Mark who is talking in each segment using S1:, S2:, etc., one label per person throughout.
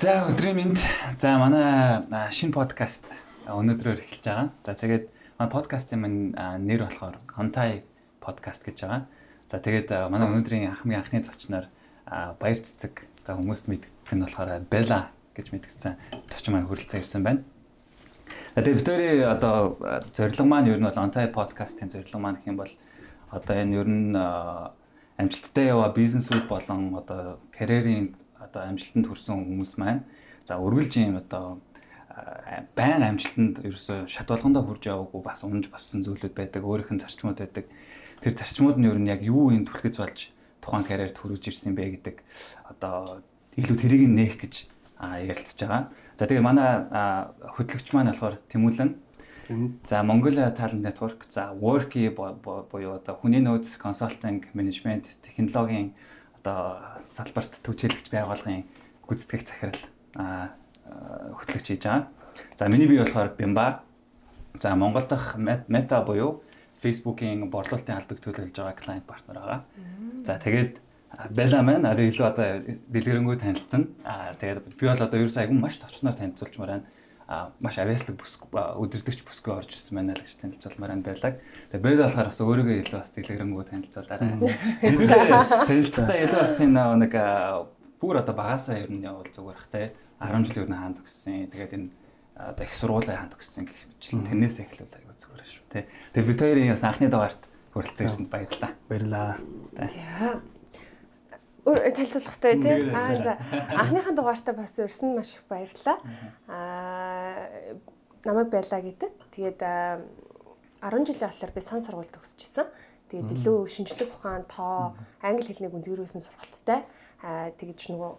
S1: За өдрийн мэнд. За манай шинэ подкаст өнөөдрөөр эхэлж байгаа. За тэгээд манай подкастын маань нэр болохоор Хонтай подкаст гэж байгаа. За тэгээд манай өнөөдрийн хамгийн анхны зочноор баяр цэцэг за хүмүүст мэддэг нь болохоор Бела гэж мэдгдсэн зочин маань хүрэлцэн ирсэн байна. Тэгээд битүүрийн одоо зорилго маань ер нь бол Хонтай подкастын зорилго маань гэх юм бол одоо энэ ер нь амжилттай яваа бизнесүүд болон одоо карьерийн одоо амжилтанд хүрсэн хүмүүс маань. За үргэлж юм одоо байн амжилтанд ерөөсөө шат болгондоо хүрж яваагүй бас унж боссон зүйлүүд байдаг өөрийнх нь зарчмууд байдаг. Тэр зарчмууд нь ер нь яг юу юм түлхэж болж тухайн карьерт хүрэж ирсэн бэ гэдэг одоо илүү тэрийг нээх гэж ярилцж байгаа. За тэгээ манай хөтлөгч маань болохоор Тэмүүлэн. За Mongolia Talent Network за Worky буюу одоо хүний нөөц консалтинг менежмент технологийн одоо салбарт төвчээлэгч байгууллагын гүйцэтгэх захирал хөтлөгч хийж байгаа. За миний бие болохоор Bimba. За Монгол дахь Meta буюу Facebook-ийн борлуулалтын албыг төлөөлж байгаа клиент партнер байгаа. За тэгээд Бела маань арай илүү одоо дэлгэрэнгүй танилцсан. Аа тэгээд би бол одоо ерөөсөө айгүй маш товчноор танилцуулчмаар байна маш авьяаслаг бүсг өдөрдөгч бүсгүй орж ирсэн байна л гэж танилцуулмаар энэ байлаа. Тэгээ бэл болохоор бас өөрийгөө илүү бас дэлгэрэнгүй танилцуулаарай. Танилцахтаа илүү бас тийм нэг бүр одоо багасаа ер нь явал зүгээр бах те 10 жил ер нь хаанд өгсөн. Тэгээд энэ одоо их сургуулийн хаанд өгсөн гэх мэт тэрнээс эхлүүл аягүй зүгээр шүү те. Тэгээд бид хоёрын бас анхны дугаарт хүрэлцэн ирсэнд баярлалаа.
S2: Баярлалаа.
S3: За танилцуулах хэрэгтэй тий. Аа за анхныхаа дугаартаа бас өрсөн маш их баярлалаа. Аа намайг байлаа гэдэг. Тэгээд 10 жилийн болохоор би сан сургууль төгсөжсэн. Тэгээд илүү шинжлэх ухаан, тоо, англи хэлнийг үнзгэрүүлсэн сургалттай. Аа тэгэж нөгөө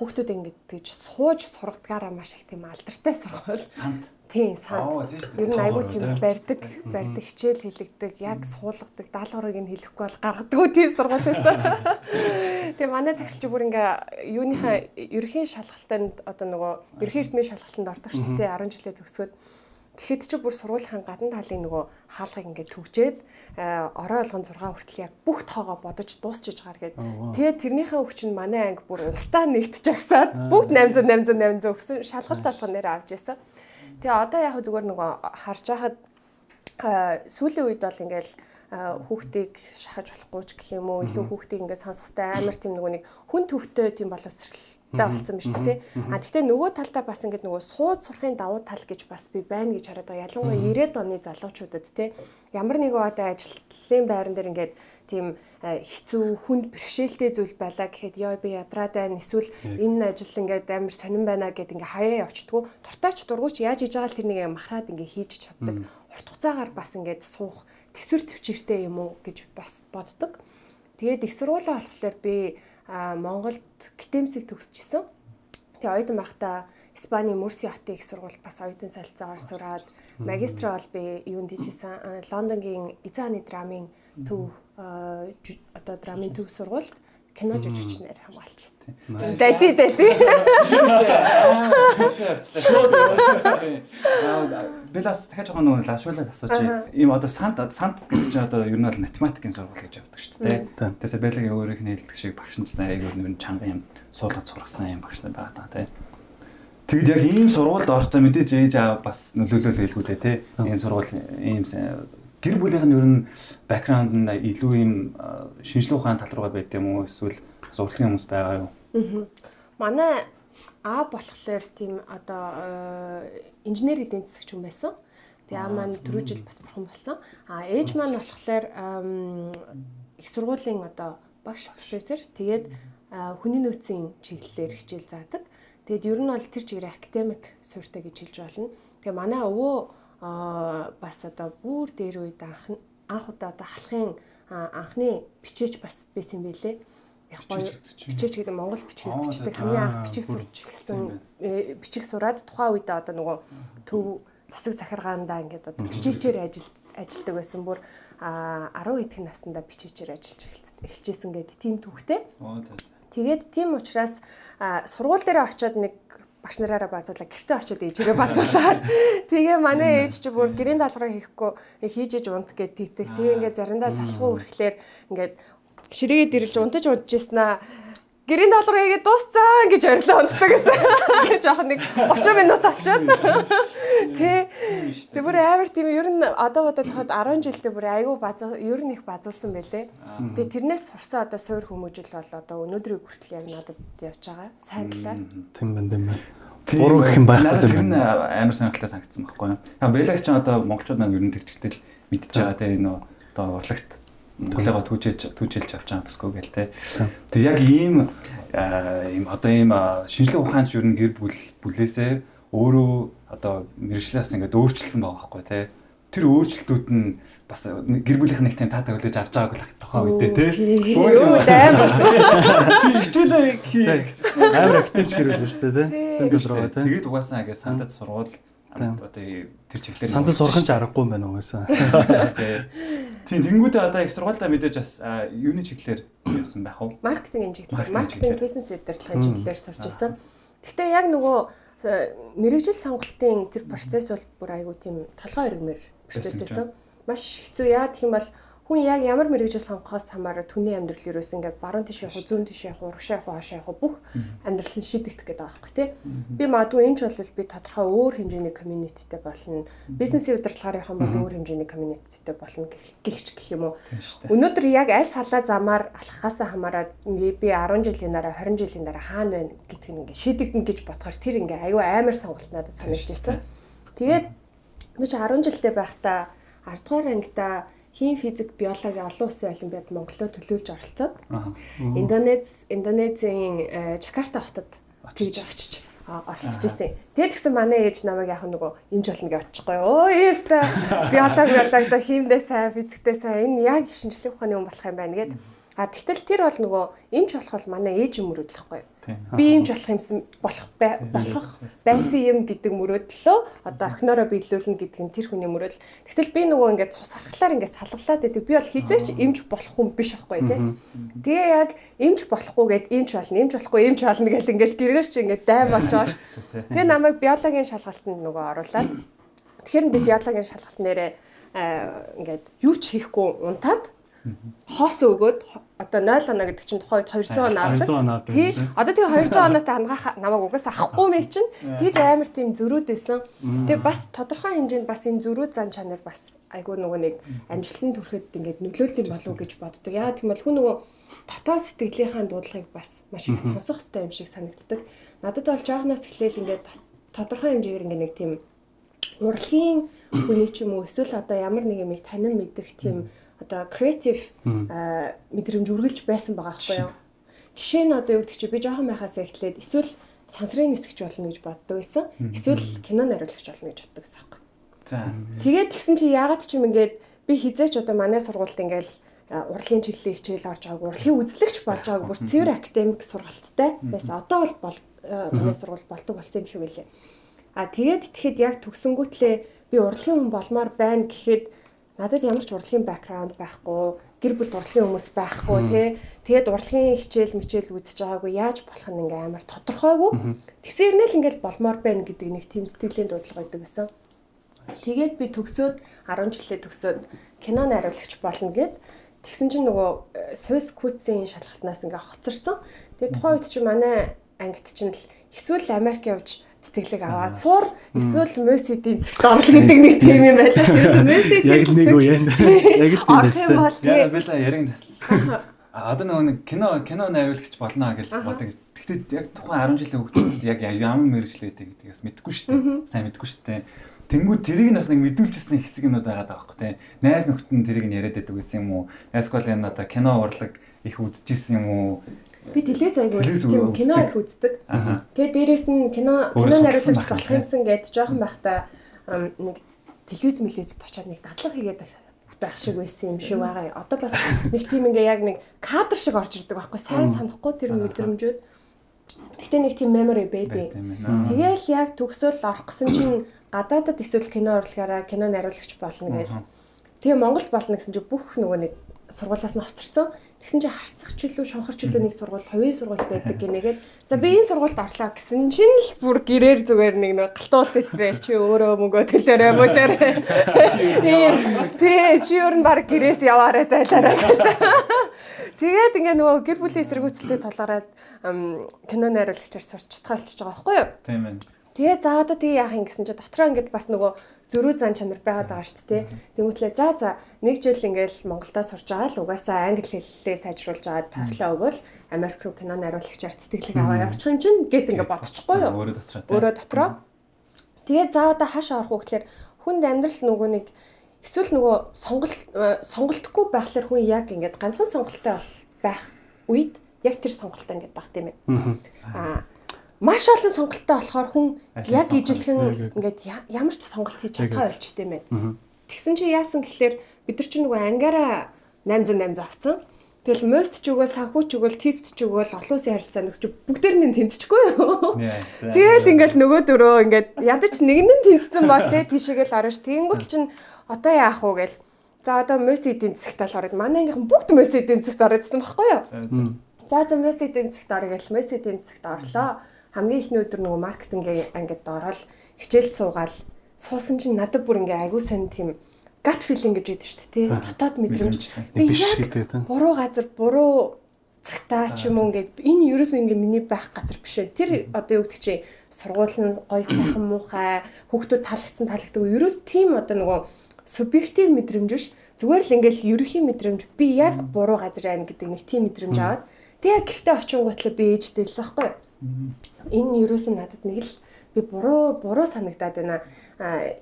S3: хүүхдүүд ингэж тэгж сууж сургадгаараа маш их тийм алдартай сургууль.
S1: Санд
S3: Тийм санд. Ер нь айгүй тийм барьдаг, барьдаг хичээл хэлэгдэг, яг суулгадаг, даалгаврыг нь хэлэхгүй бол гаргадаг тийм сургууль байсан. Тэгээ манай захирч бүр ингээ юуныхаа ерхийн шалгалтанд одоо нөгөө ерхийн эрдмийн шалгалтанд ордог шүү дээ 10 жилээ төгсгөөд Тэгэхэд чи бүр сургуулийн гадна талын нөгөө хаалгыг ингээд түгжээд орой болгон 6 хүртэл яг бүх тоогоо бодож дуусчиж гар гээд тэгээд тэрнийхээ өвчин манай анги бүр улстаа нэгтж агсаад бүгд 800 800 800 өгсөн шалгалт болгон нэр авч яасан. Тэгээ одоо яг зүгээр нөгөө харж байхад сүүлийн үед бол ингээл хүүхдийг шахаж болохгүй ч гэх юм уу илүү хүүхдийг ингээд сонсохтой амар тийм нөгөө нэг хүн төвтэй тийм боловсралтай болсон ба шүү дээ. А тэгвэл нөгөө талдаа бас ингээд нөгөө сууд сурахын давуу тал гэж бас би байна гэж хараад байгаа. Ялангуяа 90-ад оны залуучуудад те ямар нэгэн одоо ажлын байран дээр ингээд тийм хэцүү хүнд бэрхшээлтэй зүйл байлаа гэхэд ёо би ядраад байна эсвэл энэ ажил ингээд амар сонирн байна гэд ингээ хаяа явчихдгүү. Дуртайч дургуйч яаж хийж байгаа л тэрнийг махраад ингээ хийж чаддаг. Урт хугацаагаар бас ингээд суух төсвөр төвчээртэй юм уу гэж бас боддог. Тэгээд их сургуулаа болохоор би Монголд гитэмсийг төгсөжсэн. Тэгээ оюутан байхдаа Испани Мөрси хотын их сургуульд бас оюутан солилцоогоор сураад магистр бол би юунд хийжсэн Лондонгийн Изааны драмын төв одоо драмын төв сургуульд кино жүжигчнэр хамгаалж ирсэн. Дали дали.
S1: Белас дахиж жоохон нөгөө лавшуулаад асууж ийм одоо санд санд гэж чинь одоо ер нь бол математикийн сургууль гэж явдаг шүү дээ. Тэгээсээ Белагийн өөрийнх нь хэлдэг шиг багш нцсан айгүй нэр чанга юм суулгад сургасан юм багш нар байгаа даа тий. Тэгэд яг ийм сургуульд орцоо мэдээж ээж аа бас нөлөөлөл хэлгүү дээ тий. Энэ сургууль ийм гэр бүлийнх нь ер нь бэкграунд нь илүү ийм шинжлэх ухааны тал руугаа байд юм уу эсвэл сургалтын хүмүүс байгаа юу?
S3: Аа. Манай А болохоор тийм одоо инженери эдийн засагч хүн байсан. Тэгээ аа маань 4 жил бас бурхан болсон. А ээж маань болохоор их сургуулийн одоо багш профессор. Тэгээд хүний нөөцийн чиглэлээр хичээл заадаг. Тэгээд ер нь бол тэр чигээр академик суурьтай гэж хэлж болно. Тэгээ манай өвөө бас одоо бүр дээр үед анх анх удаа одоо халахын анхны бичээч бас байсан байлээ. Яг гоё бичээч гэдэг Монгол бичгийг бичдэг хамгийн анх бичиг сурч эхэлсэн э, бичиг сураад тухайн үед одоо нөгөө төв засаг захиргаандаа ингээд одоо бичээчээр ажил ажилдаг байсан бүр 10 эдхэн наснда бичээчээр ажиллаж эхэлжсэн гэдэг тийм түүхтэй. Тэгээд тийм учраас сургууль дээр очиод нэг багш нараараа базуулаа гэртээ очиод ээжээрээ базуулаад тэгээ манай ээж чи бүр гэрийн даалгавраа хийхгүй хийж иж унт гэд тийдэг. Тэгээ ингээд заримдаа залхуу өрхлөөр ингээд ширээгээд ирэлж унтаж унтажсэн аа гэрийн даалгавар хийгээд дууссан гэж орилоо унтдаг гэсэн. Жохон нэг 30 минут болчиход. Тэ. Тэг бүр амар тийм ер нь одоо бодоод хахад 10 жилдээ бүр айгүй базуу ер нь их базуулсан байлээ. Тэгээ тэрнээс сурсан одоо суур хүмүүжил бол одоо өнөөдрийг хүртэл яг надад явж байгаа. Сайн талаар.
S2: Тийм байна тийм байна. Буруу гэх юм байхгүй
S1: юм байна. Амар сонирхолтой санагдсан байхгүй юу? Бэлэг ч одоо монголчууд маань ер нь тэгчтэй л мэдж байгаа те энэ одоо урлагт Монголыгоо түүжээж түүжээлж авч байгаа басгүй гэл те. Тэг яг ийм ийм одоо ийм шинжлэх ухаанч нь гэр бүл бүлээсээ өөрөө одоо мэрэгчлээс ингээд өөрчилсөн байгаа байхгүй те. Тэр өөрчлөлтүүд нь бас гэр бүлийнх нэг тийм таатаа хүлээж авч байгааг л тухайн үедээ тий.
S3: Юу аим болсон.
S1: Чи хичээлээ хий.
S2: Амар активч гэр бүл шүү дээ тий.
S1: Тэгээд угаасаа ингээд сандад сургуул одоо тэр чиглэлээр
S2: сандад сурах ч аргагүй юм байна угаасаа.
S1: Тий. Тийм тэнгуүдээ одоо их сургуультай мэдээж бас юуны чиглэлээр явсан байх уу?
S3: Маркетингийн чиглэлээр, маркетинг бизнес удирдлагын чиглэлээр сурч ирсэн. Гэхдээ яг нөгөө мэрэгжил сонголтын тэр процесс бол бүр айгүй тийм толгой ирмэр процесс байсан маш хэцүү яа гэх юм бол хүн яг ямар мэрэгжил сонгохоос хамаараа түүний амьдрал ерөөс ингээд баруун тийш явах, зүүн тийш явах, урагш явах, хааш явах бүх амьдрал нь шийдэгдэх гэдэг байгаа байхгүй тий. Би магадгүй эмч болвол би тодорхой өөр хэмжээний комьюнититэй болно. Бизнесийн удирдлагаар явах юм бол өөр хэмжээний комьюнититэй болно гихч гэх юм уу. Өнөөдөр яг аль салаа замаар алхахаас хамаарат би 10 жилийн дараа 20 жилийн дараа хаана байна гэдгийг ингээд шийдэгдэн гэж бодохоор тэр ингээд аюу амар сонголт надад санагдаж байсан. Тэгээд би ч 10 жилдээ байхдаа 10 дугаар ангида хим физик биологи олон улсын олимпиад Монголоо төлөөлж оролцоод Индонез Индонезийн Жакарта хотод тэгж очиж оролцож ирсэн. Тэгээд тэгсэн манай ээж намайг яг нөгөө имж болно гэж очихгүй. Өө ээста биологи биологи да химдээ сайн физиктэй сайн энэ яг шинжлэх ухааны хүн болох юм байна гэд. А тэгтэл тэр бол нөгөө имж болох бол манай ээж юм мөрөдлөхгүй. Би юмж болох юмсан болох болох байсан юм гэдэг мөрөөдлөө одоо охиноороо биелүүлнэ гэдэг нь тэр хүний мөрөөдөл. Тэгтэл би нөгөө ингээд цус архлаар ингээд салгалаад байдаг. Би бол хизээч эмч болох хүн биш аахгүй тий. Тэгээ яг эмч болохгүйгээд эмч болно, эмч болохгүй эмч болно гэл ингээд гэрээр чи ингээд дайм болж байгаа шүү дээ. Тэгээ намайг биологийн шалгалтанд нөгөө оруулаад тэгэхээр би биологийн шалгалт нэрээ ингээд юу ч хийхгүй унтаад хоос өгөөд одоо 0 оноо гэдэг чинь тухайд 200 оноо авдаг.
S2: 200 оноо авдаг.
S3: Тий. Одоо тэгээ 200 оноотой хангаах намайг угаас авахгүй мэй чинь. Тэгж амар тийм зөрүүд байсан. Тэгээ бас тодорхой хэмжээнд бас энэ зөрүүд зан чанар бас айгүй нөгөө нэг амжилтанд хүрэхэд ингээд нөлөөлт юм болов уу гэж боддог. Яа тийм бол хүн нөгөө дотоод сэтгэлийнхаа дуудлагыг бас маш их сонсох хэрэгтэй юм шиг санагддаг. Надад бол жоохноос эхлээл ингээд тодорхой хэмжээгээр ингээд нэг тийм урлагийн хүний ч юм уу эсвэл одоо ямар нэг юм танин мэдэх тийм одоо creative мэдрэмж үргэлж байсан байгаа байхгүй юу. Жишээ нь одоо юу гэдэг чи би жоохон байхаас эхлээд эсвэл сансрын нисгч болно гэж боддог байсан. Эсвэл кино нариулагч болно гэж боддог байсан байхгүй.
S1: За.
S3: Тэгээд тэгсэн чи яагаад ч юм ингээд би хизээч одоо манай сургуульд ингээл урлагийн чиглэлийн хичээл орж байгааг урлагийн үзлэгч болж байгааг бүр цэвэр академик сургалттай байсан. Одоо бол манай сургууль болдог болсон юм шиг үлээ. А тэгээд тэгэхэд яг төгсөнгүүтлээ би урлагийн хүн болмоор байна гэхэд надад ямар ч урлагийн бэкграунд байхгүй, гэр бүл урлагийн хүмүүс байхгүй тий. Тэгээд урлагийн хичээл мичээл үзэж байгаагүй яаж болох нь ингээ амар тодорхойгүй. Тэгсээр нэл ингээл болмоор байна гэдэг нэг тийм сэтгэлийн дуудлага байдаг гэсэн. Тэгээд би төгсөөд 10 жилээ төгсөөд кино найруулагч болно гэд тэгсэн чинь нөгөө э, Сойс Куцийн шалгалтнаас ингээ хоцорсон. Тэгээд тухайн үед чи манай ангид чинь л эсвэл Америк явж тэтгэлэг аваад суур эсвэл мөсидийн зэгт орол гэдэг нэг тийм юм байлаа. Ерөөсөө мөсид
S2: яг л нэг үү яг л тийм
S3: байсан.
S1: Яа л яриг насл. А одоо нэг кино кино найруулагч болно гэж бодог. Гэхдээ яг тухайн 10 жилийн хүүхдүүд яг ямар мэрэгчлээ гэдэг гэдгээс мэдэхгүй шүү дээ. Сайн мэдэхгүй шүү дээ. Тэнгүүд тэрийг бас нэг мэдүүлчихсэн хэсэг юмуд байгаа даахгүй тий. Найз нөхдөд нь тэрийг нь яриад байдаг гэсэн юм уу? Эсвэл энэ одоо кино урлаг их үзчихсэн юм уу?
S3: Би телевиз айгүй тийм кино их үздэг. Тэгээ дээрэс нь кино кино нариулагч болох юмсан гэд жоохон байхдаа нэг телевиз мэлээзд очиад нэг дадлага хийгээд байх шиг байсан юм шиг байгаа. Одоо бас нэг тийм ингээ яг нэг кадр шиг орж ирдэг байхгүй сайн санахгүй тэр мэдрэмжүүд. Гэтэ нэг тийм memory байдаг. Тэгээл яг төгсөөл орох гэсэн чинь гадаадад эсвэл кино урлагаараа кино нариулагч болно гэж. Тэгээ Монгол болно гэсэн чинь бүх нөгөө нэг сургуулиас нь хоцорсон. Тэгсэн чинь харцах ч илүү шонхор ч илүү нэг сургууль, хувийн сургууль байдаг гинэгээд за би энэ сургуульд орлоо гэсэн чинь л бүр гэрээр зүгээр нэг нэг галтуул дэлбэрэл чи өөрөө мөнгө төлөөрэй мөлөөрэй. Тий чи өөр нь баг гэрээс яваарай зайлаарай. Тэгээд ингээ нөгөө гэр бүлийн эсэргүүцэлтэй тулгараад кино найруулагчаар сурч чадхаа болчихж байгаа байхгүй юу?
S1: Тийм ээ.
S3: Тэгээ за одоо тэгээ яах юм гэсэн чи дотроо ингээд бас нөгөө зөрүү зан чанар байгаад байгаа шүү дээ. Тэнгүүтлээ за за нэг жил ингээл Монголдо сурч байгаа л угаасаа англи хэллээ сайжруулж байгаа тоглоо өгөөл Америк руу кино найруулагчаар тэтгэлэг аваа явуучих юм чинь гэд ингээд бодчихгүй юу?
S1: Өөрөө дотроо.
S3: Өөрөө дотроо. Тэгээ за одоо хаашаа орох вэ гэхээр хүнд амьдрал нөгөө нэг Эсвэл нөгөө сонголт э, сонголтгүй байхлаар хүн яг ингээд ганцхан сонголттой байх үед яг тэр сонголтоо ингээд багт юм байна. Аа маш олон сонголттой болохоор хүн яг ижилхэн ингээд ямар ч сонголт хийж чадхаа ойлчтой юм байна. Тэгсэн чи яасан гэхэлэр бид нар чинь нөгөө ангаараа 808 авцсан. Тэгэл мост ч өгөөл, санхүү ч өгөөл, тест ч өгөөл, олон улсын харилцаа нөхч бүгдээр нь тэнцчихгүй юу? Тэгэл ингээл нөгөө дөрөө ингээд ядаж нэг нь тэнцсэн бол те тийшээгээл орно ш. Тэнгүүт чинь одоо яах вэ гээл. За одоо мост эдийн засагт ороод манай ангийнхан бүгд мост эдийн засагт ороодсэн байхгүй юу? За за мост эдийн засагт орё гээл мост эдийн засагт орлоо. Хамгийн ихний өдөр нөгөө маркетингийн ангид ороод хичээлд суугаал суусан чинь надад бүр ингээ айгуу сонь тийм gut feeling гэж яддаг шүү дээ тий. Дотоод мэдрэмж. Би яг буруу газар буруу цагтаа ч юм уу ингээд энэ ерөөсөө ингээд миний байх газар биш ээ. Тэр одоо юу гэдэг чи сургууль нь гоё сайхан муухай хүүхдүүд таалагдсан таалагддаг. Ерөөс тийм одоо нөгөө субъектив мэдрэмж биш. Зүгээр л ингээд ерөхийн мэдрэмж би яг буруу газар байна гэдэг нэг тийм мэдрэмж аваад тэгээ гэртээ очингуутлаа би ээжтэйсэн байхгүй. Энэ ерөөсөө надад нэг л би буруу буруу санагдаад байна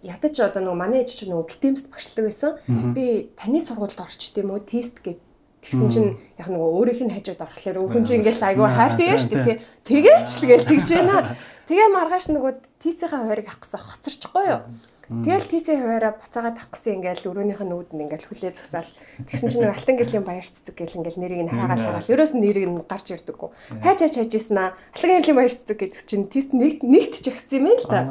S3: ядаж одоо нөгөө манай ээж чинь нөгөө гитэмст багшлаг байсан. Би таны сургуульд орчт юм уу тест гэд Тэгсэн чинь яг нөгөө өөрийнх нь хажууд орохлоор өвхөн чинь ингээл айгүй хайртай яа шүү дээ. Тэгээч л гээл тэгж байна. Тэгээ маргааш нөгөө тийсийнхаа хуваарийг авах гэсэн хоцорчихгүй юу? Тэгэл тийсээ хуваараа буцаагаад авах гэсэн ингээл өрөөнийх нь үүдэн ингээл хүлээ зогсаал. Тэгсэн чинь алтан гэрлийн баяр цэцэг гэл ингээл нэрийг нь хаагаал хаагаал. Ерөөс нь нэрийг нь гарч ирдэггүй. Хайж хайж хайжсэн аа. Алтан гэрлийн баяр цэцэг гэдэг чинь тийс нэгт нэгт ч ихсэн юм л та.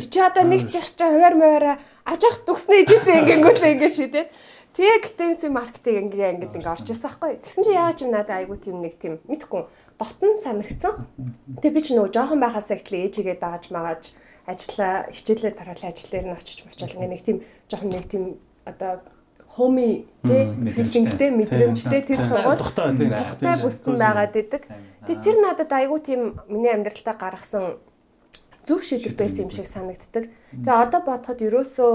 S3: Чи одоо нэгт ч ихс чи хуваар муваараа аж ах дүгснэ ижсэн ингэнгүүтлээ ингээд шүтээ. Тэгээ гитэмсийн маркетинг ингээ ингээд ингээ орж ирсэн байхгүй. Тэгсэн чи яагаад юм надад айгу тийм нэг тийм мэдхгүй дотн санагдсан. Тэгээ би ч нөгөө жоохон байхасаа ихтлээ ээжигээ дааж магааж ажиллаа хичээлээ дараалал ажил дээр нь очиж мочаал ингээ нэг тийм жоохон нэг тийм одоо хоми тий? Филингтэй мэдрэмжтэй. Тэр сургууль тухтай бүстэн байгаад идэг. Тэгээ тэр надад айгүй тийм миний амьдралтаа гаргасан зөв шийдэл байсан юм шиг санагддаг. Тэгээ одоо бодоход ерөөсөө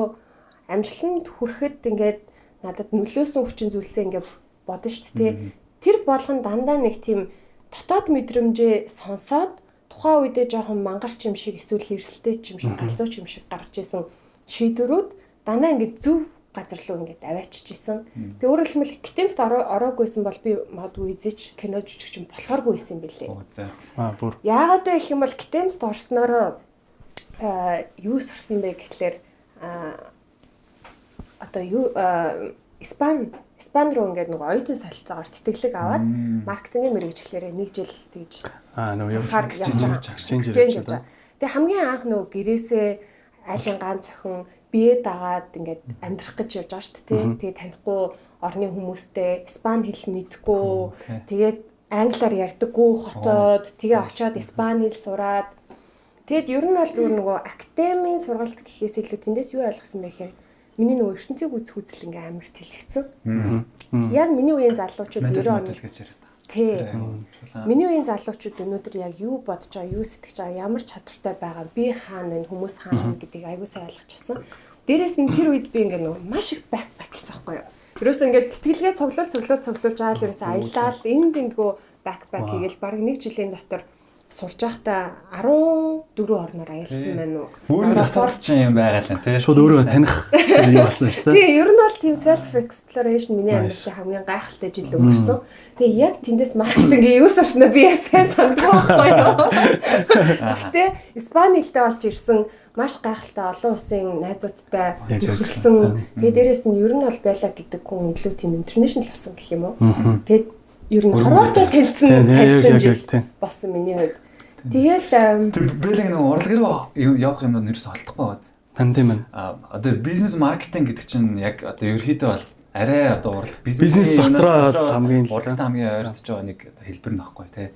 S3: амжилтанд хүрэхэд ингээд надад нөлөөсөн хүчин зүйлсээ ингээд бодно шүү дээ. Тэр болгон дандаа нэг тийм дотоод мэдрэмжээ сонсоод тухайн үедээ жоохон мангарч юм шиг эсвэл хэрсэлтэй юм шиг галзууч юм шиг гаргаж исэн шийдвэрүүд дандаа ингээд зөв газар руу ингээд аваачиж исэн. Тэг өөрөөр хэлбэл гитэмст ороогүйсэн бол би магадгүй эзэж кино жүжигч юм болохооргүй юм билээ. Аа бүр. Яагаад вэ гэх юм бол гитэмст орсноороо юу сурсан бэ гэхлээр одоо юу Испани Испани руу ингээд нөгөө оюутан солилцоогоор тэтгэлэг аваад маркетингийн мэрэгчлэрээ нэг жил тэгж
S2: аа нөгөө
S3: exchange хийж байгаа. Тэгээ хамгийн анх нөгөө гэрээсээ айлын гаан цохин бие дагаад ингээд амьдрах гэж явж байгаа шүү дээ. Тэгээ танихгүй орны хүмүүстэй испани хэл мэдгүй. Тэгээд англиар ярьдаггүй хотод тэгээ очиод испани хэл сураад. Тэгэд ер нь бол зүгээр нөгөө академийн сургалт гэхээс илүү тэндээс юу ойлгосон бэ гэхээр миний нөгөө ертөнцийг үзэх үзэл ингээм амар тэлэгцэн. Яг миний үеийн залуучууд 90 оны Тий. Миний үеийн залуучууд өнөөдөр яг юу бодож байгаа, юу сэтгэж байгаа, ямар чадвартай байгаа, би хаана вэ, хүмүүс хаана гэдгийг аягүй сайн ойлгочихсон. Дээрээс нь тэр үед би ингээ нөгөө маш их бэкпак гэсэн байхгүй юу? Ерөөсөө ингээд тэтгэлгээ цоглол цоглол цоглуулж байгаа л ерөөсөө аялал энэ тэндгүү бэкпак хийгээл баг нэг жилийн дотор сурж байхдаа 14 орноор аялсан байна уу?
S1: Өөрөө дотоод ч юм байгаа л тий.
S2: Шууд өөрөө таних юм болсон шүү дээ.
S3: Тэгээ ер нь бол тийм self exploration миний амьдралын хамгийн гайхалтай жил өнгөрсөн. Тэгээ яг тэндээс маркетингийн юу сурснаа би яг сайн санахгүй байхгүй юу? Гэхдээ Испани хэлтэй болж ирсэн маш гайхалтай олон улсын найзуудтай хөргөлсөн. Тэгээ дээрэс нь ер нь бол байла гэдэг хүн илүү тийм international болсон гэх юм уу? Тэгээд ер нь хороотой танилцсан танилцсан болсон миний хувьд. Тэгэл
S1: бэлэг нэг урлаг руу явах юмнууд нэрс олдохгүй бааз.
S2: Тань тийм ээ.
S1: А одоо бизнес маркетинг гэдэг чинь яг одоо ерөөхдөө бол арай одоо урлаг
S2: бизнес дотроо хамгийн
S1: урлаг хамгийн ойртож байгаа нэг хэлбэр нөхгүй тий.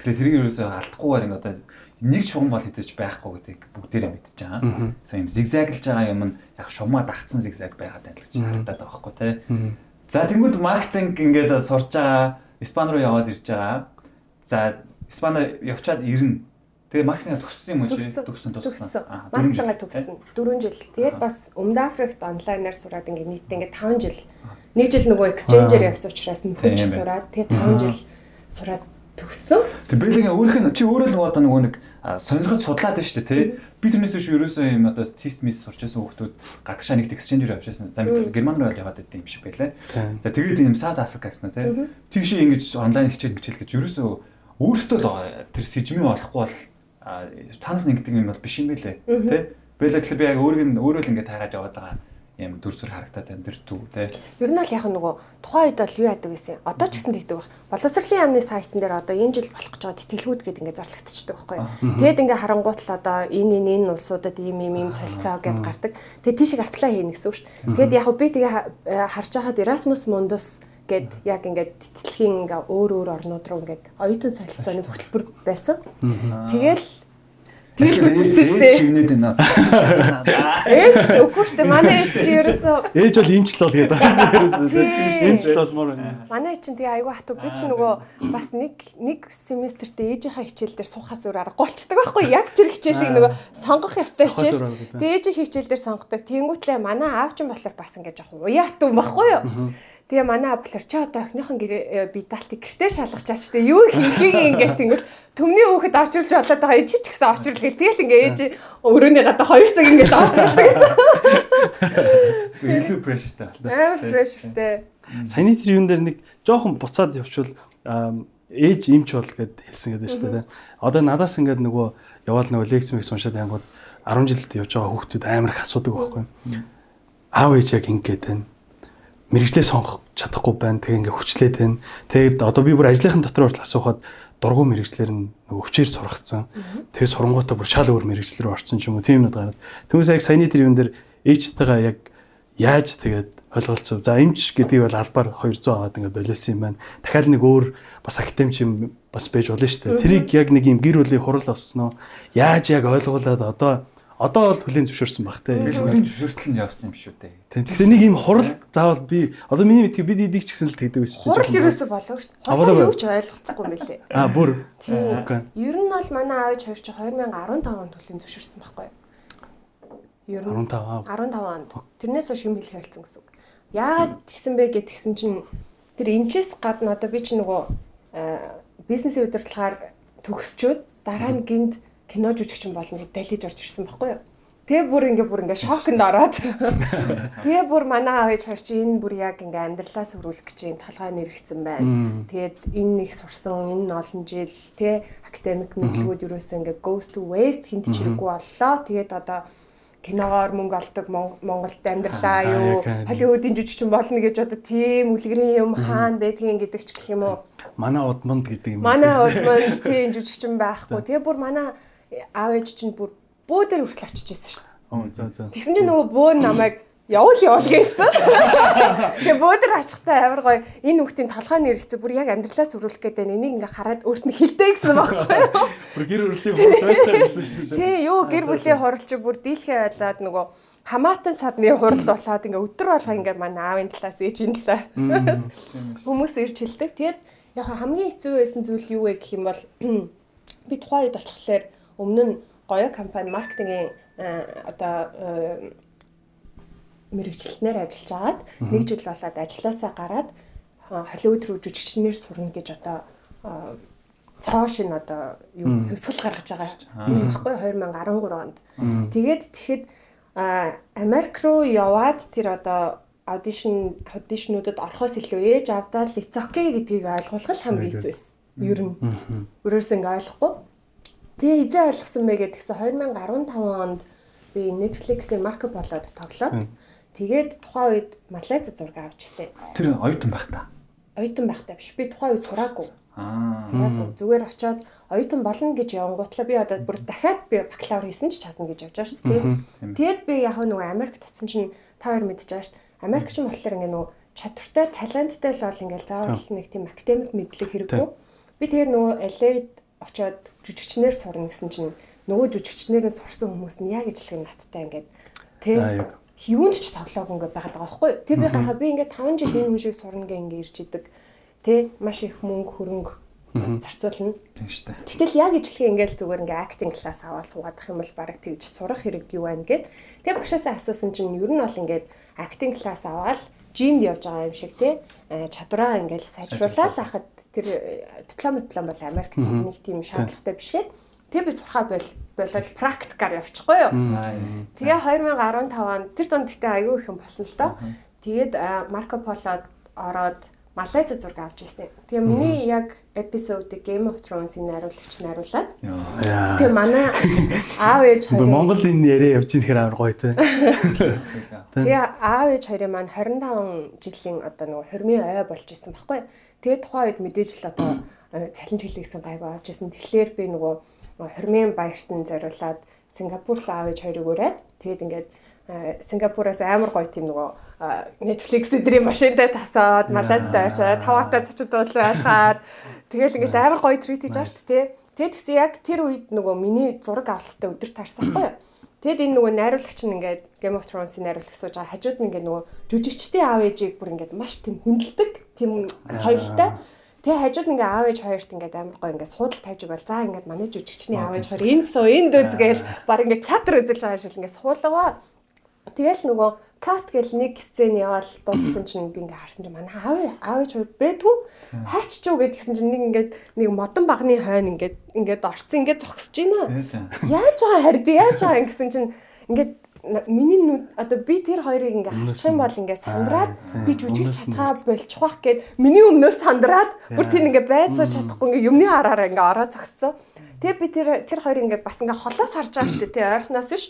S1: Тэгэхээр тэрийг ерөөсөө алдахгүйгээр ингэ одоо нэг чуган бол хийж байхгүй гэдгийг бүгдээрээ мэдж байгаа. So юм зигзаглж байгаа юм нь яг шумаа дагцсан зигзаг байгаад гэж харагдаад байгаа байхгүй тий. За тэгвэл маркетинг ингээд сурж байгаа Испани руу яваад ирж байгаа. За Испани явчаад ирнэ. Тэгээ маркетинг төгссөн юм уу чи?
S3: Төгссөн төгссөн. Маркетинг төгссөн 4 жил. Тэгээд бас Өмнөд Африкт онлайнаар сураад ингээд нийтдээ ингээд 5 жил. Нэг жил нөгөө exchange-ээр явсан учраас нөхөж сураад тэгээд 5 жил сураад төгссөн.
S1: Тэг Бэлгийн өөрийнх нь чи өөрөө л нөгөө одоо нөгөө нэг сонирхож судлаад байна шүү дээ тий. Би тэрнээс биш ерөөсөө юм одоо тест мис сурч байсан хүмүүс гадагшаа нэг exchange-ээр явчихсан. За мэд Герман руу яваад байд юм шиг байлаа. За тэгээд ийм South Africa гэсэн тий. Тийш ингэж онлайн хичээл хичээл гэж ерөөсөө өөртөө л тэр сэжмийн олохгүй бол цаанаас нэгдэг юм бол биш юм байлээ тий. Бэлэг тэгэхээр би яг өөрийг нь өөрөө л ингэж таагаад яваад байгаа юм дүрсүр харагдаад байна тэр зүг тий.
S3: Ер нь бол яг нөгөө тухайн үед бол юу яадаг гэсэн. Одоо ч гэсэн тэгдэг баг. Боловсролын яамны сайтн дээр одоо энэ жил болох гэж байгаа тэтгэлгүүд гэдэг ингээд зарлагдчихдаг байхгүй. Тэгэд ингээд харангуут л одоо энэ энэ энэ улсуудад ийм ийм ийм солилцоо гэд гардаг. Тэгээд тийшээ аплай хийнэ гэсэн үг шүү дээ. Тэгэд яг би тэгээ харж байхад Erasmus Mundus гэд яг ингээд тэтгэлгийн ингээ өөр өөр орнууд руу ингээд оюутан солилцооны хөтөлбөр байсан. Тэгэл Тэгэл үзсэн шүү дээ.
S1: Шивнээд байна.
S3: Ээж ч үгүй шүү дээ. Манай ээж чи ерөөсөө
S2: ээж бол имчл бол гэдэг байна шүү дээ. Ерөөсөө имчл болмоор байна.
S3: Манай ээж чинь тэгээ айгүй хатуу би чи нөгөө бас нэг нэг семестртээ ээжийнхаа хичээл дээр суухаас өөр аргагүй болчдөг байхгүй яг тэр хичээлийг нөгөө сонгох ёстой хичээл. Тэгээ ээжийн хичээл дээр сонгодог. Тэнгүүтлээ манай аав чинь болохоор бас ингээд жоох уяатуу байхгүй юу? Тэгээ манай аблаар чи одоо охиныхон гэрээ бидалтыг гэртээ шалгачаач тэ юу хийхийг ингээд тэгэл төмний хүүхэд очруулж болоод байгаа чи ч гэсэн очрол гэл тэгэл ингээ ээж өрөөний гадаа хоёр цаг ингээд очруулдаг гэсэн.
S1: Илүү прешертэй
S3: байна. Амар прешертэй.
S2: Саяны тэр юун дээр нэг жоохон буцаад явуучвал ээж имч бол гэд хэлсэн гэдэг шүү дээ. Одоо надаас ингээд нөгөө яваал нөгөө лекц мэг уншаад ангууд 10 жилд явж байгаа хүүхдүүд амар их асуудаг байхгүй. Аав ээж яг ингээд байна мэрэгчлээ сонгох чадахгүй байна. Тэгээ ингээ хүчлээд байна. Тэгээд одоо би бүр ажлынхан дотор хүртэл асуухад дургуй мэрэгчлэр нь нөгөө хүчээр сургацсан. Тэгээ сурангуудаа бүр шал өөр мэрэгчлэр орсон ч юм уу тийм нэг гараад. Түүнээс яг саяны тэр юм дээр ээжтэйгээ яг яаж тэгээд ойлголцов. За эмч гэдгийг бол албаар 200 аваад ингээ болиулсан юм байна. Дахиад нэг өөр бас академич юм бас байж болно шүү дээ. Тэрийг яг нэг юм гэр бүлийн хурал олсноо яаж яг ойлгуулад одоо Одоо бол хүлийн зөвшөөрсөн баг те.
S1: Тэгэл хүлийн зөвшөөртөл нь явсан юм шүү дээ.
S2: Тэгэхээр нэг юм хурал заавал би одоо миний мэдгийг бид эдийг ч гэсэн л тэгдэг байсан.
S3: Хурал ерөөсөө болов шүү дээ. Хурал юу ч ойлголцохгүй юм билээ.
S2: Аа бүр.
S3: Тийм. Ер нь бол манай аавч хоёр чи 2015 онд хүлийн зөвшөөрсөн байхгүй юу? Ер нь 15 15 онд. Тэрнээс хойш юм хэлэх хэлсэн гэсэн үг. Яагаад тэгсэн бэ гэд тэгсэн чинь тэр эмчээс гадна одоо би чи нөгөө бизнесийн удирдлагаар төгсчөөд дараа нь гинт кино жүжигчин болно гэж далиж орж ирсэн байхгүй юу. Тэгээ бүр ингээ бүр ингээ шокнд ороод. Тэгээ бүр манай аав ээж хоёр чи энэ бүр яг ингээ амьдралаа сүрүүлэх гэж юм толгой нэрэгцэн байна. Тэгээд энэ нэг сурсан энэ олон жил тэ академик мэдлгүүд юусэн ингээ goes to waste хинт ч хэрэггүй боллоо. Тэгээд одоо киногоор мөнгө олдог Монголд амьдралаа юу Холливуудын жүжигчин болно гэж одоо тийм үлгэрийн юм хаана байдгийг гэдэг ч гэх юм уу.
S2: Манай удманд гэдэг юм.
S3: Манай удманд тийм жүжигчин байхгүй. Тэгээ бүр манай аав ээж чинь бүр бөө дээр хүртэл очиж ирсэн шүү дээ.
S2: Оо за за.
S3: Тэгсэн чинь нөгөө бөө намайг явуул явуул гээсэн. Тэгээ бөөдөр очихтай амар гоё энэ хүүхдийн толгой нэрэгцээ бүр яг амьдралаа сүрүүлэх гэдэг энийг ингээ хараад өөрт нь хилтэй гэсэн байхгүй юу?
S2: Бүр гэр хурал байсан
S3: шүү дээ. Тий, юу гэр бүлийн хурал чи бүр дийлхээ байлаад нөгөө хамаатан садны хурал болоод ингээ өдөр болго ингээ манай аавын талаас ээжийн талаас хүмүүс ирж хилдэг. Тэгээд яг хамгийн хэцүү байсан зүйл юу вэ гэх юм бол би тухайн үед очихлаар өмнө нь гоё компани маркетингийн одоо мэрэгчлэнээр ажиллаж агаад нэг жил болоод ажилласаа гараад Холливуд руу жүжигчнэр сурна гэж одоо цоошин одоо юу хөвсгөл гаргаж байгаа юм баггүй 2013 онд. Тэгээд тэгэхэд Америк руу яваад тэр одоо аудишн аудишнуудад орохоос илүү ээж авдаа л it's okay гэдгийг ойлгуулах л хамгийн хэцүү байсан. Ер нь. Өөрөөсөө ингээ ойлгохгүй. Тэгээ хизээ ойлгосон бэ гэдгсэн 2015 онд би Netflix-ийн Marco болоод тоглоод тэгээд тухайн үед Малайз зураг авч ирсэн.
S1: Тэр оюутан байх та.
S3: Оюутан байх та биш. Би тухайн үед сураагүй. Аа. Сураагүй. Зүгээр очиод оюутан болно гэж явангуутлаа би одоо бүр дахиад би бакалавр хийсэн ч чадна гэж явж байгаа шүү дээ. Тэгээд би яг нөгөө Америк татсан чинь та хоёр мэдчихэж шүү дээ. Америкч юм болохоор ингээ нөгөө чадвартай, таланттай л бол ингээл заавал нэг тийм академик мэдлэг хэрэггүй. Би тэгээд нөгөө LA очиод жүжигчнэр сурна гэсэн чинь нөгөө жүжигчнэрээ сурсан хүмүүс нь яг ижлэг надтай ингээд тий юунд ч тоглоог ингээд байгаад байгаа байхгүй. Тэр би гахаа би ингээд 5 жил энэ хүн шиг сурна гэ ингээд ирж идэг. Тэ маш их мөнгө хөрөнгө зарцуулна.
S1: Тийм шүү дээ.
S3: Гэтэл яг ижлэхэн ингээл зүгээр ингээ acting class аваад суугаадах юм бол бараг тэгж сурах хэрэг юу байна гэд. Тэгээ багшаасаа асуусан чинь ер нь бол ингээд acting class аваад жимд явж байгаа юм шиг те. Чадвараа ингээл сайжруулаад хахад тэр диплом диплом бол Америкт нэг тийм шаардлагатай биш гээд тэгээ би сурхаа бол болоод практикаар явчихгүй юу. Тэгээ 2015 онд тэр донд гэхдээ аягүй их юм болсон л доо. Тэгээд Марко Полод ороод Малайз зураг авч ирсэн. Тэгээ миний яг эпизодыг Game of Thrones-ийн найруулагч найруулад. Тэгээ манай аав ээж
S2: хоёр Монгол энэ яриа явж ирэхээр амар гоё те.
S3: Тэгээ аав ээж хоёрын маань 25 жилийн одоо нөгөө хормын ой болж исэн баггүй. Тэгээ тухайн үед мэдээж л одоо цалин чиглэлсэн гайгүй авч исэн. Тэгэхээр би нөгөө хормын баяртан зориулаад Сингапур руу аав ээж хоёрыг ураад тэгээд ингээд Сингапураас амар гоё тийм нөгөө Netflix эдрийн машинтай тасаад Малайзтай очиад таваатай цочод уулзаад тэгэл ингээл амар гоё трит хийж байгаа шүү дээ. Тэгээд тэгсэн яг тэр үед нөгөө миний зураг авалттай өдөр таарсан байхгүй юу? Тэгэд энэ нөгөө найруулагч нь ингээд Game of Thrones-ийн найруулагч сууж байгаа. Хажууд нь ингээд нөгөө жүжигчдийн аав ээжийг бүр ингээд маш тийм хүндэлдэг, тийм соёлтой. Тэгээ хажууд ингээ аав ээж хоёрт ингээ амар гоо ингээ суудал тавьж игэл за ингээ манай жүжигчний аав ээж хоёр энд суу энд үзгээл баг ингээ театр үзэлж байгаа шиг ингээ суулгаа Тэгэл нөгөө кат гэл нэг сцен яваал дууссан чинь би ингээ харсан чинь манай аав аав хоёр бэдгүү хайч чуу гэдгсэн чинь нэг ингээд нэг модон багны хойно ингээд ингээд орцсон ингээд зогсож байна. Яаж байгаа хард яаж байгаа гэсэн чинь ингээд миний нүд одоо би тэр хоёрыг ингээ харчих юм бол ингээ сандраад би жүжиглж чадхаа болчих واخ гэд миний өмнөөс сандраад бүр тэр ингээ байцуу чадахгүй ингээ юмны хараараа ингээ ороо зогссон. Тэгээ би тэр тэр хоёрыг ингээ бас ингээ холоос харж байгаа шүү дээ тий ойрхоноос биш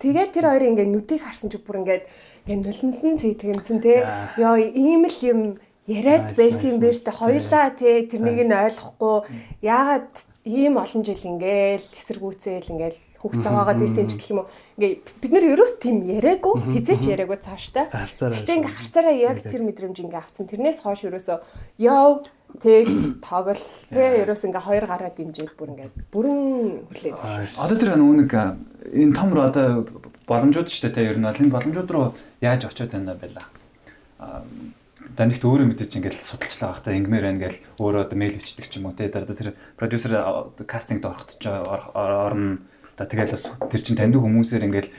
S3: Тэгээд тэр хоёрын ингээд нүдийг харсан чи бүр ингээд ингээд нулимсан цэтгэнсэн те. Йоо ийм л юм яриад байсан юм биш те. Хоёлаа те тэрнийг нь ойлгохгүй. Яагаад ийм олон жил ингээл эсэргүүцэл ингээл хүүхд заваагаад ийсэн ч гэх юм уу? Ингээ бид нар ерөөс тийм яриаггүй хизээч яриаггүй цааштай. Гэтэ ингээ харцаараа яг тэр мэдрэмж ингээ авцсан. Тэрнээс хойш ерөөсөө ёо тэг тоглол тэг ерөөс ингээ хоёр гараа дэмжиж бүр ингээ бүрэн хүлээж.
S1: Одоо тэр нүг энэ том одоо боломжууд ч тэ ер нь бол энэ боломжууд руу яаж очиод байна байла. Данигт өөрөө мэдээж ингээл судалчлаа байх та ингмээр байна гэл өөрөө мэйл өчтдөг ч юм уу тэ дараа тэр продюсер кастингд орохт ч орно. За тэгэл бас тэр чин таньдаг хүмүүсээр ингээл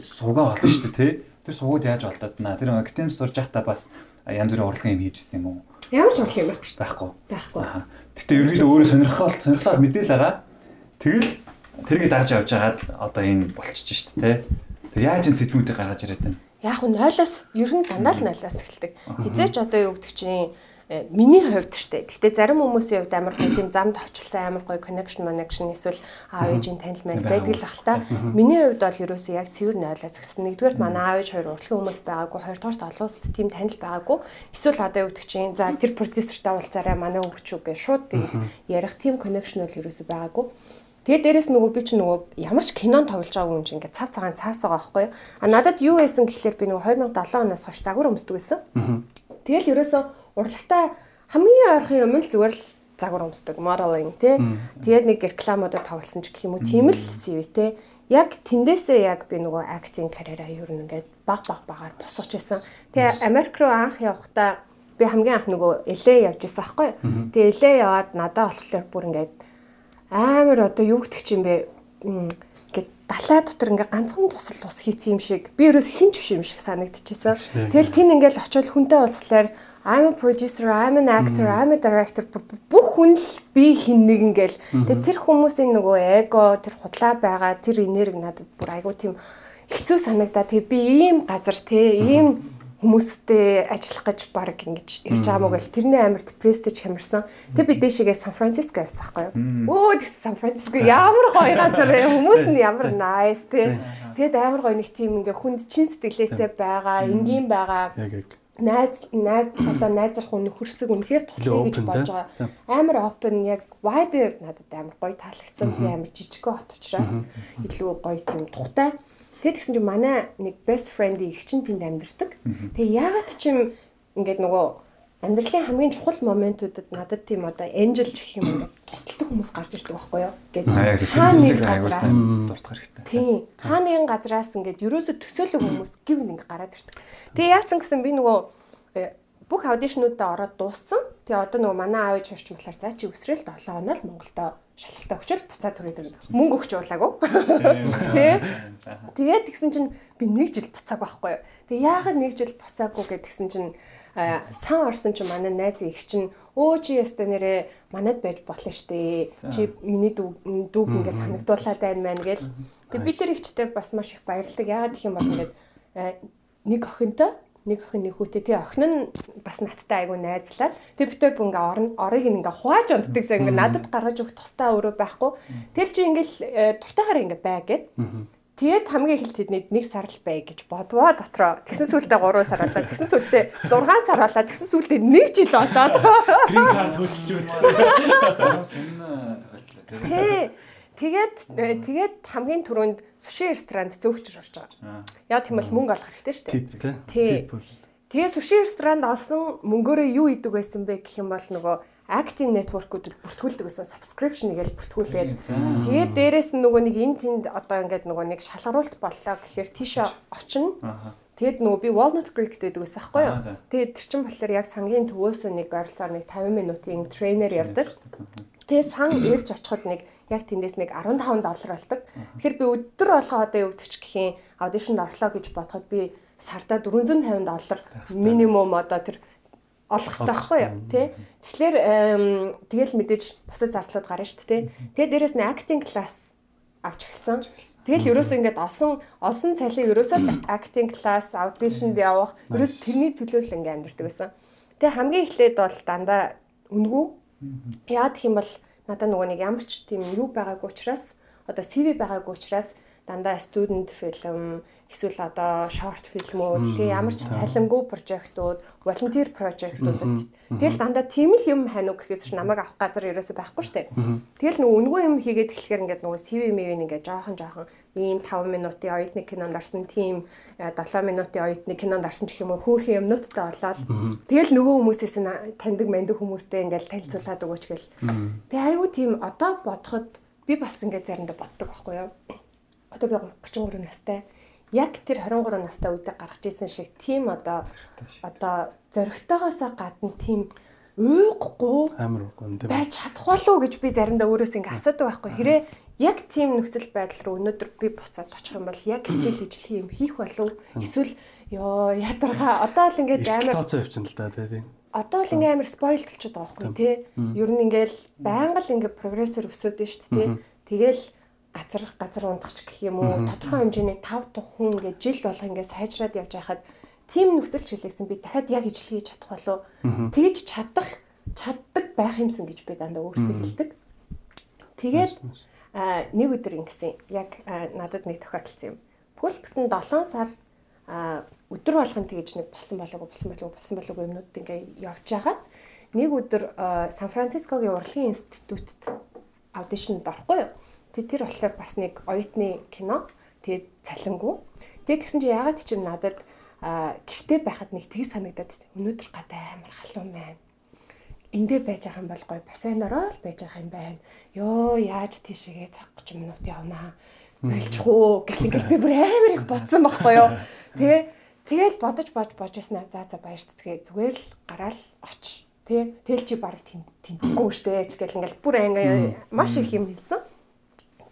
S1: суугаа олно шүү дээ тэ. Тэр суугууд яаж олдоод наа. Тэр академис сурж байхдаа бас янз бүрийн урлагийн юм хийжсэн юм уу?
S3: Ямар ч урлаг юм
S1: байхгүй.
S3: Байхгүй.
S1: Гэтэ ерөнхийдөө өөрөө сонирхол сонирхлоо мэдээлэл байгаа. Тэгэл тэргээ дааж явж хагаад одоо энэ болчихж шít те. Тэг яаж энэ сэтгүүдийг гаргаж ирээд байна?
S3: Яг нь нойлоос ер нь дандаа л нойлоос эхэлдэг. Хизээч одоо юу гэдэг чинь миний хувьд штэ. Гэхдээ зарим хүмүүсийн хувьд амар гоё тийм замд авчилсан амар гоё connection connection эсвэл аав ээжийн танил маань байдаг л ах та. Миний хувьд бол ерөөсөө яг цэвэр нойлоос гэсэн. Нэгдүгээр манай аав ээж хоёр уртлын хүмүүс байгаагүй, хоёрдугаар олон улсад тийм танил байгаагүй. Эсвэл одоо юу гэдэг чинь за тэр продюсертай уулзаарай манай хөгчүү гэж шууд ярих тийм connection бол ерөөсөө байгаагүй. Тэгээ дээрэс нөгөө би чи нөгөө ямар ч кинон тоглож байгаа юм чи ингээд цав цагаан цаас байгаа байхгүй? А надад юу байсан гэхлээр би нөгөө 2007 оноос хойш загвар өмсдөг байсан. Тэгэл ерөөсөө урлагтаа хамгийн ойрхон юм л зүгээр л загвар өмсдөг моделинг тий. Тэгээд нэг рекламуудад тоглосон ч гэх юм уу тийм л CV тий. Яг тэндээсээ яг би нөгөө актинг карьераа юу нэгээд баг баг багаар босгож байсан. Тэгээ Америк руу анх явахдаа би хамгийн анх нөгөө LA явж байсан байхгүй. Тэгээ LA яваад надаа болохоор бүр ингээд амар одоо юу гэдэг чинь бэ далай дотор ингээ ганцхан тусал ус хийц юм шиг. Би ерөөс хинч биш юм шиг санагдчихсан. Тэгэл тэн ингээл очиод хүнтэй уулзахлаар I'm a producer, I'm an actor, I'm a director бүх хүн л би хин нэг ингээл тэгээ тэр хүмүүсийн нөгөө эго тэр худлаа байгаа тэр энерги надад бүр айгу тийм хэцүү санагдаа. Тэгээ би ийм газар те ийм хүмүүстэй ажиллах гэж баг ингэж явж байгаа мó гэл тэрний амар депресстэй хямарсан. Тэг би дээшээгээ Сан Франциско явсан байхгүй юу? Өө тэг Сан Франциско ямар гоё газар вэ? Хүмүүс нь ямар nice тий. Тэгээд амар гоё нэг тийм ингээ хүнд чин сэтгэлээсээ байгаа, энгийн байгаа. Найз найз одоо найзрах хүн хөрсөг үнэхээр туслая гэж бодож байгаа. Амар open яг vibe надад амар гоё таалагдсан. Тэгээ амар жижигхэн хот учраас илүү гоё тийм тухтай. Тэгээд тэгсэн чинь манай нэг best friend-ийн их чинь тэнд амьдэрдэг. Тэгээ яагаад ч юм ингээд нөгөө амьдралын хамгийн чухал моментуудад надад тийм одоо angel гэх юм ингээд тусалдаг хүмүүс гарч ирдэг байхгүй юу гэдэг. Та нэг газраас
S1: дуртах хэрэгтэй.
S3: Тийм. Та нэгэн газраас ингээд ерөөсө төсөөлөг хүмүүс гів нэг гараад ирдэг. Тэгээ яасан гэсэн би нөгөө э, бүх аудишнуудаа ороод дууссан. Тэгээ одоо нөгөө манай аав ээж хорч болохоор за чи өсрөөл 7 хоноо л Монголдо шалгалтаа өгчөөл буцаад түрээд мөнгө өгч уулаагүй. Тэ. Тэгээд тэгсэн чинь би нэг жил буцааг байхгүй. Тэгээ яагаад нэг жил буцаагүй гэдгсэн чинь сан орсон чинь манай найз их чинь өө чи ястэ нэрэ манад байж болно штэ. Чи миний дүүг ингээд санагдуулаад байна мэн гэл. Тэгээ би тэр ихчтэй бас маш их баярлдаг. Яагаад гэх юм бол ингээд нэг охинтой нэг охин нэг хүүтэй тий охин нь бас надтай айгу найзлаад тэг битэр бүр ингээ орыг ингээ хувааж унтдаг зэ ингээ надад гаргаж өгөх тустай өөрөө байхгүй тэгэл чи ингээл э, дуртайгаар ингээ бай гэд Тэгээд хамгийн ихэлт тэдний нэг сар л бай гэж бодвоо дотроо. Тэгсэн сүултээ 3 сар болоо. Тэгсэн сүултээ 6 сар болоо. Тэгсэн сүултээ 1 жил болоод.
S2: Green card хөдөлж
S3: үзлээ. Тий. Тэгээд э, тэгээд хамгийн түрүүнд суши ресторанд зөөгчөж орж байгаа. Яг тийм бол мөнгө олох хэрэгтэй шүү дээ. Тий. Тэгээд суши ресторанд олсон мөнгөөрөө юу идэг байсан бэ гэх юм бол нөгөө acting network-уудад бүртгүүлдэг гэсэн subscription гэж бүртгүүлээд тэгээд дээрэс нь нөгөө нэг энэ тэнд одоо ингээд нөгөө нэг шалгаруулт боллоо гэхээр тийшээ очино. Тэгэд нөгөө би Walnut Creek гэдэг байсан байхгүй юу? Тэгээд тэр чин болохоор яг сангийн төвөөс нэг ойролцоогоор нэг 50 минутын трейнер явдаг. Тэгээ сан ирж очиход нэг яг тэндээс нэг 15 доллар болдог. Тэгэхээр би өдөр болгоо одоо юу гэдэг ч гэхийн аудишнд орлоо гэж бодоход би сардаа 450 доллар минимум одоо тэр олох хэрэгтэй байхгүй юу тий Тэгэхээр тэгэл мэдээж бусад зардлууд гарна шүү дээ тий Тэгээ дээрэс нь acting class авч эхэлсэн. Тэгэл ерөөсөө ингээд олсон олсон цалин ерөөсөө acting class auditionд явах ерөөс тэрний төлөө л ингээд амьдэрдэг байсан. Тэгээ хамгийн эхлээд бол дандаа үнгүү Яа гэх юм бол надад нөгөө нэг ямар ч тийм юу байгаагүй учраас одоо CV байгаагүй учраас дандаа student film эсвэл одоо short фильмүүд тий ямар ч цалингүй прожектууд, volunteer projectуудад тэгэл дандаа тийм л юм хань уу гэхээс ч намайг авах газар ерөөсөй байхгүй штэ. Тэгэл нөгөө үнгүй юм хийгээд эхлэхээр ингээд нөгөө CV мэвэн ингээд жоохон жоохон ийм 5 минутын оюутны кинонд орсон тийм 7 э, минутын оюутны кинонд орсон ч гэх юм уу хөөрхөн юмнуудтай болоод тэгэл нөгөө хүмүүсээс нь таньдаг мандаг хүмүүстэй ингээд танилцуулаад өгөөч гэл. Тэгээ айгүй тийм одоо бодоход би бас ингээд заримдаа боддог байхгүй юу. Одоо би 33 настай. Яг тэр 23 настай үедээ гаргаж исэн шиг тийм одоо одоо зөрөгтэйгоосоо гадна тийм уйггүй
S2: амар үгүй
S3: тийм. байж чадах болов гэж би заримдаа өөрөөс ингэ асуудаг байхгүй. Хэрэг яг тийм нөхцөл байдал руу өнөөдөр би буцаад очих юм бол яг стил ижлэх юм хийх болов эсвэл ёо ядаргаа одоо л ингээд
S2: амар тооцоо явчихна л да тийм
S3: одоо л ингээм амар спойл болчиход байгаа байхгүй тий. Ер нь ингээл байнга л ингээ прогрессор өсөд нь шүү дээ тий. Тэгэл газар газар ундахч гэх юм уу тодорхой хэмжээний 5 дух хүн ингээд жил болго ингээд сайжраад явж байхад тийм нөхцөл чиглэсэн би дахиад яг ижил хийж чадах болов тэгж чадах чаддаг байх юмсан гэж би дандаа өөртөө хэлдэг. Тэгээд нэг өдөр ингэсэн яг надад нэг тохиолдсон юм. Бүхэл бүтэн 7 сар өдөр болгон тэгж нэг болсон болоогүй болсон болоогүй болсон болоогүй юмнууд ингээ явж байгаад нэг өдөр Сан Францискогийн урлагийн институтт аудишнд орохгүй юу? Тэгээ тэр болохоор бас нэг оюутны кино. Тэгээд цалингүй. Тэгээд тэгсэн чинь ягаад ч юм надад гэртээ байхад нэг тгий санагдаад байсан. Өнөөдөр гадаа амар халуун байна. Эндээ байж байгаа юм бол гоё бассейнороо л байж байгаа юм байна. Йоо яаж тийшээгээ цаг 30 минут явнаа. Болчих уу гэх ингээл би бүр амар их бодсон байхгүй юу. Тэгээ тэгэл бодож бож божсна. За за баяр цэцгээ зүгээр л гараал оч. Тэ тэл чи баг тэнцэхгүй штэ ч гэл ингээл бүр анги маш их юм хэлсэн.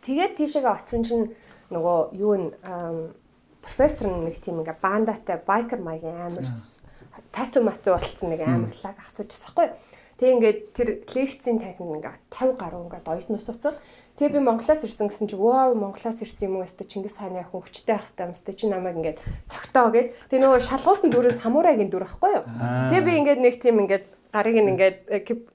S3: Тэгээд тийшээгээ оцсон чинь нөгөө юу н профессор нэг тийм ингээ бандатай байкер маягийн амар тату мату болцсон нэг амар лаг асууж байгаа байхгүй. Тэгээ ингээд тэр лекцийн танхимд ингээ 50 гаруй ингээ оюутнууд сууцсан. Тэгээ би Монголоос ирсэн гэсэн чи вау Монголоос ирсэн юм уу өстө Чингис хааны ах хөвчтэй ах хэвээр өстө чи намайг ингээд цогтоо гэд. Тэгээ нөгөө шалгуулсан дүрэн самурайгийн дүр байхгүй юу. Тэгээ би ингээд нэг тийм ингээд гарыг ингээд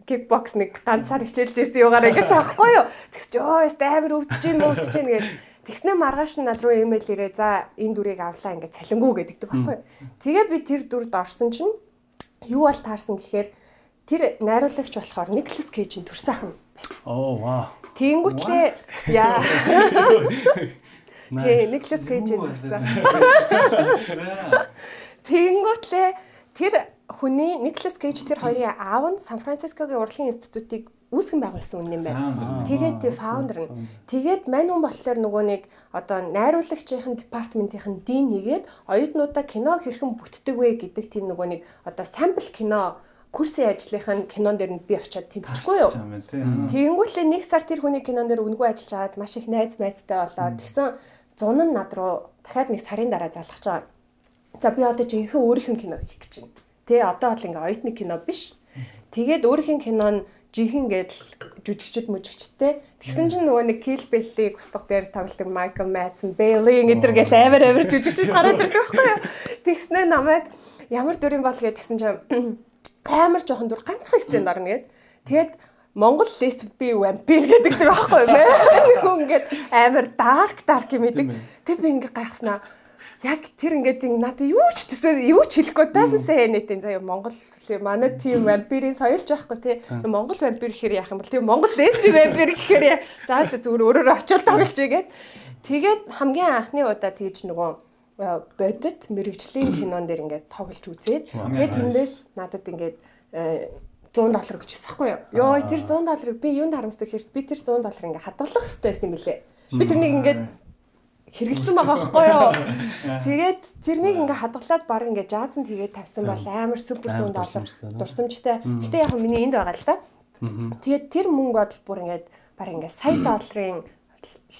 S3: кикбокс нэг ганцаар хичээлж ирсэн юугаар ингэж аахгүй юу. Тэгс чи өө өст амар өвдөж гин өвдөж гин гэж тэгснэ маргааш нь над руу имэйл ирээ за энэ дүрийг авлаа ингээд цалингүү гэдэгдэг байхгүй юу. Тэгээ би тэр дүрд орсон чинь юу бол таарсан гэхээр тэр найруулагч болохоор Никлас Кейжийн төр сайхан байсан.
S2: Оо вау.
S3: Тэнгүүтлээ яа. Тэгээ Никлас Кейжийн төрсэн. Тэнгүүтлээ тэр хүний Никлас Кейж тэр хоёрын аав нь Сан Францискогийн урлагийн институтыг үүсгэн байгуулсан хүн юм байна. Тэгээд тэр фаундер нь тэгээд мань хүн болохоор нөгөө нэг одоо найруулагчийн департаментийн дин хийгээд оюутнуудаа кино хэрхэн бүтдэг вэ гэдэг тийм нөгөө нэг одоо сампл кино курсын ажлынхаа кинон дээр нь би очиод тэмцэхгүй юу. Тэгэнгүүтлээ нэг сар тэр хүний кинон дээр үнгүй ажиллаж агаад маш их найз майзтай болоод тэгсэн зун нь над руу дахиад нэг сарын дараа залгаж байгаа. За би одоо жинхэнэ өөрийнх нь кино хийх гэж байна. Тэ одоо бол ингээ оюутны кино биш. Тэгээд өөрийнх нь кино нь жинхэнэ гэдэл жүжигчд мүжигчтэй. Тэгсэн чинь нөгөө нэг Kill Bill-ийг устгах дээр тоглодог Michael Madsen, Bailey ингэдэр гэл амар амар жүжигчд гараад ирдэг байхгүй юу. Тэгснээр намайг ямар дүрийн бол гэдгсэн чинь амар жоохон дур ганцхан сценд орно гэд. Тэгээд Монгол лесби вампир гэдэг дэр байхгүй юм. Хүн ингээд амар dark dark юм идэг. Тэг би ингээд гайхснаа. Яг тэр ингээд надад юу ч төсөө юу ч хэлэхгүй даасан сайн нэт заяа Монгол манай тийм вампирийн соёлж байхгүй тий. Монгол вампир гэхээр яах юм бол тийм Монгол лесби вампир гэхээр за за зүгээр өөрөөр очил тоглож игээд. Тэгээд хамгийн анхны удаа тэгж нөгөө бодит мэрэгжлийн кинон дээр ингээд тоглож үзээд тэгээд тэндээс надад ингээд 100 доллар гэж хэлсэхгүй юу. Йоо тэр 100 долларыг би юунд харамсдаг хэрэг? Би тэр 100 доллар ингээд хадгалах хэрэгтэй байсан юм билэ. Би тэрнийг ингээд хэрэгэлсэн байгаа байхгүй юу. Тэгээд тэрнийг ингээ хадгалаад баг ингээ жаазанд хийгээд тавьсан бол амар супер 100 доллар дурсамжтай. Гэтэ яг миний энд байгаа л да. Тэгээд тэр мөнгө бодол бүр ингээд баг ингээ сая долларын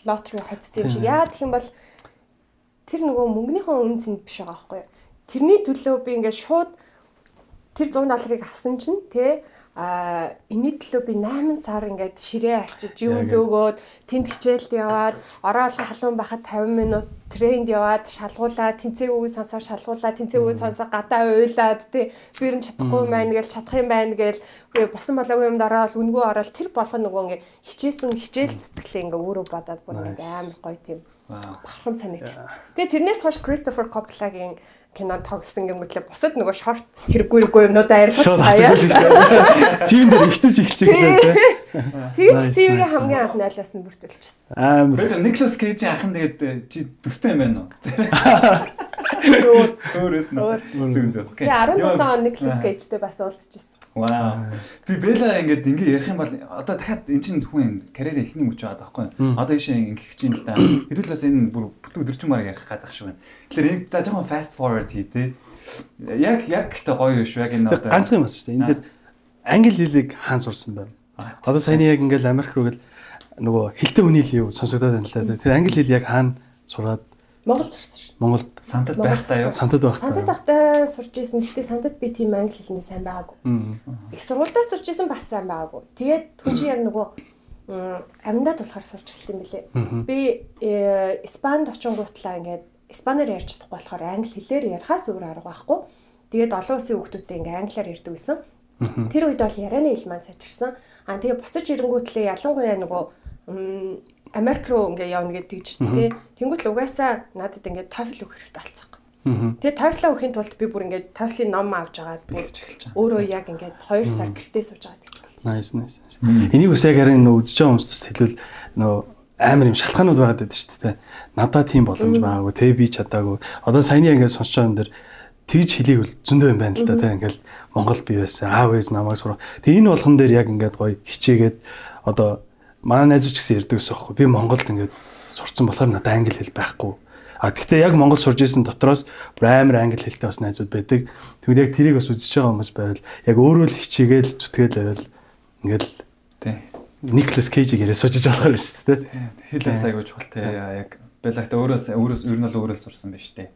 S3: лотери хоцсон юм шиг. Яа гэх юм бол тэр нөгөө мөнгөнийхөө үн цэнд биш байгаа байхгүй юу. Тэрний төлөө би ингээ шууд тэр 100 долларыг авсан чинь тий а энэний төлөө би 8 сар ингээд ширээ арчиж юу зөөгөөд тэнд хичээлд яваад ороо алга халуун байхад 50 минут тренд яваад шалгуулаад тэнцээ үгүй сонсоо шалгуулаад тэнцээ үгүй сонсоо гадаа уйлаад тий би ер нь чадахгүй юм байна гэж чадах юм байна гээл босон болоогүй юмд ороод үнгүй ороод тэр болгоо нөгөө ингээ хичээсэн хичээл зүтгэлээ ингээ өөрөө бодоод бүр ингээ амар гоё тийм Бархам санагдсан. Тэгээ тэрнээс хойш Кристофер Коплагийн кинонд тоглосон гэмэтлээ бусад нөгөө шорт хэрэггүй хэрэггүй юмнуудаа арилгаж
S2: хаяа. Цэвэн дээр ихтэж ихчихлээ.
S3: Тэгэж цэвэгээ хамгийн анх найлаас нь бүртүүлчихсэн.
S2: Амар.
S1: Би Никлас Кейжийн ахын тэгээд э, чи төстэй юм байна уу? Өөрөөс нь. Зүг зүг.
S3: Тэгээ 17 он Никлас Кейжтэй бас уулзчихсан.
S1: Вау. Би Бела ингээд ингээ ярих юм бол одоо дахиад эн чинь зөвхөн карьерийн эхний мөч байгаа байхгүй юу? Одоо ийшээ ингээ юм л да. Хэдүүлээс энэ бүр бүтэн өдөржмаар ярих гадах шиг байна. Тэгэхээр энийг за жоохон fast forward хий тээ. Яг яг гэдэг гоё юу шүү яг энэ
S2: одоо ганцхан юм байна шүү дээ. Энэ дээр англи хэлийг хаан сурсан байна. Одоо саяны яг ингээл Америк руу гэл нөгөө хилтэй хүний л юу сонсогдоод байна л да. Тэр англи хэл яг хаан сураад
S3: Монгол сурсан
S2: Монголд
S1: сантад байхдаа юу?
S2: Сантад байхдаа.
S3: Сантад байхдаа сурч исэн. Гэхдээ сантад би тийм англи хэлний сайн байгаагүй. Их сургуультай сурч исэн бас сайн байгаагүй. Тэгээд түн чи яг нөгөө амьдад болохоор сурч эхэлсэн билээ. Би э, Испанд очингуутлаа ингээд испанаар ярьж чадахгүй болохоор англи хэлээр ярихаас өөр арга байхгүй. Тэгээд олон улсын хүүхдүүдтэй ингээ англиар ярьдаг байсан. Тэр үед бол ярианы хэл маань сачирсан. Аа тэгээ буцаж ирэнгүүтлээ ялангуяа нөгөө Америк руу ингээ явна гэдэг тэгж тий. Тэнгүүт л угаасаа надад ингээ TOEFL өгөх хэрэгтэй болцсон. Тэгээ TOEFL өгөхийн тулд би бүр ингээ TOEFL-ийн ном авч байгаа бүр өөрөө яг ингээ 2 сар гэртээ сууж байгаа гэж болчихсон.
S2: Nice nice. Энийг бас яг харин нөө үзэж байгаа хүмүүст хэлвэл нөө амар юм шалтгаанууд байгаад байдаг шүү дээ. Надад тийм боломж байгаагүй, тэ би чадаагүй. Одоо саяны ингээд сонсож байгаа юм дэр тэгж хэлийг бол зөндөө юм байна л да. Тэ ингээд Монгол би байсан. Аав ээж намайг сурах. Тэг энэ болгон дээр яг ингээд гоё хичээгээд одоо манай найзууч гэсэн ярьдаг гэсэн аахгүй. Би Монголд ингээд сурцсан болохоор надад англи хэл байхгүй. А гэхдээ яг Монгол сурж исэн дотроос бүр амар англи хэлтэй бас найзууд байдаг. Тэгвэл яг тэрийг бас үзэж байгаа хүмүүс байвал яг өөрөө л хичээгээл зүтгээл байвал ингээд
S1: тий.
S2: Никлас Кейжийг яриа суужиж болохоор шүү дээ.
S1: Хэл бас айгуу чухал тий. Яг Белагта өөрөөс өөрөөс ер нь л өөрөөс сурсан байж тий.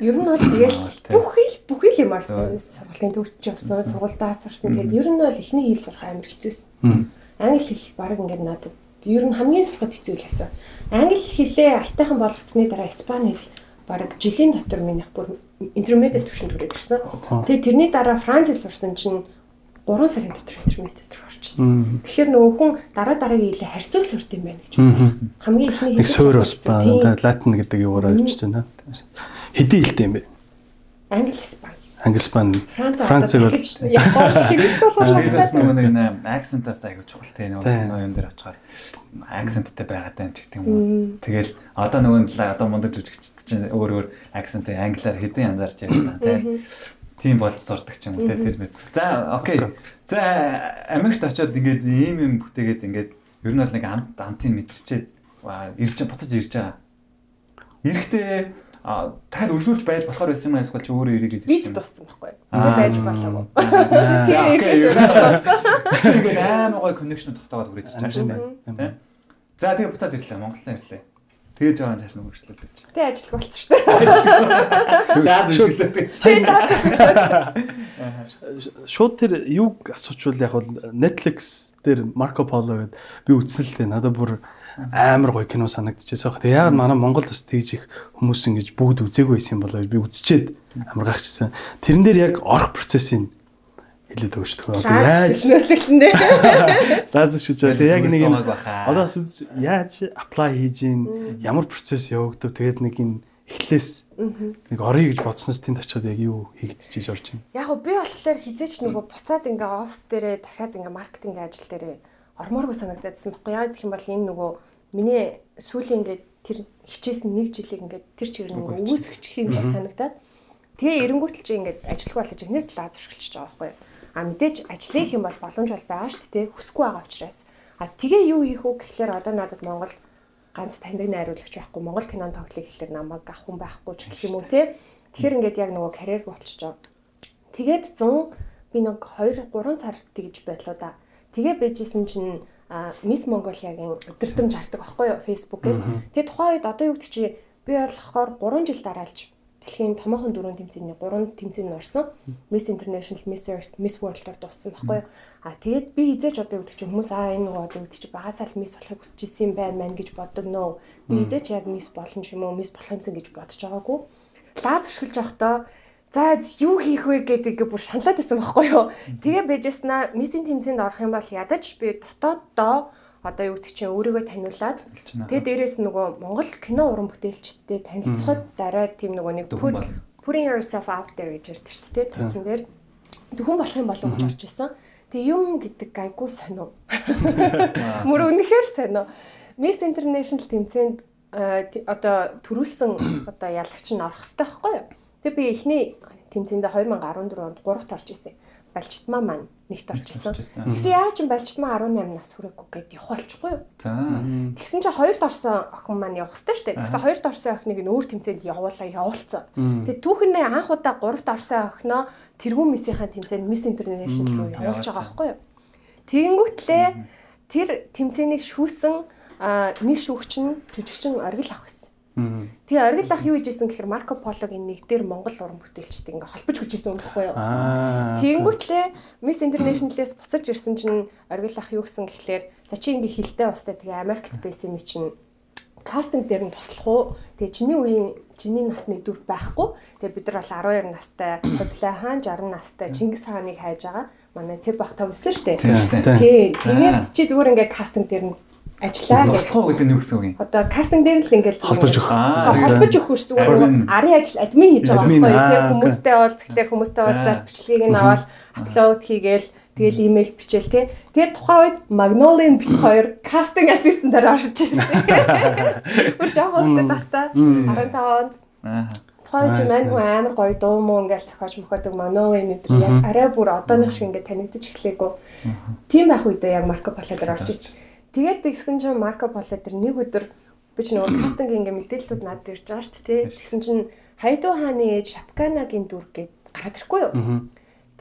S3: Ер нь бол тэгэл бүх хэл бүх хэл юмар сургуулийн төвч явсан, сургуульдаа сурсан. Тэгээд ер нь бол эхний хэл сурах амар хэцүүсэн англи хэл баг ингээд надад ер нь хамгийн сурахад хэцүү л байсан. Англи хэлээ айтайхан болгоцсны дараа испани хэл баг жилийн дотор минийх бүр интермедиат түвшинд хүрээд ирсэн. Тэгээ тэрний дараа франц хэл сурсан чинь 3 сарын дотор интермедиат руу орчихсон. Тэгэхээр нөгөө хүн дараа дараагийн хэлээ харьцуул сурд юм байна гэж бодсон. Хамгийн ихний
S2: хэл. Нэг суур бас. Латин гэдэг юугаар авчихсан. Хэдийн хэлтэй юм бэ?
S3: Англи, испани
S2: Англи, Испани, Францыг бол
S3: хэрэгс болгож
S1: бас нэг нэг акцентаас аягүй чухал те нэг юм дээр очихоор акценттэй байгаад байна ч гэх юм уу. Тэгэл одоо нөгөө нь одоо мундаг жүжигчд чинь өөр өөр акценттэй англиар хэдэн янзаар ярьж байна те. тийм болж сурдаг ч юм уу те тэр мэт. За окей. За Америкт очиод ингээд ийм юм бүтээгээд ингээд ер нь бол нэг амт амтын мэдэрчээд ирж буцаж ирж байгаа. Ирэхдээ а дахиад өргөлүүлж байж болохоор байсан юм эсвэл чи өөрөө ирэх гэдэг
S3: юм. Би туссан байхгүй. Ингээ байж болоогүй.
S1: Тэгээд амар гой коннекшн тогтоогод хүрээд чааш шүү дээ. За тэгээ буцаад ирлээ. Монголоо ирлээ. Тэгээ жаахан цааш нь хөрчлөлтэй чи.
S3: Тэгээ ажиллах болсон шүү дээ.
S1: Даад шүлдэлтэй.
S3: Тэгээ даад шүлдэлтэй.
S2: Шууд тэр юг асуучвал яг бол Netflix дээр Marco Polo гэдэг би үзсэн л дээ. Надад бүр амар гоё кино санагдчихсан. Тэгээ яг манай Монгол бас тэгж их хүмүүс ингэж бүгд үзээгүй байсан юм болоо би үзчихэд амар гайхчихсан. Тэрэн дээр яг орох процессын хэлээд өгч төгөө. Одоо яаж
S3: нөөцлөлтөндөө.
S2: Лаз шиж байгаа. Яг нэг юм одоо яаж apply хийж ийн ямар процесс явагдав. Тэгээд нэг энэ эхлээс нэг орё гэж бодсноос тэнд очиод яг юу хийгдчихэж орж байна.
S3: Яг би болохоор хизээч нөгөө буцаад ингээ офс дээрээ дахиад ингээ маркетинг ажил дээрээ ормооргүй санагдаадсан байхгүй яа гэх юм бол энэ нөгөө миний сүүлийн ингээ тэр хичээсэн нэг жилиг ингээ тэр чигээр нөгөө үүсгэж юм шиг санагдаад тэгээ эренгүүтэл чи ингээ ажиллах болж игнээс лаз уршилчихж байгаа байхгүй юу А мэдээж ажиллах юм бол боломж бол байгаа шүү дээ. Хүсэхгүй байгаа учраас. А тэгээ юу хийх үү гэхлээр одоо надад Монголд ганц таньдаг найруулагч байхгүй Монгол кинон тоглох гэхлээр намайг авах хүн байхгүй ч гэх юм уу те. Тэгэхээр ингээд яг нөгөө карьер болчихж байгаа. Тэгээд 100 би нэг 2 3 сар тэгж байлоо да. Тэгээ байжсэн чинь Мисс Монголиагийн өдөртөмж хардаг байхгүй юу фэйсбүүкээс. Тэгээ тухайн үед одоо юу гэдэг чи би болохоор 3 жил дараалж дэлхийн томоохон дөрвөн тэмцээний 3 тэмцээнд орсон. Miss International, Miss Earth, Miss World-оор дууссан байхгүй юу? А тэгээд би хизээч одоо өгдөг чинь хүмүүс аа энэ нөгөө одоо өгдөг чинь багасаал Miss болохыг хүсэж исэн юм байна мэн гэж боддог нөө. Би хизээч яг Miss болно юм уу, Miss болох юмсан гэж бодож байгаагүй. Лаа зуршилж явахдаа За юу хийх вэ гэдэг бүр шаналаад байсан байхгүй юу. Тэгээ байжснаа мисийн тэмцээнд орох юм бол ядаж би дотооддоо одоо юу гэдэг чинь өөрийгөө таниулаад тэгээ дээрэс нөгөө Монгол кино уран бүтээлчдтэй танилцахад дараа тийм нөгөө нэг putting yourself out there гэж ярьдаг шүү дээ тэнцэн дээр төхөн болох юм болов гэж орж исэн. Тэгээ юм гэдэг гайгүй сонио. Мөр үнэхээр сонио. Miss International тэмцээнд одоо төрүүлсэн одоо ялагч нь орох хэрэгтэй байхгүй юу? Тэгээ би эхний тэмцээндээ 2014 онд 3-т орж исэн балчтмаа маань нэгт орж исэн. Тэгсэн яа ч балчтмаа 18 нас хүрээгүй гэд явах болчихгүй юу?
S1: За.
S3: Тэгсэн чинь хоёрт орсон охин маань явах хэрэгтэй шүү дээ. Тэгсэн хоёрт орсон охиныг нь өөр тэмцээнд явуулаа явуулсан. Тэгээ түүхэндээ анх удаа гуравт орсон охиноо тэргүүн мисийнхаа тэмцээнд Miss International руу явуулж байгаа байхгүй юу? Тэгэнгүүтлээ тэр тэмцээнийг шүүсэн нэг шүүгч нь жүжигчин оргил авах гэсэн. Тэгээ оргил ах юу хийжсэн гэхээр Марко Пологийн нэг дээр Монгол уран бүтээлчтэй ингээ холбож хүчээсэн юм баггүй юу. Тэгэнгүүтлээ Miss International-ээс буцаж ирсэн чинь оргил ах юу гэсэн гэхлээр за чи ингээ хилтэй устай тэгээ Америкт байсан юм чинь кастинг дээр нь туслах уу? Тэгээ чиний үеийн чиний насны дүр байхгүй. Тэгээ бид нар бол 12 настай, Ховлаа хаан 60 настай Чингис хааныг хайж байгаа. Манай цэв бах тоглосон шүү дээ. Тий. Тэгээд чи зүгээр ингээ кастинг дээр нь ажиллаа
S1: гэж. Туслах уу гэдэг нь юу гэсэн үг юм?
S3: Одоо кастинг дээр л ингээл
S2: холбож өгөх.
S3: Холбож өгөх зүгээр нөгөө арын ажил админ хийж байгаа байхгүй тийм хүмүүстэй бол тэгэхээр хүмүүстэй бол зал бичлэгийг нь аваад апплод хийгээл тэгэл имэйл бичээл тий. Тэгээд тухайн үед Magnolian бит хоёр кастинг ассистентаар оршиж ирсэн. Бүр жоохон хөлтөд тахта 15 онд. Аа тухайн ч мань хүн амар гоё дуу муу ингээл зохиож мөхөдөг Magnolian өдр яг арай бүр одооных шиг ингээд танигдаж эхлэегүй. Тийм байх үедээ яг Marco Polo дээр орж ирсэн. Тэгээд тэгсэн чинь Марко Поло тэр нэг өдөр би ч нөгөө кастинг ингээ мэдээллүүд надад ирж байгаа шүү дээ. Тэгсэн чинь Хайду хааны ээж Шапканагийн дүр гээд гараад ирэхгүй юу?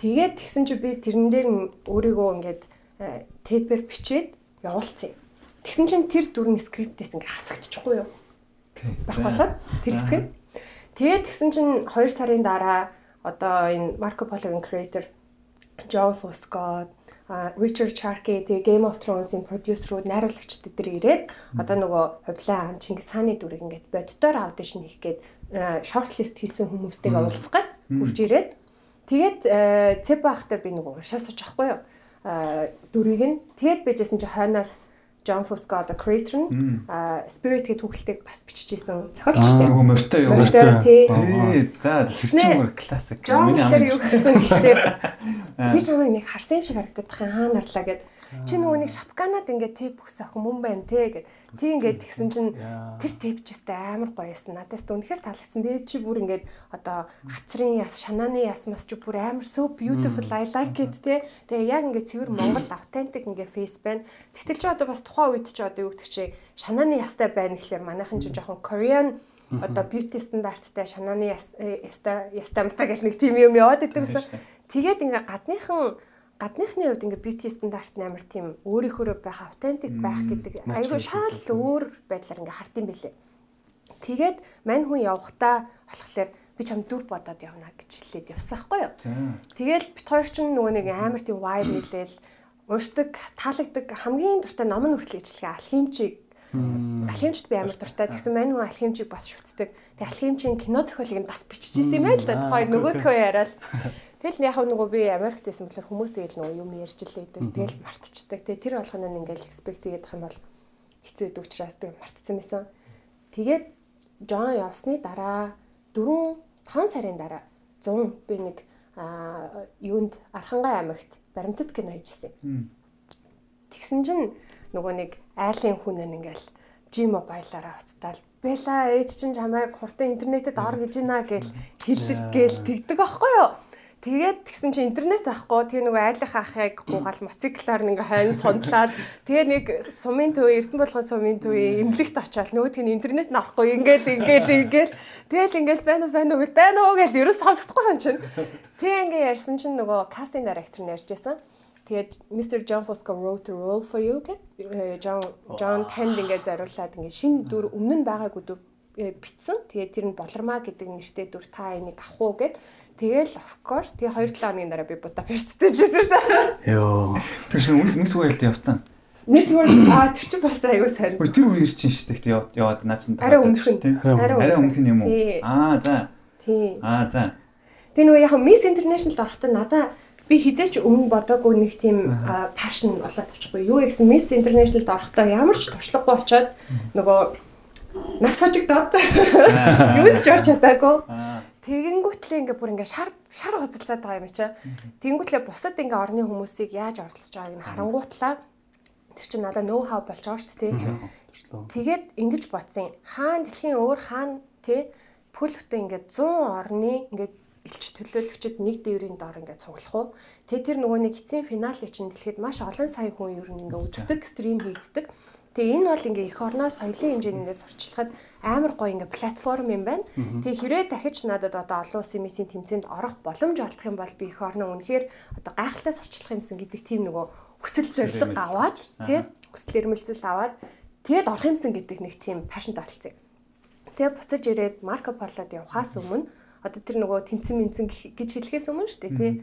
S3: Тэгээд тэгсэн чи би тэрэн дээр өөрийгөө ингээд тэпэр бичээд явуулсан юм. Тэгсэн чинь тэр дүрний скриптээс ингээ хасагдчихгүй юу? Бах болоод тэр хэсэг нь. Тэгээд тэгсэн чинь 2 сарын дараа одоо энэ Марко Пологын creator John Fusco Richard Charkey тэгээ Game of Thrones-ийн продюсерүүд найруулагчд дээр ирээд одоо нөгөө хувлаа хаан Чингис хааны дүрийг ингээд боддоор аудишн хийх гээд шортлист хийсэн хүмүүстэйг уулзах гээд хурж ирээд. Тэгээд цэп бахтай би нөгөө шаасууж ахгүй юу? Дүрийг нь. Тэгээд бижсэн чи хойноос John Fusco одоо creator нь Spirit гэх түүхэлтэйг бас биччихсэн зохиолчтой.
S1: Нөгөө морьтой юу?
S3: Морьтой тий.
S1: За хэрчмөр классик.
S3: Миний амын юу гэсэн гэхээр би чамайг нэг харсан юм шиг харагдаад тахын хаа нарлаа гэд Чи нөгөө нэг шапканад ингээд тэп бүс охин мөн байна те гэд. Тий ингээд тэгсэн чинь тэр тэпчэстэй амар гоёсэн. Надаас үнэхээр таалагдсан. Тэгээ чи бүр ингээд одоо хацрын яс, шанааны яс мас чи бүр амар so beautiful I like it те. Тэгээ яг ингээд цэвэр Монгол authentic ингээд face байна. Тэгтэл чи одоо бас тухайн үед чи одоо юу гэдэг чи шанааны ястай байна гэхлээр манайхан чи жоохон Korean одоо beauty стандарттай шанааны яста яста мста гэх нэг тийм юм яваад идэг гэсэн. Тэгээд ингээ гадныхан гадныхны хувьд ингээ beauty стандарт амар тийм өөрийнхөө байх authentic байх гэдэг айгүй шал өөр байдлаар ингээ хард юм бэлээ. Тэгээд мань хүн явхдаа болохоор би чам дүр бодоод явна гэж хэлээд явсан хгүй юу. Тэгэл бит хоёр ч нөгөө нэг амар тийм vibe хэлээл уушдаг, таалагддаг хамгийн дуртай ном нь хүртэл ижлэгээ алхимчиг Алхимчд би амар дуртай. Тэгсэн мань хүн алхимчийг бас шүтдэг. Тэгээ алхимчийн кино зохиолыг нь бас биччихсэн юм байл да. Тухайн нөгөөдхөө яриад. Тэгэл яг нөгөө би Америкт байсан болохоор хүмүүс тэгэл нөгөө юм ярьж лээдэг. Тэгэл мартчихдаг. Тэгээ тэр болгоно нь ингээл expect хийгээд юм бол хэцүү байдаг учраас тэг мартсан байсан. Тэгээд Жон явсны дараа 4 5 сарын дараа 100 би нэг а юунд Архангай аймагт баримтат кино хийжсэн. Тэгсэн чинь нөгөө нэг айлын хүн нь ингээл G-Mobile-аараа уцтаал Бэла ээж чинь чамайг хурдан интернетэд ор гэж байна гэл хэлэл гээл тэгдэг аахгүй юу. Тэгээд тэгсэн чинь интернет авахгүй тэгээ нөгөө айлынхаа ахыг гуугаал мотоциклаар нэг хайн сондлаад тэгээ нэг сумын төв Эрдэнэ болгон сумын төвийн эмнэлэгт очиад нөгөөдг нь интернет нарахгүй ингээд ингээд ингээд тэгэл ингээд байна байна уу байна уу гэж ерөөс сонсохгүй юм чинь. Тэгээ ингээд ярьсан чинь нөгөө кастинг директор нь ярьжсэн. Тэгээд Mr. John Fosco wrote a role for you гэдэг John John танд ингээд зориуллаад ингээд шинэ дүр өмнө нь байгаагүй дүр э, битсэн. Тэгээд тэр нь болормаа гэдэг нэртэй дүр та энийг авах уу гэд. Тэгэл of course тэгээ 2-7 хоногийн дараа би Будапешттэй шүү дээ.
S2: Йоо.
S1: Тэр шиг мис мис үеэлд явцсан.
S3: Miss World аа тэр чинь бас аюу сарь.
S1: Тэр үеэр чинь шүү дээ. Яваад наа чинь
S3: арай өмнөх нь.
S1: Арай өмнөх нь юм уу? Аа за.
S3: Тий.
S1: Аа за.
S3: Тэгээ нөгөө яг Miss International-д орохдоо надаа би хизээч өмнө бодоогүй нэг тийм пашн болоод авчихгүй. Юу гэсэн Miss International-д орохдоо ямар ч туршлагагүй очоод нөгөө нас хожигдоод юунд ч орч чадаагүй. Тэгэнгүүтлээ ингээ бүр ингээ шар шар гоцолцоод байгаа юм чи. Тэгэнгүүтлээ бусад ингээ орны хүмүүсийг яаж оролцож байгааг нь харангуутлаа тэр чинь надад ноу хау болж байгаа шүү дээ. Тэгээд ингэж бодсон. Хаан дэлхийн өөр хаан тий пүл хөтэ ингээ 100 орны ингээ элч төлөөлөгчд нэг дээврийн доор ингээд цуглах уу. Тэгээ тэр нөгөө нэг эцсийн финалыг чинь дэлхэд маш олон сая хүн ер нь ингээд үздэг, стрим хийгддэг. Тэгээ энэ бол ингээ эх орноо соёлын хэмжээнд ингээ сурчлахад амар гоё ингээ платформ юм байна. Тэгээ хэрэг дахиж надад одоо олон улсын миссийн тэмцээнд орох боломж олдох юм бол би эх орноо үнэхээр одоо гайхалтай сурчлах юмсан гэдэг тийм нөгөө хүсэл зориг аваад тий хүсэл эрмэлзэл аваад тэгэд орох юмсан гэдэг нэг тийм пашн таталцсан. Тэгээ буцаж ирээд Марко Полод явахаас өмнө одоо тэр нөгөө тэнцэн мэнцэн гэж хэлэхээс өмнө шүү дээ тий.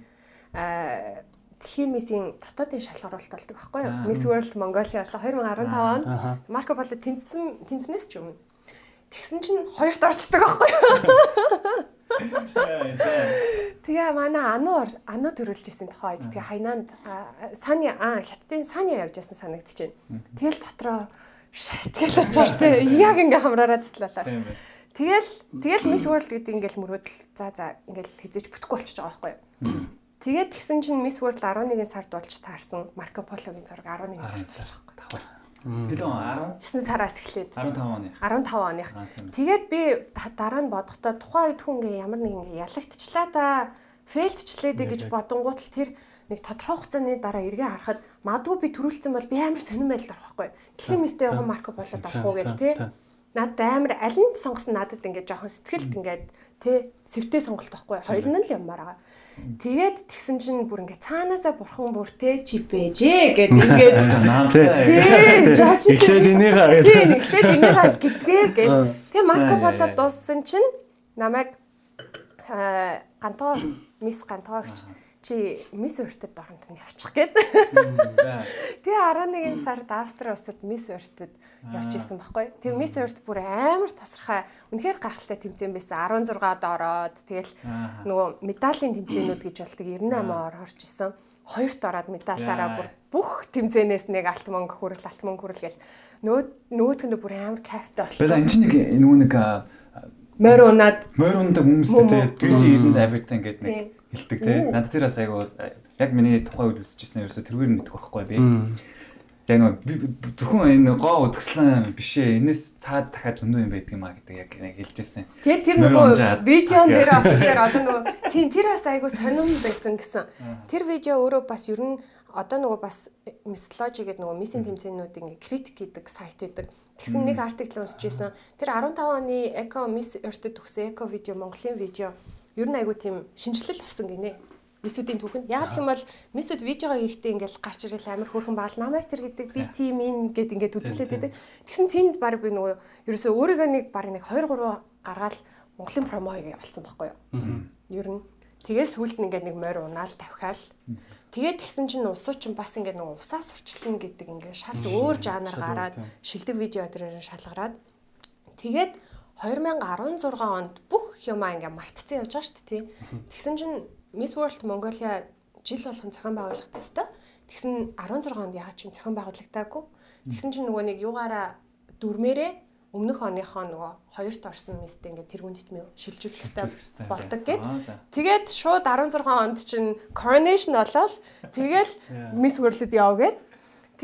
S3: Аа дэлхийн мисийн дотоодын шалгаруулалт болдог байхгүй юу? Miss World Mongolia болоо 2015 онд Марко Поло тэнцсэн тэнцнээс ч өмнө. Тэгсэн чинь хоёрт орчдөг байхгүй юу? Тэгээ манай ануу ануу төрүүлж исэн тухайд тэгээ хайнаанд саны аа хятадын саны явж ясан санагдчихэв. Тэгэл дотроо тэгэл очиж штэ яг ингээ хамраараа таслалаа. Тэгэл тэгэл Miss World гэдэг ингээл мөрөөдөл за за ингээл хизэж бүтэхгүй болчихж байгаа байхгүй юу. Тэгээд тэгсэн чинь Miss World 11 сард болж таарсан Марко Пологийн зураг 11 сард
S1: тавар. Хэдэн 10
S3: 9 сараас эхлээд.
S1: 15 оны
S3: 15 оных. Тэгээд би дараа нь бодохдоо тухайн үед хүн ингээ ямар нэг ингээ ялагдчихлаа та фейлдчлээ дэ гэж бодонгууд л тэр нэг тодорхой хугацааны дараа эргээ харахад магадгүй би төрүүлсэн бол би амар сонирн байдлаар байхгүй. Дэлхийн мистэй явах Марко Полод авах уу гэл тээ надад амар аль нь сонгосон надад ингээд жоохон сэтгэлд ингээд тэ сэвтэй сонголт байхгүй хоёр нь л юмар байгаа. Тэгээд тэгсэн чинь бүр ингээд цаанаасаа бурхан бүр тэ. чи бэжээ гэд ингээд тий жаач
S2: ихлээд энийгээ
S3: тий ихлээд энийгээ гэдгээ гэд. Тэгээ марко поло дууссан чинь намайг гантгаа мис гантгаагч чи мис өртөд оронд нь явчих гээд. Тэгээ 11 сард Австри улсад мис өртөд явж исэн байхгүй. Тэгээ мис өрт бүр амар тасархай үнэхээр гахалтай тэмцээн байсан. 16-д ороод тэгэл нөгөө медалийн тэмцээнүүд гэж болдог 98 орж исэн. Хоёрт ороод медалаараа бүр бүх тэмцээнээс нэг алт мөнгө хүрэл алт мөнгө хүрэл гэл нөгөөдх нь бүр амар кайфтай болчихсон.
S1: Бэлээ энэ чинь нэг нөгөө нэг
S3: морь унаад
S1: морь ундаг хүмүүстэй beauty isn't everything гэдэг нэг хэлдэг те. Надад тэр бас айгу яг миний тухай үед үзчихсэн ерөөсө тэргээр мэдэх байхгүй би. Яг нэг зөвхөн энэ гоо үзэсгэлэн биш ээ. Энэс цаад дахиад зөндөө юм байдаг юм а гэдэг яг хэлжсэн.
S3: Тэгээ тэр нөгөө видеон дээр болохоор одоо нөгөө тийм тэр бас айгу сонирм байсан гэсэн. Тэр видео өөрөө бас ер нь одоо нөгөө бас мистологи гэдэг нөгөө миссийн тэмцээнүүд ингээ критик гэдэг сайт байдаг. Тэгсэн нэг артикл уншиж ирсэн. Тэр 15 оны эко мисс өртөд төгсөн эко видео Монголын видео ер нь айгу тийм шинжилэл болсон гинэ мисүүдийн түүхэнд. Яг гэх юм бол мисүүд видеого хийхдээ ингээл гарч ирэл амар хөөрхөн багал намайг тэр гэдэг би тим ин гэд ингээд үзүүлээд байдаг. Тэгсэн тэнд баг би нөгөө ерөөсөө өөрийгөө нэг баг нэг 2 3 гаргаад Монголын промо хийгээ болсон байхгүй юу. Ер нь тэгээс сүлд нь ингээд нэг морь унаал тавхаал. Тэгээд тэгсэн чинь усуу чинь бас ингээд нэг усаа сурчлна гэдэг ингээд шал өөр жанр гараад шилдэг видео дээр шалгараад тэгээд 2016 онд бүх юмаа ингээ мартцсан явж байгаа шүү дээ. Тэгсэн чинь Miss World Mongolia жил болгон зохион байгуулах тест. Тэгсэн 16 онд яагаад ч юм зохион байгуулагдаагүй. Тэгсэн чинь нөгөө нэг югаараа дөрмээрээ өмнөх оныхоо нөгөө хоёрт орсон мистэй ингээд тэргүүн дитмээ шилжүүлэх хэрэгтэй болдог гэд. Тэгээд шууд 16 онд чинь coronation болоод тэгэл Miss World-д яв гэд.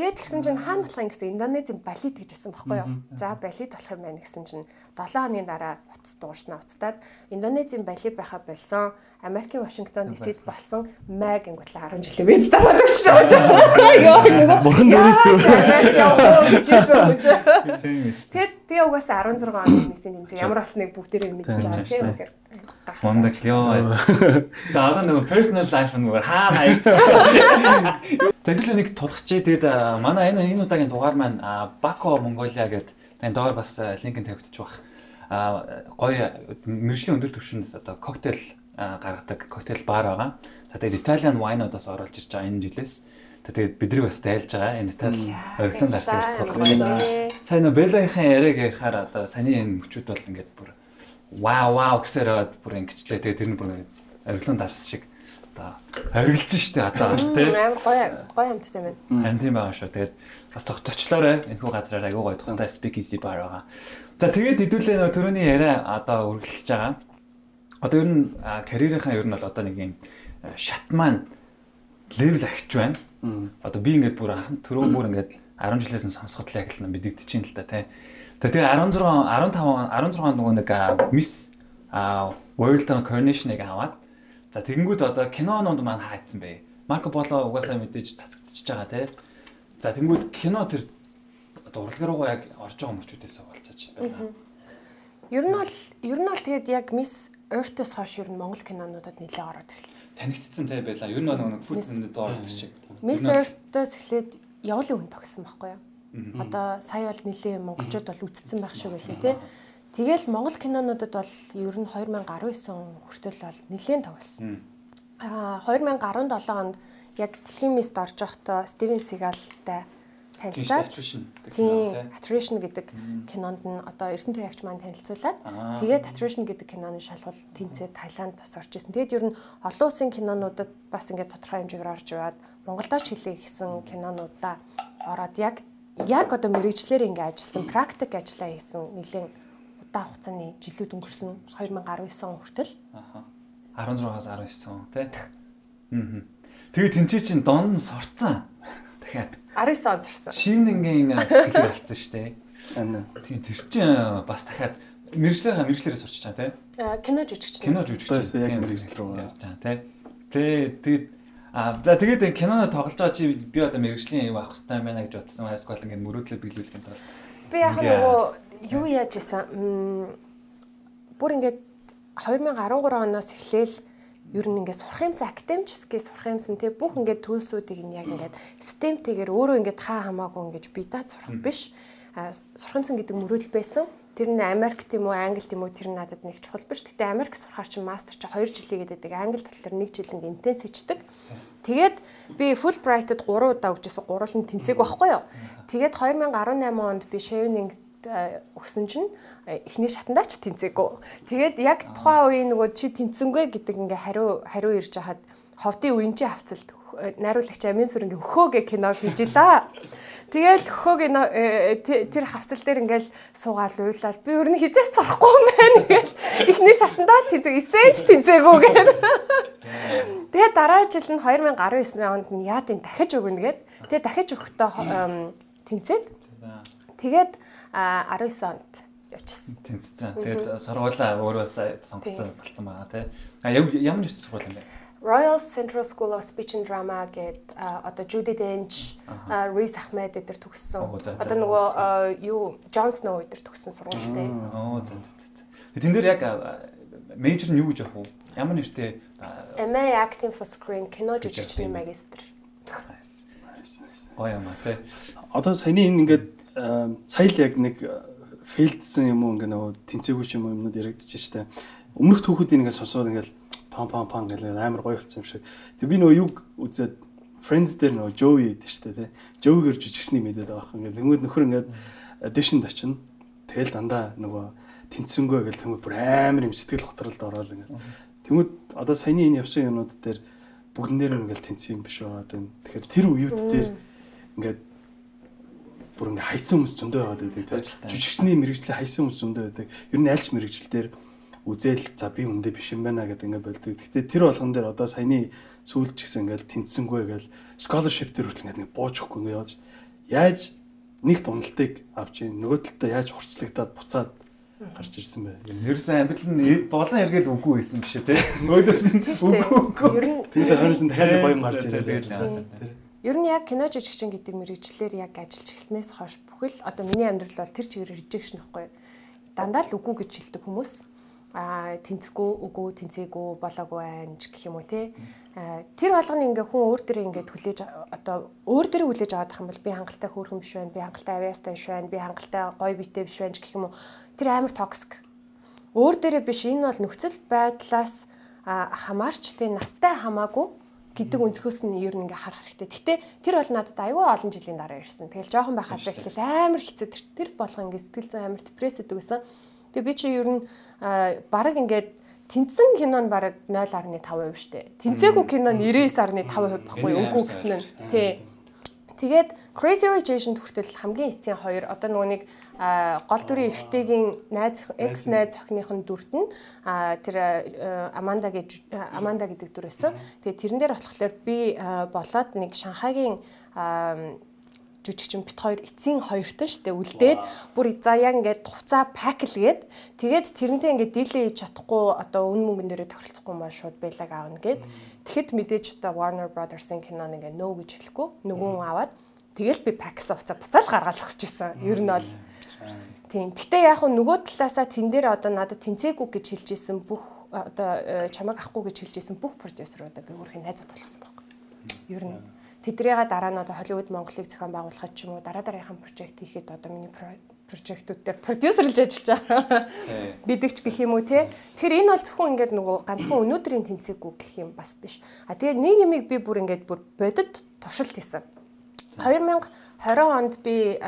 S3: Тэгээд тэгсэн чинь хаана болох юм гэсэн Индонезийн балет гэж хэлсэн байхгүй юу. За балет болох юм байна гэсэн чинь 7 хоногийн дараа утас дуурснаа уцтаад Индонезийн балет байхаа болсон. Америкийн Вашингтон ДС-д болсон Мэг гингүүтлээ 10 жилийн виз дараад өгч байгаа. Йоо нөгөө
S2: бурхан дээрээс
S3: Тэгээд Тэгээ угаасаа 16 оны хүмүүсийн тэмцээн ямар бас нэг бүгдээрээ мэдчихэж байгаа тийм үнэхээр.
S1: Монда клёо. За одоо нэг personal life нүгээр хаа хаягдчихсан. Тэгвэл нэг тулахчээ тэгээд манай энэ энэ удаагийн дугаар маань Бако Монголиа гэдэг энэ доор бас линк нь тавигдчих баг. А гоё мэржлийн өндөр түвшинд одоо коктейл гаргадаг коктейл бар байгаа. За тэгээд Italian wine-одоос оролж ирж байгаа энэ жилээс. Тэгээд бидрийг бас дайлж байгаа. Энэ Итали ориглон дарсаж тулах байна. Сайн нөө Беллахийн яриаг ярихаар одоо саний энэ мөчүүд бол ингээд бүр вау вау гэсээр бүр ингэчлээ. Тэгээд тэр нь бүр ориглон дарс шиг одоо хориглож штэ одоо
S3: тийм амар гоё гоё амттай байна.
S1: Харин тийм байгаа шүү. Тэгээд бас зочлоорой энэхүү газраар айгуу гоё тухайтай speak easy bar байгаа. За тэгээд хэдүүлээ нөө төрөний яриа одоо үргэлжлэж байгаа. Одоо ер нь карьерийнхаа ер нь бол одоо нэг юм шат маань левел ахиж байна. Одоо би ингээд бүр анх төрөө бүр ингээд 10 жилээс нь сонсоход л яг л мэдэгдэж байна л да тий. Тэгээ 16 15 16 нөгөө нэг Miss World Coronation-ыг аваад за тэгэнгүүт одоо кинонууд маань хаацсан бэ? Марко Поло угаасаа мэдээж цацагдчихж байгаа тий. За тэгэнгүүт кино тэр одоо урлагийн руугаа яг орж байгаа мөчүүдээс болцооч байна.
S3: Ер нь бол ер нь бол тэгээд яг Miss Earth-с хойш ер нь Монгол кинонуудад нэлээд ороод эхэлсэн.
S1: Танигдсан тий байлаа. Ер нь нэг фүлцэнд доор шиг.
S3: Miss Earth-с эхлээд явлын хүн тогсон байхгүй юу? Одоо сая бол нилийн монголчууд бол үтцсэн байх шиг байлээ тий. Тэгэл монгол кинонуудад бол ер нь 2019 хүртэл бол нэлээд тоглосон. Аа 2017 онд яг дэлхийн мист орж явахдаа Стивен Сигалтай танилцаад тийм Attrition гэдэг кинонд нь одоо Эрдэнэ туягч маань танилцуулаад тэгээд Attrition гэдэг киноны шалгуул тэнцээ Таиланд бас орж исэн. Тэгээд ер нь олон улсын кинонуудад бас ингээд тодорхой хэмжээгээр орж яваад Монголдоо ч хэлээ гэсэн кинонуудаа ороод яг яг одоо мэрэгчлэр ингээ ажилласан практик ажиллаа хийсэн нэлийн удаан хугацааны жилүүд өнгөрсөн 2019 он хүртэл.
S1: Аха. 16-аас 19 он тий. Аа. Тэгээ тэнцээ чин донд нь сурцсан. Дахиад
S3: 19 он сурсан.
S1: Шивнэнгийн сэтгэлээр алдсан шүү дээ. Аа. Тийм тэр чин бас дахиад мэрэгчлэрээ мэрэгчлэрээ сурч чаа тий.
S3: Кино жүжигч.
S1: Кино жүжигч. Яг мэрэгчлэр рүү явж чаа тий. Тэгээ тэгээд А за тэгээд киноно тоглож байгаа чи би одоо мэрэгжлийн юм авах хэрэгтэй байна гэж бодсон. Эсвэл ингээд мөрөөдлөө биелүүлэх юм бол
S3: би яг нөгөө юу яаж исэн бүр ингээд 2013 оноос эхлээл ер нь ингээд сурах юмсан академический сурах юмсан те бүх ингээд төлсүүдийг нь яг ингээд системтэйгээр өөрөө ингээд хаа хамаагүй ингээд бидаад сурах биш сурах юмсан гэдэг мөрөөдөл байсан Тэр нь Америк тийм үү, Англи тийм үү тэр нь надад нэг чухал биш. Гэтэ Америк сурахаар чинь мастер чи 2 жил хийгээд байдаг. Англи талаар 1 жил ингэ интенс хийдэг. Тэгээд би Fulbright-д 3 удаа өгчөөсөн. Гурвал нь тэнцээг байхгүй юу? Тэгээд 2018 онд би Chevening өгсөн чинь эхний шатандаа ч тэнцээгүй. Тэгээд яг тухайн үеийн нөгөө чи тэнцэнгүй гэдэг ингээ хариу хариу ирж хахад ховдын үенчи хавцалд найруулагч Амин сүрэнгийн хөхөөгээ кино хийж илаа. Тэгэл хөхөөг тэр хавцал дээр ингээл суугаал уйлал би өөр нь хизээс сурахгүй юм байна гэл эхний шатандаа тэнцэг эсэж тэнцээгүү гэл. Тэгээ дараа жил нь 2019 онд нь яадын дахиж өгнө гэд. Тэгээ дахиж өгөхдөө тэнцээд тэгээд 19 онд явчихсан.
S1: Тэнцсэн. Тэгээд сургуулаа өөрөө сонгоцсон болсон байгаа тий. А ямар нэгэн сургууль юм бэ?
S3: Royal Central School of Speech and Drama гэд одоо Judy Dench, Reese Ahmed эдэр төгссөн. Одоо нөгөө юу Jon Snow эдэр төгссөн сургууль шүү дээ.
S1: Оо за за. Тэн дээр яг мейжер нь юу гэж явах вэ? Ямар нэртэй?
S3: MA Acting for Screen кино жүжигчний магистр.
S1: Гоё юм аа тий.
S2: Одоо саяны энэ ингээд сая л яг нэг фейлдсэн юм уу ингээ нөгөө тэнцээгүй юм юмнууд яригдчих штэ. Өмнөх түүхүүдийг ингээ сонсоод ингээл пам пам пам гэл амар гоё болсон юм шиг. Тэг би нөгөө юг үзээд Friends дээр нөгөө Joey гэдэг штэ тий. Joey-гэр жүжигчнийг мэдээд байгаа юм. Ингээл тэнгууд нөхөр ингээд audition очино. Тэгэл дандаа нөгөө тэнцсэнгүй гэл тэнгууд бүр амар юм сэтгэл готролд ороод ингээд. Тэнгууд одоо саяны энэ явсан юмнууд дээр бүгдэн дээр ингээл тэнцсэн юм биш байгаа. Тэгэхээр тэр үеуд дээр ингээд бүр ингээ хайсан хүмүүс зөндөө байгаад байдаг тийм жүжигчний мэрэгчлээ хайсан хүмүүс зөндөө байдаг ер нь альч мэрэгжил дээр үзэл за би үндэ биш юм байна гэдэг ингээ болдог гэхдээ тэр болгон дээр одоо саяны сүүлч гэсэн ингээл тэнцсэнгүй гээл scholarship дээр хүртэл ингээ буучихгүй ингээ яаж яаж нэгт уналтыг авч ийн нөгөө талдаа яаж хурцлагдаад буцаад гарч ирсэн бэ.
S1: Ерөөсөн амьдрал нь болон эргэл үгүй байсан биш үү те. Өөдөөс нь үгүй.
S2: Ер нь хойноос нь дахиад баян гарч ирээ.
S3: Ер нь яг кино жүжигчин гэдэг мэрэгчлэр яг ажиллаж эхлснээс хойш бүхэл одоо миний амьдрал бол тэр чигээр rejection ихгүй. Дандаа л үгүй гэж хэлдэг хүмүүс. Аа тэнцэхгүй, үгүй, тэнцээгүй, болоогүй байна ч гэх юм уу те. Тэр болгоны ингээ хүн өөр дөрөө ингээ хүлээж одоо өөр дөрөө хүлээж аваад ах юм бол би хангалттай хөөрхөн биш байна, би хангалттай авиастай биш байна, би хангалттай гоё битэй биш байна гэх юм уу. Тэр амар токсик. Өөр дөрөө биш энэ бол нөхцөл байдлаас хамаарч те надтай хамаагүй гэдэг өнцгөөс нь ер нь ингээ харах хэрэгтэй. Гэтэ тэр бол надад аюул олон жилийн дараа ирсэн. Тэгэл жоохон байхаас эхлээл амар хэцүү тэр болох ингээ сэтгэл зүйн амар депресс гэдэг гэсэн. Тэгээ би чи ер нь баг ингээд тэнцэн кино нь баг 0.5% штэ. Тэнцээгүй кино нь 99.5% баггүй үгүй гэсэн нь. Тий. Тэгээд Crazy Rich Asian хүртэл хамгийн эцсийн хоёр. Одоо нөгөө нэг гол дүрийн эрэгтэйгийн найз экс найз охиныхын дүрт нь тэр Аманда гэж Аманда гэдэг дүр байсан. Тэгээд тэрэн дээр болохоор би болоод нэг Шанхайгийн жүжигчин бит хоёр эцсийн хоёрт нь штэ үлдээд бүр за яг ингээд туцаа паклгээд тэгээд тэрнтэй ингээд дийлээ хийж чадахгүй одоо үн мөнгөн дээрээ тохиролцохгүй маа шууд байлаг аавна гэд. Тэгэхэд мэдээж одоо Warner Brothers-ын кинон ингээд нөө гэж хэлэхгүй нөгөө аваад тэгэл би пакс уцаа буцаал гаргаал зогсож исэн. Ер нь бол. Тийм. Гэтэ яг нөгөө талаасаа тэн дээр одоо надад тэнцээгүй гэж хэлж исэн бүх одоо чамайг ахгүй гэж хэлж исэн бүх продюсеруудаа би өөрхийн найзууд болгосон байхгүй. Ер нь тэдрээгээ дараа нь одоо Холливуд Монголыг зохион байгуулахад ч юм уу дараа дараагийн прожект хийхэд одоо миний прожектууд дээр продюсерлж ажиллаж байгаа. Бидэгч гэх юм уу те. Тэгэхээр энэ бол зөвхөн ингээд нөгөө ганцхан өнөөдрийн тэнцээгүй гэх юм бас биш. А тэгээ нэг юмыг би бүр ингээд бүр бодит туршилт хийсэн. 2020 онд би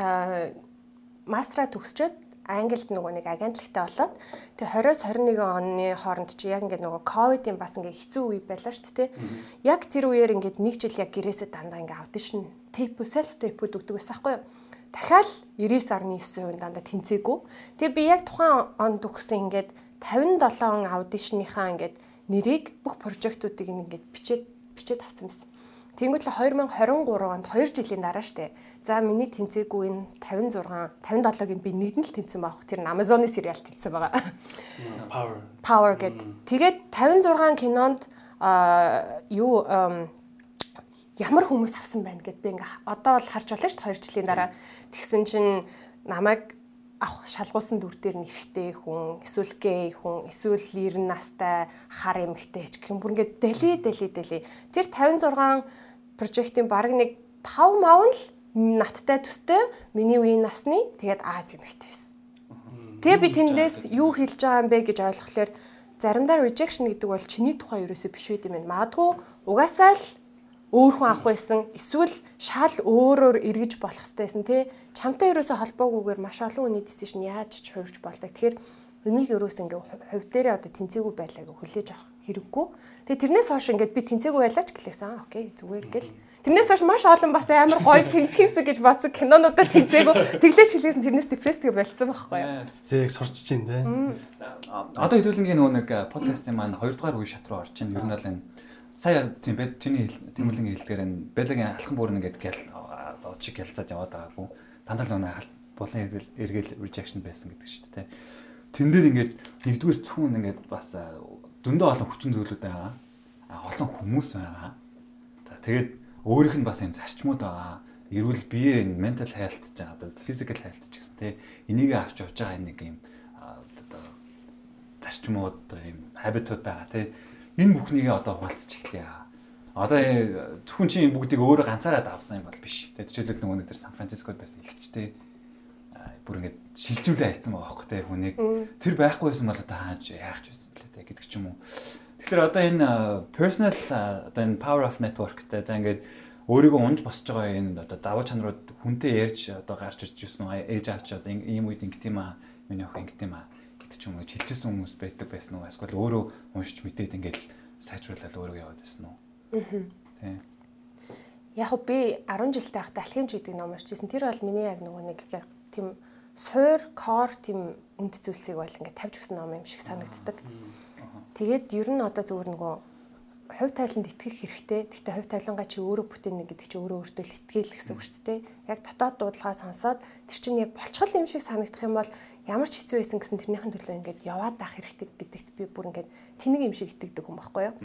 S3: мастера төгсчөөд Англид нөгөө нэг агентлагтай болоод тэгээ 20-с 21 оны хооронд чи яг ингээд нөгөө ковидын бас ингээд хэцүү үе байлаа шүү дээ. Яг тэр үеэр ингээд нэг жил яг гэрээсээ дандаа ингээд аудишн тейп селф тейпүүд өгдөг байсан байхгүй юу? Дахиад 99.9% дандаа тэнцээгүй. Тэгээ би яг тухайн онд өгсөн ингээд 57 аудишныхаа ингээд нэрийг бүх прожектуудыг ингээд бичээд бичээд авсан байсан. Тэнгүүт л 2023 онд 2 жилийн дараа штэ. За миний тэнцээгүй энэ 56 57-гийн би нэгэн л тэнцсэн baах. Тэр нь Amazon-ы сериал тэнцсэн байгаа.
S2: Power.
S3: Power гэд. Тэгээд 56 кинонд а юу ямар хүмүүс авсан байна гэд би ингээ одоо бол харж байна шүү дээ 2 жилийн дараа. Тэгсэн чинь намайг авах шалгуулсан дүр дээр нь эрэхтэй хүн, эсвэл гей хүн, эсвэл 90 настай хар эмэгтэй ч гэх юм бүр ингээд дали дали дали. Тэр 56 прожектын баг нэг 5 мав нь л надтай төстэй миний үеийн насны тэгээд Аз эмэгтэй байсан. Тэгээ би тэндээс юу хэлж байгаа юм бэ гэж ойлгохлоор заримдаа rejection гэдэг бол чиний тухай ерөөсөө биш байт юм байна. Магадгүй угаасаа л өөр хүн авах байсан эсвэл шал өөрөөр эргэж болох хэрэгтэй байсан тий чамтай ерөөсөө холбоогүйгээр маш олон хүний decision яаж ч хувирч болдог тэгэхээр энийг ерөөс ингээ хувь дээрээ одоо тэнцээгүй байлаа гэж хүлээж авах хэрэггүй. Тэгээ тэрнээс хойш ингээд би тэнцээгүй байлаач гэлээсэн. Окей, зүгээр гэл. Тэрнээс хойш маш олон бас амар гоё тэнцэх юмсэг гэж бодсон кинонуудад тэнцээгүй. Тэглээч хэлээсэн тэрнээс депресстэй болцсон байхгүй юу?
S2: Тэг сурч чинь те.
S1: Одоо хэдүүлэнгийн нөгөө нэг подкастын маань 2 дугаар үе шат руу орж чинь ер нь бол энэ сая тийм бед чиний тэмүүлэн хэлдгээр энэ бэлгийн алхан бүрэн ингээд гэл одоо чиг ялцаад яваад байгаагүй. Дандаа л нөгөө булан эргэл эргэл rejection байсан гэдэг шүү дээ. Тэн дээр ингээд нэгдүгээр зөвхөн ингээд бас зөндөө олон хүчин зүйлүүд байгаа. Олон хүмүүс байгаа. За тэгээд өөрийнх нь бас юм зарчмууд байгаа. Эрүүл бие mental health ч одоо physical health ч гэсэн те энийг авч явж байгаа нэг юм одоо зарчмууд юм habitуд байгаа те энэ бүхнийг одоо хуваалцаж эхлэе. Одоо зөвхөн чи энэ бүгдийг өөрөө ганцаараа давсан юм бол биш. Тэгээд жишээлбэл нөгөө нэг тэр Сан Францискод байсан ихчтэй бүр ингэж шилжүүлээ хайцсан байгаа байхгүй те хүнийг тэр байхгүйсэн бол одоо хааж яах ч байсан блэ те гэдэг ч юм уу. Тэгэхээр одоо энэ personal одоо энэ power of network-тэй за ингээд өөрийгөө унж босч байгаа энэ одоо даваа чанарууд хүнтэй ярьж одоо гарч ирж юусэн ээж авч одоо ийм үед ингэт юм аа миний охин ингэт юм аа гэдэг ч юм уу хэлчихсэн хүмүүс байдаг байсан уу? Эсвэл өөрөө уншиж мэдээд ингээд сайжруулаад өөрөө яваад байсан уу?
S3: Тийм Яг би 10 жилдээ байхдаа алхимж гэдэг ном уншижсэн. Тэр бол миний яг нөгөө нэг тийм суур, кор тийм үнд зүйлсийг бол ингээд тавьж өгсөн ном юм шиг санагддаг. Тэгээд ер нь одоо зүгээр нөгөө хувь тайланд итгэх хэрэгтэй. Гэхдээ хувь тайлангаа чи өөрөө бүтээнэ гэдэг чи өөрөө өөртөө л итгэл гэсэн үг шүү дээ. Яг дотоод дуудлагаа сонсоод тэр чинь яг болцгол юм шиг санагдах юм бол ямар ч хэцүү байсан гэсэн тэрнийхэн төлөө ингээд яваад байх хэрэгтэй гэдэгт би бүр ингээд тэнэг юм шиг итгэдэг юм баггүй юу.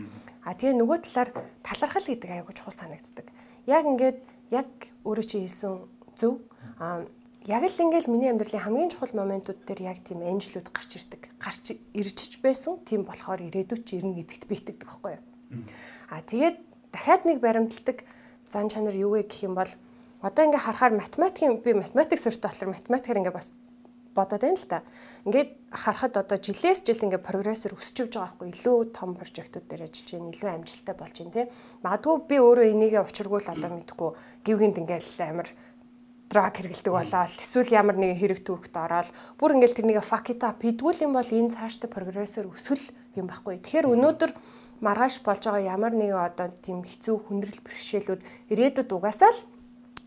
S3: А тэгээ нөгөө талаар талархал гэдэг аягүй чухал санагддаг. Яг ингээд яг өөрөө чи хэлсэн зөв. А яг л ингээл миний амьдралын хамгийн чухал моментууд дээр яг тийм энжлүүд гарч ирдэг. Гарч ирж байсан. Тийм болохоор ирээдүйд ч ирнэ гэдэгт би итгэдэг байхгүй юу. А тэгээд дахиад нэг баримталдаг зан чанар юу вэ гэх юм бол одоо ингээ харахаар математикийн би математик суртаа болохоор математикээр ингээ бас бодоод байна л та. Ингээд харахад одоо жилээс жилд ингээ прогрессор өсч явж байгаа байхгүй илүү том прожектууд дээр ажиллаж байна, илүү амжилттай болж байна те. Магадгүй би өөрөө энийгээ учиргуул одоо мэдгүй гівгэнд ингээл амар драг хэргэлдэг болоод эсвэл ямар нэгэн хэрэг түүхт ороод бүр ингээл тэрнийг факита пидгүүл юм бол энэ цаашдаа прогрессор өсөл юм байхгүй. Тэгэхээр өнөөдөр маргааш болж байгаа ямар нэгэн одоо тийм хэцүү хүндрэл бэрхшээлүүд ирээдүйд угаасаа л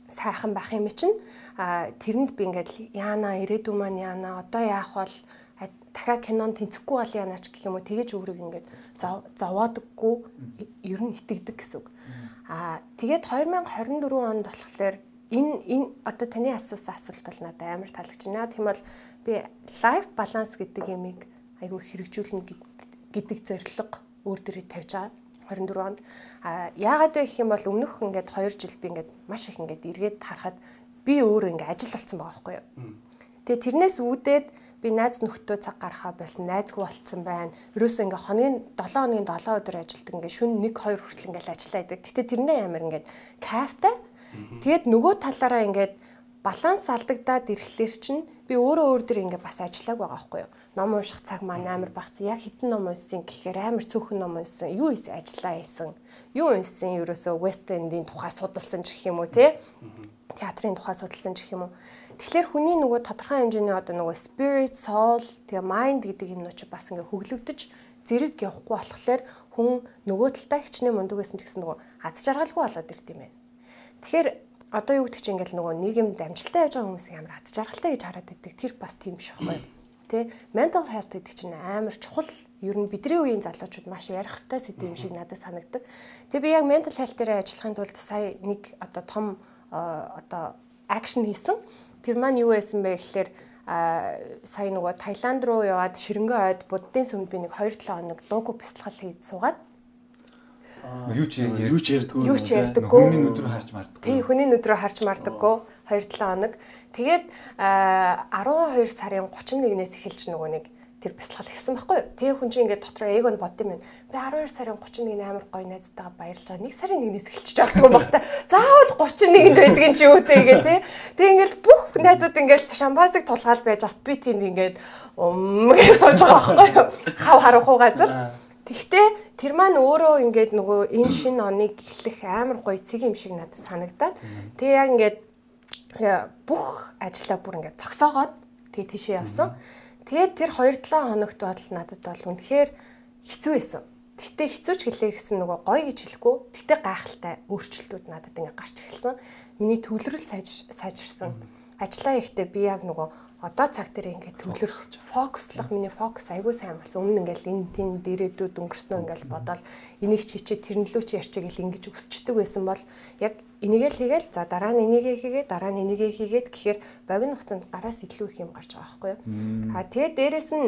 S3: сайхан байх юм чинь а тэрэнд би ингээд яана ирээдүй маань яана одоо яах бол дахиад кинонд тэнцэхгүй бол яана ч гэх юм уу? Тэгэж өөрийг ингээд зовоодаггүй ер нь итгэдэг гэсэн үг. А тэгээд 2024 онд болохоор энэ энэ одоо таны асуусан асуулт бол надад амар таалагдж байна. Тийм бол би лайф баланс гэдэг ямиг айгүй хэрэгжүүлнэ гэдэг зорилго өөр дөрөв тавьж байгаа. 24 онд а яагаад вэ гэх юм бол өмнөх ингээд 2 жил би ингээд маш их ингээд эргээд харахад би өөрөө ингээд ажил болсон байгаа байхгүй юу. Тэгээ тэрнээс үүдээд би найз нөхдөө цаг гаргахаа байсан найзгүй болцсон байна. Ерөөсөө ингээ хоногийн 7 хоногийн 7 өдөр ажилдаг ингээ шүн 1 2 хүртэл ингээ ажиллаа идэг. Гэтэ тэрнээ амар ингээ кайфтай Тэгээд нөгөө талаараа ингээд баланс алдагдаад ирэхлээр чинь би өөрөө өөр дөр ингээд бас ажиллааг байгаа байхгүй юу. Ном унших цаг маань амар багсан. Яг хитэн ном уншсан гэхээр амар цөөхөн ном уншсан. Юу ийс ажиллаа хийсэн. Юу уншсан ерөөсөө West End-ийн тухай судалсан гэх юм уу те. Театрын тухай судалсан гэх юм уу. Тэгэхээр хүний нөгөө тодорхой хэмжээний одоо нөгөө spirit, soul, тэгээ mind гэдэг юмнууд ч бас ингээ хөглөгдөж зэрэг явахгүй болохоор хүн нөгөө талдаа хичнээн мундаг байсан ч гэсэн нөгөө аз жаргалгүй болоод ирд юм байна. Тэгэхээр одоо юу гэдэг чинь ингээл нөгөө нийгэмд амжилттай яж байгаа хүмүүсийг амар аз жаргалтай гэж хараад идэг. Тэр бас тийм биш байхгүй юу? Тэ mental health гэдэг чинь амар чухал ер нь бидний үеийн залуучууд маш ярих хэвээр сэдв юм шиг надад санагддаг. Тэгээ би яг mental health дээр ажиллахын тулд сая нэг одоо том одоо акшн хийсэн. Тэр маань юу байсан бэ гэхээр а сая нөгөө Таиланд руу яваад ширэнгөө ойд буддын сүмд би нэг 2-7 хоног дуугүй бясалгал хийж суугаад
S1: Юу ч
S2: юу ч ярьдаггүй.
S3: Юу ч ярьдаггүй.
S1: Хүний нүд рүү харж мардаггүй.
S3: Тий, хүний нүд рүү харж мардаггүй. 2-7 хоног. Тэгээд 12 сарын 31-ээс эхэлж нөгөө нэг тэр бясалгал хийсэн байхгүй юу? Тэгээ хүн чинь ингээд дотроо эгонд бодсон юм. Би 12 сарын 31-ний амар гоё найзтайгаа баярлж байгаа. 1 сарын 1-ээс эхэлчих жаалтгүй багта. Заавал 31-нд байдаг юм чи юу те гээ те. Тэгээ ингээд бүх найзууд ингээд шампансыг тулгаал байж ат би тийм ингээд ум гэж сууж байгаа байхгүй юу? Хав харахгүй газар. Тэгтээ тэр маань өөрөө ингээд нөгөө энэ шинэ оныг эхлэх амар гоё цэг юм шиг надад санагдаад тэгээ яг ингээд бүх ажлаа бүр ингээд зогсоогоод тэгээ тийшээ явсан. Тэгээд тэр 2-7 хоногт бодол надад бол үнэхээр хэцүү байсан. Тэгтээ хэцүү ч хэлээ гэсэн нөгөө гоё гэж хэлэхгүй. Тэгтээ гайхалтай өөрчлөлтүүд надад ингээ гарч ирсэн. Миний төвлөрөл сайжирсан. Ажлаа ихтэй би яг нөгөө одоо цаг дээр ингээд төвлөрөх фокуслах миний фокус айгүй сайн болсон. Өмнө ингээл энэ тийм дээрээдүүд өнгөрснөө ингээл бодоод энийг чичээ тэрнлүү чи ярьчих гэл ингэж өсчдөг байсан бол яг энийгээ л хийгээл за дараа нь энийгээ хийгээд дараа нь энийгээ хийгээд гэхээр богино хугацаанд гараас илүү их юм гарч байгаа байхгүй юу. А тэгээд дээрэс нь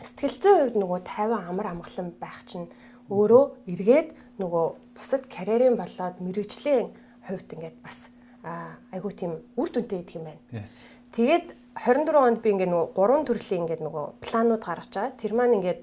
S3: сэтгэл зүйн хувьд нөгөө 50 амар амгалан байх чинь өөрөө эргээд нөгөө бусад карьерийн болоод мэрэгжлийн хувьд ингээд бас айгүй тийм үр дүнтэй идэх юм байна. Тэгээд 24 онд би ингээд нөгөө гурван төрлийн ингээд нөгөө планууд гаргаж байгаа. Тэр маань ингээд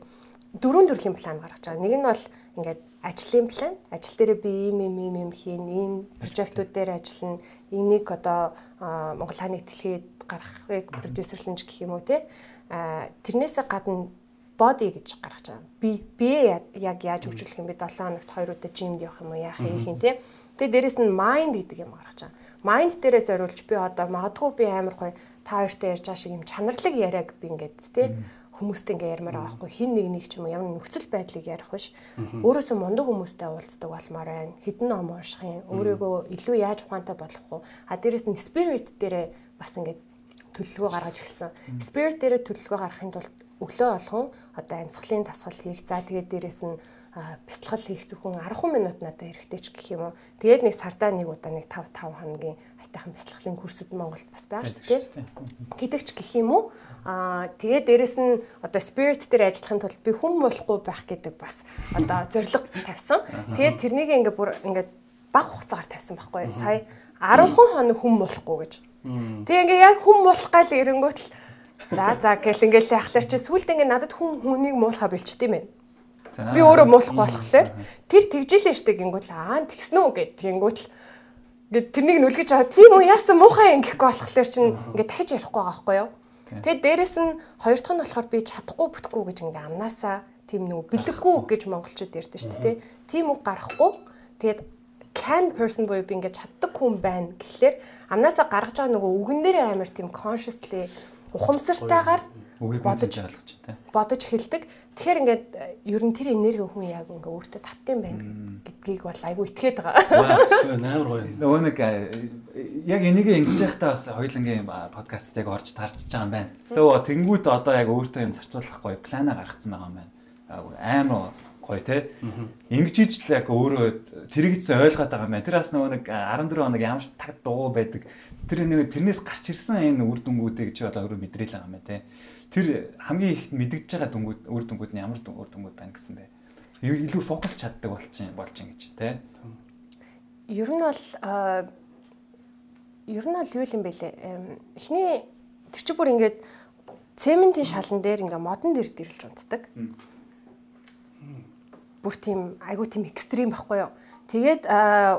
S3: дөрвөн төрлийн план гаргаж байгаа. Нэг нь бол ингээд ажлын план. Ажил дээр би ийм ийм ийм ийм хийн, ийм прожектууд дээр ажиллана. Энийг одоо Монгол хааныг дэлхийд гаргахыг продюсерлэнж гэх юм уу те. А тэрнээсээ гадна body гэж гаргаж байгаа. Би би яг яаж хөгжүүлэх юм бэ? 7 хоногт 2 удаа жимд явах юм уу? Яах юм те. Тэгээ дээрэс нь mind гэдэг юм гаргаж байгаа. Mind дээрээ зориулж би одоо магадгүй би амар гоё та хоёртой ярьж байгаа шиг юм чанарлаг яриаг би ингээд тий хүмүүстэй ингээ ярмаар байгаа байхгүй. Хин нэг нэг ч юм уу ямар нөхцөл байдлыг ярих биш өөрөөсөө мундаг хүмүүстэй уулздаг болмоор байна. Хідэн ном унших юм өөрийгөө илүү яаж ухаантай болох уу а дээрэс нь spirit дээрээ бас ингээд төлөвлөгөө гаргаж эхэлсэн spirit дээрээ төлөвлөгөө гаргахын тулд өглөө болгон одоо амьсгалын дасгал хийх за тэгээд дээрэс нь бяцлал хийх зөвхөн 10 минут надад хэрэгтэй ч гэх юм уу. Тэгээд нэг сардаа нэг удаа нэг 5 5 хоногийн айтайхан бяцлаглалын курсууд Монголд бас байгаа шүү дээ. Гэдэг ч гэх юм уу. Аа тэгээд дээрэс нь одоо spirit дээр ажиллахын тулд би хүм болохгүй байх гэдэг бас одоо зориг тавьсан. Тэгээд тэрнийг ингээ бүр ингээ баг хугацаагаар тавьсан байхгүй? Сая 10 хоног хүм болохгүй гэж. Тэгээ ингээ яг хүм болох гал эрэнгүүт л за за гэл ингээл яхалаар чи сүулт ингээ надад хүн хүнийг муулахаа бэлчт юм байна. Би өөрөө муулахгүй болохоор тэр тэгжилээ штэ гингүүт аа тэгсэн үү гэд гингүүт л Ингээд тэрнийг нүлгэж аваа. Тийм үү яасан муухай юм гэхгүй болохоор чинь ингээд дахиж ярихгүй байгаа байхгүй юу? Тэгээд дээрэс нь хоёр дахь нь болохоор би чадахгүй бүтэхгүй гэж ингээд амнаасаа тийм нэг бэлэггүй гэж монголчууд ярьдэн шүү дээ. Тийм үг гарахгүй. Тэгээд can person буюу би ингээд чаддаг хүн байна гэхлээр амнаасаа гаргаж байгаа нөгөө үгэн дээр амар тийм consciously ухамсартайгаар бодож бодож хэлдэг. Тэгэхээр ингээд ер нь тэр энерги хүн яг ингээ өөртөө татсан байна гэдгийг бол айгүй итгээд байгаа.
S2: Амар гоё.
S1: Нөгөө нэг яг энийг ингэж яхтаа бас хоёулангийн подкаст яг орж тарчж байгаа юм байна. So тэнгуут одоо яг өөртөө юм зарцуулахгүй плана гаргацсан байгаа юм байна. Амар гоё те. Ингэж ижил яг өөрөө тэрэгдсэн ойлгоод байгаа юм байна. Тэр бас нөгөө нэг 14 хоног ямар ч таг дуу байдаг. Тэр нэг тэрнээс гарч ирсэн энэ үр дүнгуудыг чи одоо өөрөө мэдрээл байгаа юм байна те тэр хамгийн их мэдэгдэж байгаа дүнгууд өөр дүнгууд нь ямар дүр дүнгууд байна гэсэн бэ? Илүү фокус чаддаг болчих болж ин гэж тий.
S3: Ер нь бол ер нь бол юу юм бэ лээ? Эхний тэр чи бүр ингээд цементийн шалан дээр ингээ модон дэр дэрлж унтдаг. Бүр тийм айгуу тийм экстрим байхгүй юу? Тэгээд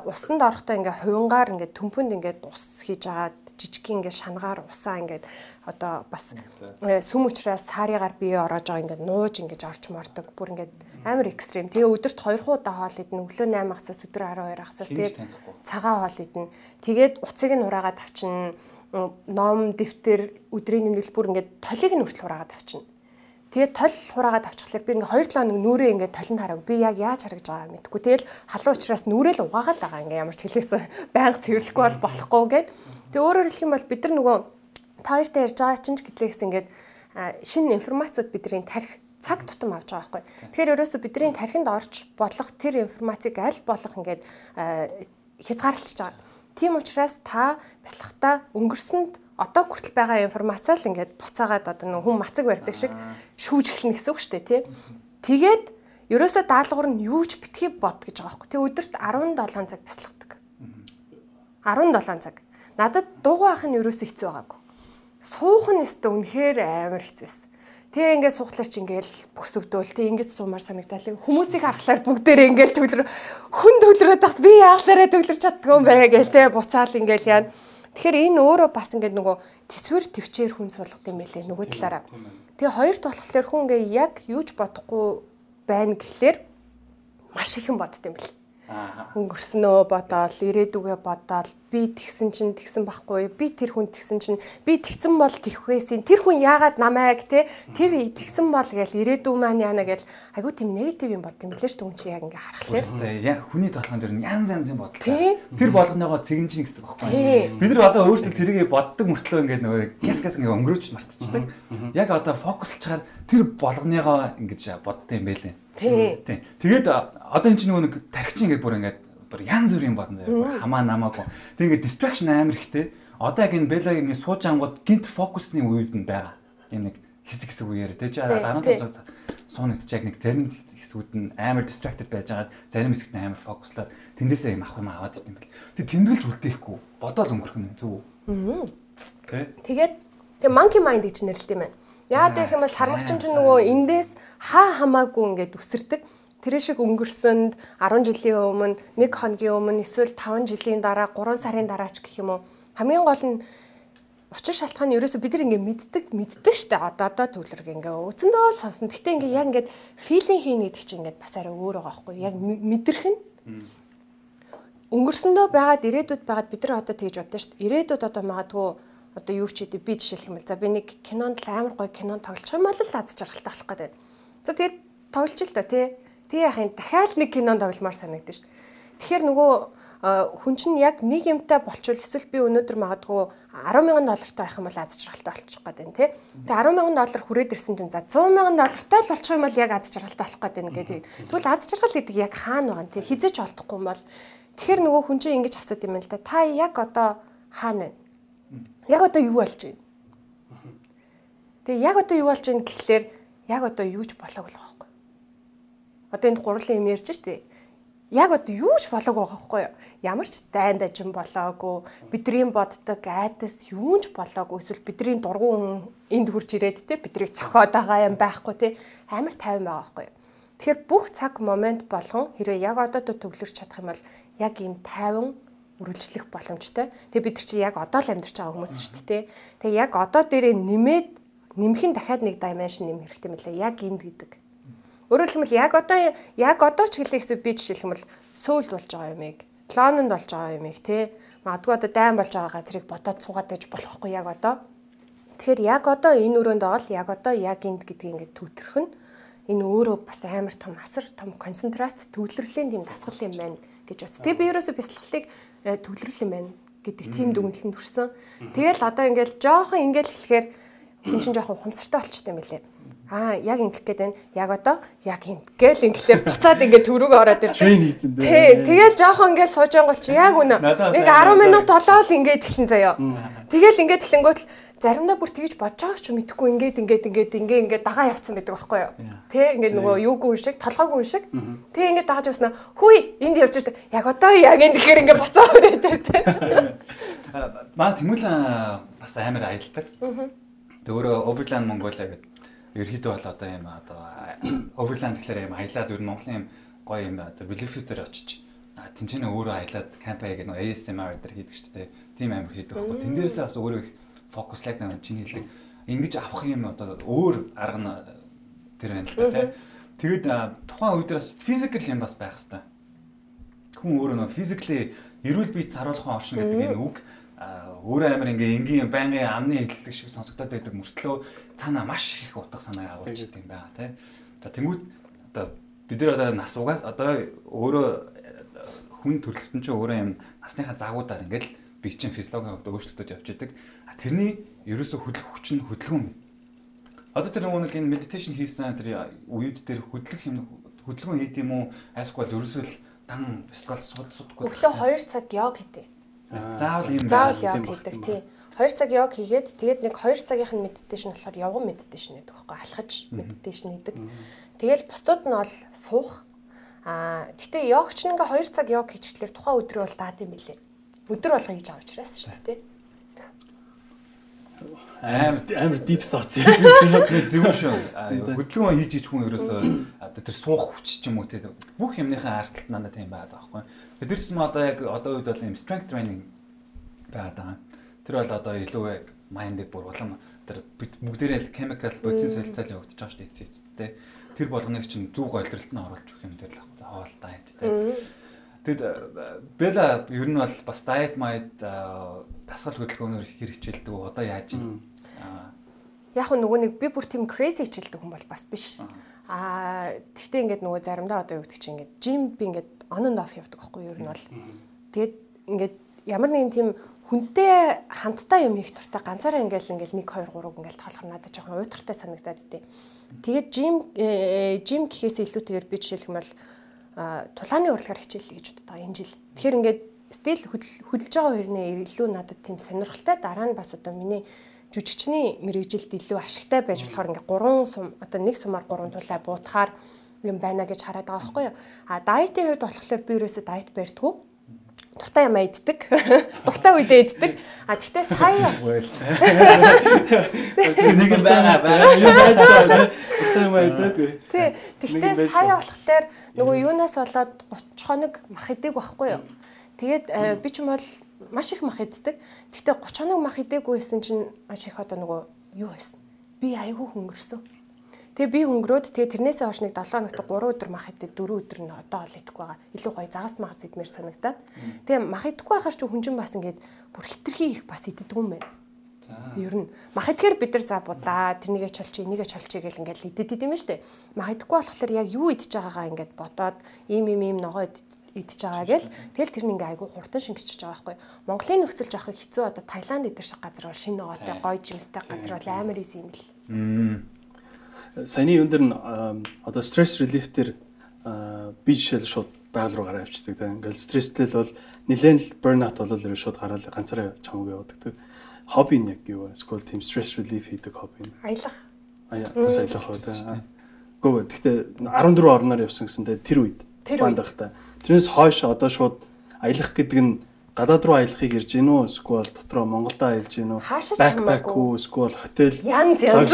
S3: усанд орохдоо ингээ хувингаар ингээ төмпөнд ингээ ус хийж агаад жижигхэн ингээ шангаар усаа ингээ одоо бас э, сүм учраас сарыгаар бие ороож байгаа ингээд нууж ингэж орч мордог. Бүр ингээд амар экстрим. Тэгээ өдөрт 2 хуудаа хоол идэнэ. Өглөө 8 агсаас өдөр 12 агсаас тэгээд цагаан хоол идэнэ. Тэгээд уцыг нь ураагаад тавчна. Ном, дэвтэр, өдрийн нэмэлт бүр ингээд толиг нь хүртэл ураагаад тавчна. Тэгээд тол хураагаад авчихлаар би ингээ 2 7 хоног нүрээ ингээ толинд хараг. Би яг яаж харагдж байгааг мэдэхгүй. Тэгэл халуун учраас нүрэл угаагаал байгаа ингээ ямар ч хэлээсэн байнга цэвэрлэхгүй бол болохгүй гэд. Тэгээ өөрөөр хэлэх юм бол бид нар нөгөө та хоёртай ярьж байгаа чинь ч гэтлээс ингээд шинэ информацууд бидний тарих цаг тутам авч байгаа байхгүй. Тэгэхээр ерөөсө бидний тархинд орж болох тэр информацийг аль болох ингээд хязгаарлалж байгаа. Тийм учраас та бяцлахтаа өнгөрсөнд одоо хүртэл байгаа информацаа л ингээд буцаагаад одоо нэг хүн мацаг барьдаг шиг шүүж эхэлнэ гэсэн үг шүү дээ тий. Тэгээд ерөөсө даалгавар нь юу ч битгий бод гэж байгаа байхгүй. Тэг өдөрт 17 цаг бяцлагдаг. 17 цаг. Надад дуугаах нь ерөөсө хэцүү байгаагүй суух нь өстө үнэхээр амар хэцүүс. Тэгээ ингээд суухлаар чи ингээл бүсөвдөл тэг ингээд суумаар санагдал. Хүмүүсийг харахаар бүгдээрээ ингээл төвлөр хүн төвлөрөөд бас би яахлаараа төвлөрч чаддгүй юм байна гээл те буцаал ингээл яа. Тэгэхээр энэ өөрөө бас ингээд нөгөө төсвөр төвчээр хүн суулгад юм байлээ нөгөө талаараа. Тэгээ хоёрт болохоор хүн ингээ яг юуж бодохгүй байна гэхлээр маш их юм бодд юм бэл. Өнгөрснөө бодоол, ирээдүгөө бодоол, би тэгсэн чинь тэгсэн байхгүй би тэр хүн тэгсэн чинь би тэгсэн бол тэгхвэсийн тэр хүн яагаад намайг те тэр тэгсэн бол гээл ирээдүй маань яана гээл айгуу тийм негатив юм бод юм лээ ш түн чи яг ингээ харахлаа
S1: яг хүний толгойн дээр янз янзын бодол тэр болгоныгоо цэгэн чинь гэсэн байхгүй. Бид нар одоо өөрсдөө тэрийг боддог мөртлөө ингээ нөгөө гяс гяс ингээ өнгөрөөч мартчихдаг. Яг одоо фокуслчаар тэр болгоныгоо ингэж боддог юм байлээ. Тийм тэгээд одоо эн чинь нөгөө нэг тархичин ингээ бүр ингээ бүр янз бүрийн бодон заяа хамаа намаагүй. Тэгээд distraction амар ихтэй. Одоо яг энэ Беллагийн сууж ангууд гинт фокусны үед нь байгаа. Тийм нэг хэсэг хэсэг үеэр тий чи 15 цаг суунагт яг нэг зарим хэсгүүд нь амар distracted байж байгаа. Зарим хэсэгт амар фокуслаад тэндээсээ юм авах юм аваад идэм бэл. Тэг тэмдэглэж үлдээхгүй. Бодоол өнгөрөх нь зүг.
S3: Аа. Тэгээд тэг monkey mind гэж нэрлэдэг юм байна. Яагаад гэх юм бол сармагчин ч нөгөө эндээс хаа хамаагүй ингээд үсэрдэг Тэр шиг өнгөрсөнд 10 жилийн өмнө, 1 хоногийн өмнө, эсвэл 5 жилийн дараа, 3 сарын дараач гэх юм уу. Хамгийн гол нь учир шалтгаан нь ерөөсө бид нар ингээ мэддэг, мэддэг штэ. Одоо одоо төвлөрг ингээ өцөндөө сонсно. Гэтэ ингээ яг ингээд филинг хийнэ гэдэг чинь ингээ бас арай өөр байгаа байхгүй яг мэдрэх нь. Өнгөрсөндөө байгаад ирээдүйд байгаад бид нар одоо тэгж бодсон штэ. Ирээдүйд одоо магадгүй одоо юу ч хийдэ би жишээлх юм бол за би нэг кинонд л амар гоё кинон тоглох юм бол л аз жаргалтай болох гэдэг. За тэгээд тоглож л та тий Тэг яхын дахиад нэг кинон тогломоор санагдаж шв. Тэгэхээр нөгөө хүн чинь яг нэг юмтай болчвол эсвэл би өнөөдөр магадгүй 10 мянган доллартай байх юм бол аз жаргалтай болчих гээд байна тий. Тэгээ 10 мянган доллар хүрээд ирсэн чинь за 100 мянган доллартай л болчих юм бол яг аз жаргалтай болох гээд байна гэдэг. Тэгвэл аз жаргал гэдэг яг хаана байгаа юм тий хизээч олдохгүй юм бол тэгэхээр нөгөө хүн чинь ингэж асууд юм л да. Та яг одоо хаана вэ? Яг одоо юу болж байна? Тэгээ яг одоо юу болж байна гэхлээр яг одоо юу ч болоог л байгаа Одоо энд гурлын юм ярьж штэ. Яг одоо юу ч болоогүй байгаа байхгүй юу? Ямар ч дайн дажин болоогүй, бидний боддог айдас юу ч болоогүй эсвэл бидний дургуун энд хурж ирээд те биднийг цохоод байгаа юм байхгүй те амар тайван байгаа байхгүй юу? Тэгэхээр бүх цаг момент болгон хэрвээ яг одоо төвлөрч чадах юм бол яг ийм тайван үргэлжлэх боломжтой. Тэгээ бид нар чи яг одоо л амьдарч байгаа хүмүүс шүү дээ. Тэгээ яг одоо дээрээ нэмээд нэмхэн дахиад нэг dimension нэмэх хэрэгтэй мөлий. Яг энд гэдэг. Өөрөөр хэлбэл яг одоо яг одоо ч хэлэхсэ би жишээлх юм бол сөүлд болж байгаа юмыг, лононд болж байгаа юмыг те магадгүй одоо дайн болж байгаа газрыг бодоод суугаад байж болохгүй яг одоо. Тэгэхээр яг одоо энэ өрөөнд оол яг одоо яг энд гэдгийг ингээд түүтрэх нь энэ өөрөө бас амар том асар том концентрац төвлөрлийн тийм дасгал юм байна гэж утс. Тэгээ би ерөөсө бяцлаглалыг э, төвлөрөл юм байна гэдэг тийм дүгнэлтэнд хүрсэн. Тэгэл одоо ингээд жоохон ингээд хэлэхээр хүн чинь жоохон ухамсартай болчтой юм билээ Аа яг ингэх гээд байна. Яг одоо яг юм гээл ингэлээр буцаад ингээд төрөг ороод ирдэг.
S2: Трейн хийцэн дээ.
S3: Тий, тэгэл жоохон ингээд сууж ангуул чи яг үнэ. Нэг 10 минут болоо л ингээд эхлэн заяа. Тэгэл ингээд эхлэнгүүт заримдаа бүр тэгж бодож байгаа ч мэдэхгүй ингээд ингээд ингээд ингээ ингээд дагаа явцсан байдаг байхгүй юу. Тэ ингээд нөгөө юугүй шиг, толгойгүй шиг. Тэ ингээд дагаж явснаа хүй энд явж ирдэг. Яг одоо яг энэ тэгэхээр ингээд буцаа өрөөд ир тэ.
S1: Маа тэмүүлэн бас амар аялдаг. Тэ өөрөө Overland Mongolia гэдэг ерөөхдөө бол одоо юм одоо Overland гэхлээр юм аялаад ер нь Монголын юм гоё юм одоо Bluetooth дээр очиж тэнцэнэ өөрөө аялаад камп хийгээд нэг ASMR дээр хийдэг шүү дээ. Тим амир хийдэг байхгүй. Тэн дээрээсээ бас өөрөө их фокуслайд нэг чиний хэлдэг. Ингэж авах юм одоо өөр арга нь тэр байна л да тий. Тэгэд тухайн үед бас физикал юм бас байх хэвээр. Хүн өөрөө нөө физикли эрүүл биед саруулхан оршин гэдэг энэ үг өөрөө амар ингээ энгийн байнгын амны хэллэг шиг сонсогдоод байдаг мөртлөө цаана маш их утга санааг агуулж идэв юм байна тий. За тэнгууд одоо бид нар одоо нас угаас одоо өөрөө хүн төрөлхтөн чинь өөрөө юм насныхаа загуудаар ингээл бие чинь физиологийн хувьд өөрчлөлтөд явж идэг. Тэрний ерөөсө хөдөлгөх хүч нь хөдөлгөөн. Одоо тэр нэг энэ медитейшн хийсэн тэр үед дээр хөдөлгөх юм хөдөлгөөн хийд юм уу? Айсгүй бол ерөөсөө л дан бясалгал суд судгүй.
S3: Өглөө 2 цаг йог хийдэг.
S1: Заавал юм
S3: байна. Заавал яг хийдэг тий. 2 цаг яг хийгээд тэгээд нэг 2 цагийнх нь медитейшн болохоор явган медитейшн гэдэг байхгүй алхаж медитейшн хийдэг. Тэгэл бусдууд нь бол суух. Аа гэтээ йогч ингээ 2 цаг йог хийчихлээр тухайн өдрөө бол даад юм билээ. Өдөр болго хийж байгаа учраас шүү дээ тий.
S2: амар амар deep thoughts юм шиг
S1: зөв шүү. Хөдөлгөөн хийж ич хүн ерөөсөө одоо тэр суух хүч ч юм уу те бүх юмныхаа арталт надад тийм байгаад байгаа байхгүй. Тэрс м одоо яг одоо үед бол юм strength training байгаад байгаа. Тэр бол одоо илүү яг mind-ыг бүр улам тэр бүгдээрээ chemicals бодис солилцоол явагдаж байгаа шүү дээ эцэцтэй. Тэр болгоныг чинь зүг ойлролт нь оруулж өгөх юм дээр л заавал diet те. Тэгэд Бела ер нь бол бас diet mind дасгал хөдөлгөөнөөр их хэрэгжүүлдэг. Одоо яаж юм?
S3: Яг нөгөө нэг би бүр тийм crazy хичээлдэг хүн бол бас биш. Аа тэгтээ ингээд нөгөө заримдаа одоо юу гэдэг чинь ингээд gym би ингээд on and off явдаг байхгүй юу? Ер нь бол. Тэгээд ингээд ямар нэгэн тийм хүнтэй хамтдаа юм хийх туртай ганцаараа ингээл ингээл 1 2 3 ингээл тоолохор надад жоохон уйтгартай санагдаад идэв. Тэгээд жим жим гэхээс илүүтэйгээр би жишээлх юм бол тулааны урлагаар хичээллээ гэж боддог энэ жил. Тэгэхээр ингээд стил хөдөлж байгаа хоёрны илүү надад тийм сонирхолтой дараа нь бас одоо миний жүжигчний мэрэгжилд илүү ашигтай байж болохоор ингээд 3 сум одоо нэг сумаар 3 тулаа буутахаар юм байна гэж хараад байгаа байхгүй юу. А дайетын хувьд болохоор би ерөөсөө дайет барьдгүй дуртай юм иддэг. Дуртай үедээ иддэг. А тэгтээ сая
S1: нэг юм байгаа байгаа шүү байж таа.
S2: Дуртай юм иддэг.
S3: Тий. Тэгтээ сая болохоор нөгөө юунаас болоод 30 хоног мах идэг байхгүй юу? Тэгээд э, би ч юм бол маш их мах иддэг. Тэгтээ 30 хоног мах идэггүй байсан чинь маш их одоо нөгөө юу байсан? Би айгүй хөнгөрсөн Тэгээ би хөнгөрөөд тэгээ тэрнээсээ хойш нэг 7 хоногт 3 өдөр мах идээд 4 өдөр нь одоо ол идэхгүй байгаа. Илүү гоё загас магас идмээр санагдаад. Тэгээ мах идэхгүй байхаар ч хүн чинь бас ингээд бүр хитрхи их бас иддэг юм байна. Ер нь мах идэхээр бид нар за будаа тэрнийгээ чолчи энийгээ чолчи гэл ингээд идэд идэм дээ. Мах идэхгүй болохоор яг юу идэж байгаагаа ингээд бодоод ийм ийм ийм ногоо идэж байгаа гэл тэгэл тэр нь ингээ айгүй хурдан шингэчихэж байгаа байхгүй. Монголын нөхцөл жоох хэцүү одоо Таиланд идэр шиг газар бол шинэ ногоотой гоё жимстэй газар бол амар изи юм бэл
S2: саяны юун дээр нь одоо стресс релиф дээр би жишээл шууд байгаль руу гараа авчдаг тийм. Ингээл стресстэй л бол нэлээд л burnout болол ер шууд гараал ганцаараа чамаг явдаг тийм. Хобби нь яг юу вэ? School team stress relief хийдэг хобби нь.
S3: Аялах.
S2: Аяа, бас аялах. Гөө гэхдээ 14 орноор явсан гэсэндээ тэр үед.
S3: Тэр үед.
S2: Тэрнээс хойш одоо шууд аялах гэдэг нь гадаад руу аялахыг ирж гин үү эсвэл дотроо Монголдо аялж гин үү backpack үү эсвэл хотел.
S3: Янз янз.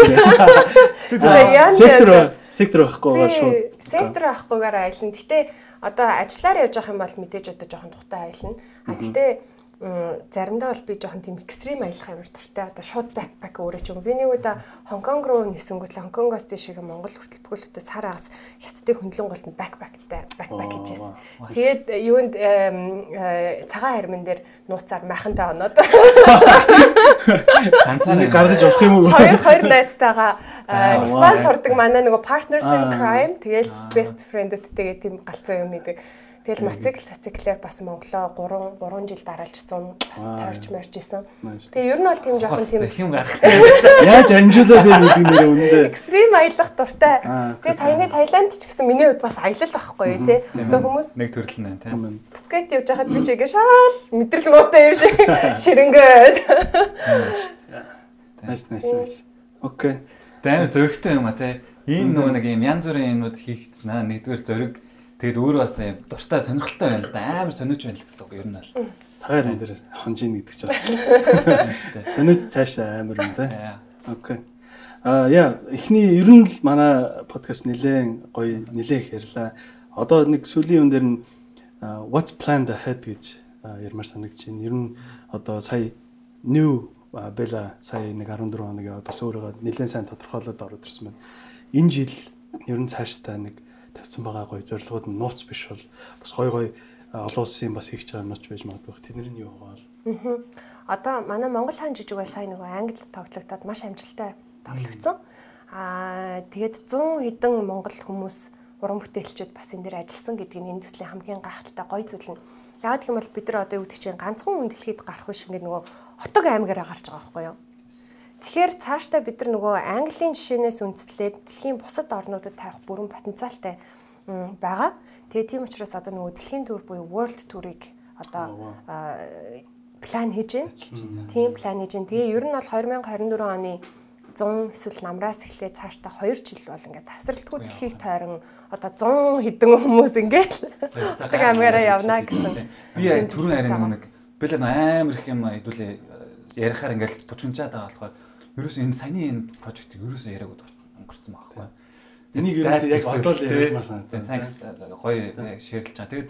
S2: сектор сектор байхгүй шууд.
S3: сектор байхгүйгээр аялна. Гэтэ одоо ажиллаар явж явах юм бол мэдээж одоо жоохон тухтай аялна. А гэтэ заримдаа бол би жоохон тийм экстрим аялах амар туртай. Одоо шууд бэкпак өөрөө ч юм. Би нэг удаа Хонконг руу нисэнгүүт Хонконгоос тийш их Монгол хүртэл бүхэлдээ сар агас хятадыг хөндлөн бэкпактай бэкпак гэж хэлсэн. Тэгээд юунд э, цагаан хармин дээр нууцаар майхантай оноод
S2: ганцаар гаргаж авах юм уу?
S3: Хоёр хоёр найзтайгаа спонс сурдаг манай нөгөө partners in crime тэгэл best friend-үүдтэйгээ тийм галзуу юм хийдэг. Тэгэл моцикл цациклээр бас Монголоо 3 3 жил дараалжсан бас тойрч морж исэн. Тэгээ ер нь бол тийм жоохон тийм
S1: хим гарах.
S2: Яаж анжуулаад байна гэдэг нэр үнэндээ.
S3: Экстрим аялах дуртай. Тэгээ саяны Таиланд ч гэсэн миний хувьд бас аялал байхгүй юу те. Одоо хүмүүс
S1: нэг төрөл нь тийм.
S3: Пукет явж байхад би ч ингэ шаал мэдрэл муутай юм шиг ширэнгөөд.
S2: Nice nice nice. Окей.
S1: Тэмээ зөрөгтэй юм а те. Ийм нөгөө нэг юм янз бүрийн юмнууд хийх гэсэн аа нэгдүгээр зөрөг Тэгэд өөрөө бас тийм дуртай сонирхолтой байна л да. Амар сониуч байна л гэсэн үг ер нь бол.
S2: Цагаар энэ дээр хонжин гэдэг ч бас. Сониуч цаашаа амар юм да. Окей. А яа, эхний ер нь л манай подкаст нилээн гоё нилээх ярьлаа. Одоо нэг сүүлийн юм дээр нь what's planned ahead гэж ярмаар санагдаж байна. Ер нь одоо сая new Бела сая нэг 14 хоног яваад бас өөрийгөө нэлээд сайн тодорхойлоод ороод ирсэн байна. Энэ жил ер нь цаашдаа нэг тавьсан байгаа гоё зорилгууд нь нууц биш бол бас гоё гоё олон улсын бас хийх чагаар нууц байж магадгүй. Тэдний нь юу
S3: бол. Одоо манай Монгол хаан жижиг бай сайн нөгөө Англид тоглогдоод маш амжилттай тоглогдсон. Аа тэгээд 100 хэдэн монгол хүмүүс уран бүтээлчид бас энэ дээр ажилласан гэдэг нь энэ төслийн хамгийн гайхалтай гоё зүйл нь. Яг гэх юм бол бид нар одоо чинь ганцхан хүн дэлхийд гарах биш ингээд нөгөө отог аймагаараа гарч байгаа байхгүй юу? Тэгэхээр цаашдаа бид нар нөгөө Английн жишээнээс үндэслээд дэлхийн бусад орнуудад тавих бүрэн потенциалтай байгаа. Тэгээ тийм учраас одоо нөгөө дэлхийн төр буюу World Tour-ыг одоо план хийж байна. Тийм план хийж байна. Тэгээ ер нь бол 2024 оны 100 эсвэл намраас эхлээд цаашдаа 2 жил бол ингээд тасралтгүй дэлхийг тойрон одоо 100 хэдэн хүмүүс ингээд тэг амгаараа явна гэсэн.
S1: Би түрүүн харин нэг бэлэн амар их юм хэдүүлээ ярихаар ингээд бучгинчаад байгаа болохоор ерөөсөө энэ саяны энэ прожектыг ерөөсөө яриаг өнгөрцөн байгаа байхгүй.
S2: Энийг ерөөсөө яг одоо л ярьмаар санагдав.
S1: Thanks гоё шеэрлж байгаа. Тэгээд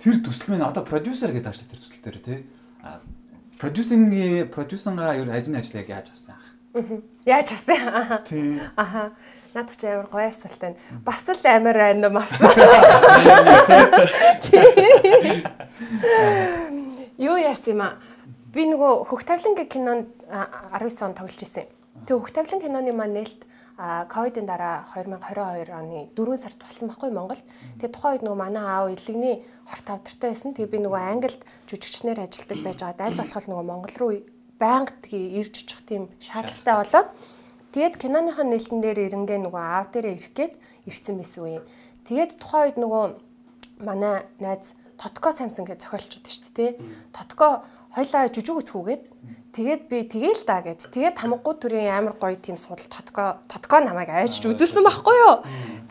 S1: тэр төсөл минь одоо продюсер гэдэг ааштай тэр төсөл дээр тий. Продюсингийн продюсингаа ер ажны ажлыг яаж авсан аа?
S3: Яаж авсан? Тий. Аха. Надад ч амар гоё асуулт байна. Бас л амар random асуулт. Юу яасан юм аа? Би нөгөө хөх тавлангийн кинонд 19 он тоглож исэн. Тэгээ хөх тавлан киноны маань нээлт ковидын дараа 2022 оны 4 сард болсон байхгүй Монголд. Тэгээ тухайн үед нөгөө манай аав илэгний хорт авдартай байсан. Тэгээ би нөгөө Англид жүжигчнэр ажилладаг байж байгаад аль болох нөгөө Монгол руу байнга тгий ирж очих тийм шаардлагатай болоод тэгээд киноныхаа нээлтэн дээр ирэнгээ нөгөө аав дээрээ ирэх гээд ирсэн байсан үе. Тэгээд тухайн үед нөгөө манай найз Тотко Самсон гэж зохиолч удаа шүү дээ. Тотко хойлоо жүжиг үзхүүгээд тэгээд би тэгээл да гэд. Тэгээд тамгагүй төрийн амар гоё тийм судал Тотко Тотко намайг айжж үзүүлсэн байхгүй юу?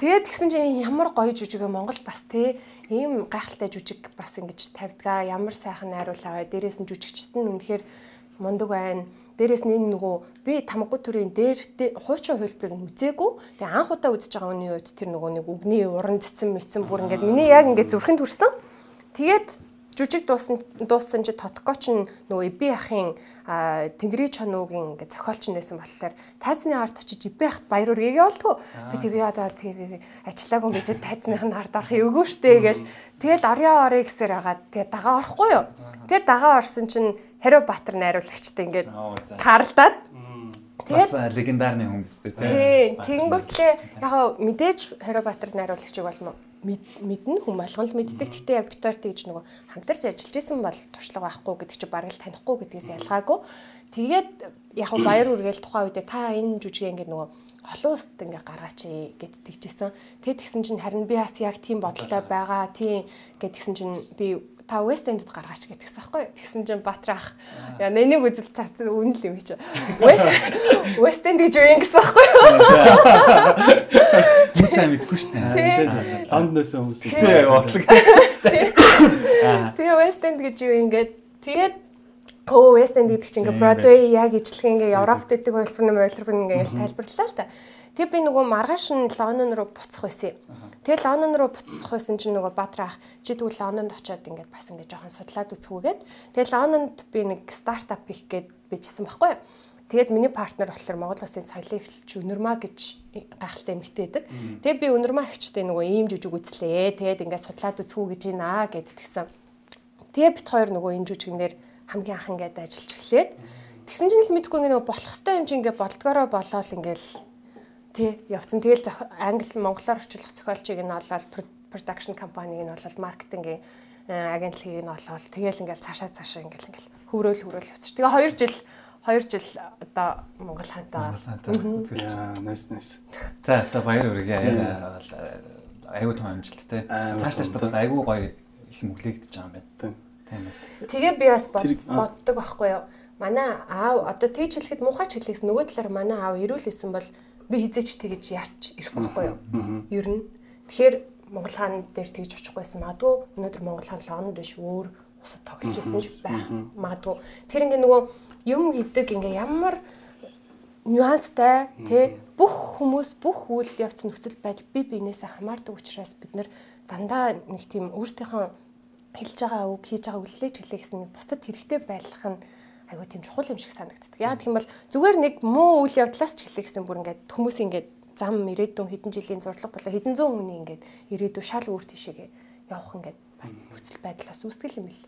S3: Тэгээд тэгсэн чинь ямар гоё жүжиг Монгол бас те ийм гайхалтай жүжиг бас ингэж тавьдгаа ямар сайхан найруулгаа. Дээрээс нь жүжигчт нь үнэхээр мундаг байна. Дээрээс нь энэ нөгөө би тамгагүй төрийн дээр хуучин хөлбөрийг үзээгүй. Тэгээ анх удаа үзэж байгаа хүний үед тэр нөгөө нэг үгний уран цэцэн мэдсэн бүр ингээд миний яг ингээд зүрхэнд хүрсэн. Тэгээд жүжиг дууссан дууссан чи Тоткоч нь нөгөө Иби ахын Тэнгэрийн чонуугийн ингээ зохиолч нь байсан болохоор тайзны ард очиж Иби ахт баяр үргэгээ болтгоо. Би тэр яа тэгээ ажиллаагүй гэж тайзныхын ард орох эвгүй штэ гэл. Тэгэл орё орё гэсээр хагаад тэгээ дагаа орохгүй юу. Тэгээ дагаа орсон чинь Хариу Баатар найруулагчтай ингээд таарлаад
S1: Тэгээд бас легендарны хүмүүс дээ
S3: тийм. Тэгэнгүүтлээ яг мэдээж Хариу Баатар найруулагчийг бол мэднэ хүм л мэддэг. Гэхдээ яг битээр тэгж нөгөө хамтарч ажиллаж исэн бол туршлага байхгүй гэдэг чи бараг л танихгүй гэдгээс ялгаагүй. Тэгээд яг баяр үргээл тухайн үедээ та энэ жүжигээ ингээд нөгөө олон улсад ингээ гаргаач гэд тэгжсэн. Тэгээд тэгсэн чинь харин би бас яг тийм бодолтой байгаа. Тийм гэд тэгсэн чинь би та West End-д гаргаач гэдгийгс аахгүй. Тэгсэн чинь Баатар ах яа нэнийг үзэл та үнэн л юм чи. West End гэж юу юм гэсэн аахгүй.
S1: Би сайн мэдгүй шүү дээ.
S2: Лондоноос хүмүүс.
S1: Тэгээ бодлого.
S3: Тэгээ West End гэж юу ингээд тэгээд Оо West End гэдэг чинь ингээ Broadway яг ижлэх ингээ Европт гэдэг хөлбөр нэм ойлгор ингээ тайлбарлалаа л та. Тэгээ би нөгөө маргааш нь Лондон руу буцах байсан юм. Тэгээ Лондон руу буцах байсан чинь нөгөө Баатар ах чи тэгвэл Лондонд очиод ингээд бас ингээд жоохон судлаад үзхүүгээд тэгээ Лондонд би нэг стартап хийх гээд бичсэн байхгүй юу. Тэгээд миний партнер болохоор Монгол Улсын соёлын эхлэлч Өнөрмаа гэж гайхалтай эмэгтэй байдаг. Тэгээд би Өнөрмаа ихчтэй нөгөө ийм жүжиг үзлээ. Тэгээд ингээд судлаад үзхүү гэж байна гэд тэгсэн. Тэгээ бит хоёр нөгөө энэ жүжигнэр хамгийн анх ингээд ажиллаж эхлээд тэгсэн чинь л мэдгүй ингээд болох хэвээр юм чи ингээд болдгороо болоод ингээд Тий, явцсан. Тэгэл англи монголоор орчуулах зохиолчийг нь олоод production компаниг нь олоод маркетингийн э, агентлагийг нь олоод тэгэл ингээл цаашаа цаашаа ингээл ингээл хөврөөл хөврөөл явчих. Тэгээ 2 жил 2 жил одоо Монгол хаантаа.
S2: Nice nice.
S1: За яста баяр хүргэе. Айгуу том амжилттай. Цааш тааш бас айгуу гоё их мөглөгдөж байгаа юм байна.
S3: Тийм ээ. Тэгээ би бас боддог байхгүй юу? Манай аав одоо тийч хэлэхэд муухай ч хэлэхс нөгөө талаар манай аав ирүүл исэн бол би хизээч тэгэж яарч ирэхгүй байхгүй юу. Ер нь. Тэгэхээр Монгол хаан дээр тэгж очихгүйсэн магадгүй өнөөдөр Монгол хаан Лондонд биш өөр усад тоглож исэн ч байх магадгүй. Тэр ингээ нөгөө юм гэдэг ингээ ямар нюанстай тий бүх хүмүүс бүх үйл явц нөхцөл байдал би биенээсээ хамаардаг учраас бид нар дандаа нэг тийм өөртөөхөө хэлж байгаа үг хийж байгаа үйлчлэж хэлээ гэсэн нэг бусдад хэрэгтэй байлгах нь айгүй тийм чухал юм шиг санагддаг. Яг гэх юм бол зүгээр нэг муу үйл явдлаас ч хэлэх гэсэн бүр ингээд хүмүүс ингээд зам ирээдүйн хэдэн жилийн зурлаг болоо хэдэн зуун хүний ингээд ирээдүйн шал өөр тишээгээ явах ингээд бас нөхцөл байдлаас үүсгэл юм бэл.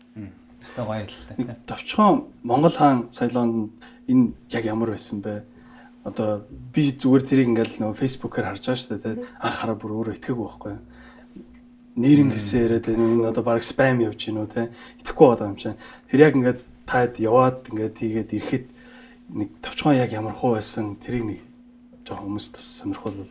S1: Өстой гоё л та.
S2: Товчхон Монгол хаан соёлоонд энэ яг ямар байсан бэ? Одоо би зүгээр тэрийг ингээл нөгөө фэйсбүүкээр харж байгаа шүү дээ. Анх хараа бүр өөрөө итгээгүү байхгүй юу? нэрэн гэсэн яриад. Энэ одоо баг спам явж гинүү те. Итгэхгүй байгаа юм чинь. Тэр яг ингээд таад яваад ингээд тийгээд ирэхэд нэг товчхон яг ямар хуу байсан тэрийг нэг жоохон хүмүүст сонирхол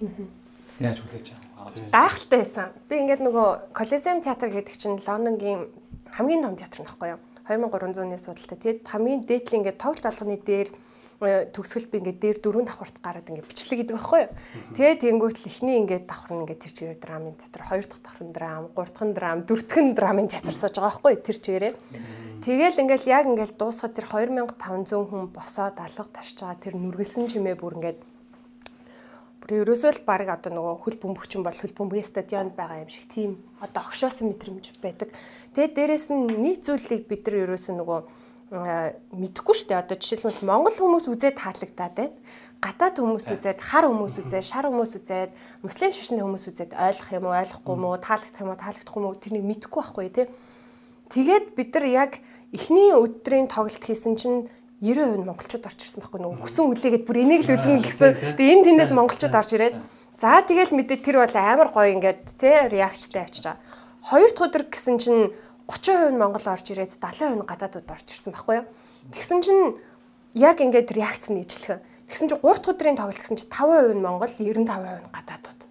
S1: яаж хүлээж авах
S3: гайхалтай байсан. Би ингээд нөгөө Колизеум театр гэдэг чинь Лондонгийн хамгийн том театр нөхгүй юу? 2300-ны судалтай. Тэгээд хамгийн дээдлийн ингээд тоглолт алганы дээр э, төгсгөл би ингээд дээр дөрөв давхарт гараад ингээд бичлэг гэдэг байхгүй юу. Тэгээд тэнгуут л ихний ингээд давхар нь ингээд тэр чигээр драмын театр, хоёр дахь давхар нь драм, гурав дахь нь драм, дөрөв дахь нь драмын театр сууж байгаа байхгүй юу тэр чигээрээ. Тэгэл ингээл яг ингээл дуусахад тэр 2500 хүн босоод алга тарч байгаа тэр нүргэлсэн чимээ бүр ингээд бүр ерөөсөө л баг одоо нөгөө хөл бөмбөгчин бол хөл бөмбөгийн стадионд байгаа юм шиг тийм одоо огшоосон мэдрэмж байдаг. Тэгээд дээрэс нь нийт зүйлийг бид нар ерөөсөө нөгөө мэдэхгүй шүү дээ. Одоо жишээлбэл Монгол хүмүүс үзээд таалагдаад байна. гадаад хүмүүс үзээд хар хүмүүс үзээд шар хүмүүс үзээд муслим шашны хүмүүс үзээд ойлгох юм уу ойлгохгүй юм уу таалагдах юм уу таалагдахгүй юм уу тэрнийг мэдэхгүй байхгүй тий. Тэгээд бид нар яг эхний өдрийн тоглолт хийсэн чинь 90% нь монголчууд орж ирсэн байхгүй нөгөө хүсэн үлээгээд бүр энийг л үзнэ гэсэн. Тэгээ энэ тэндээс монголчууд орж ирээд за тэгэл мэдээ тэр бол амар гоё ингээд тий реакцтай авчиж байгаа. Хоёр дахь өдөр гэсэн чинь 30% нь монгол орж ирээд 70% нь гадаадууд орж ирсэн байхгүй юу. Тэгсэн чинь яг ингээд реакц нь ижлэх. Тэгсэн чинь 3 дахь өдрийн тоглолт гэсэн чинь 5% нь монгол 95% нь гадаадууд.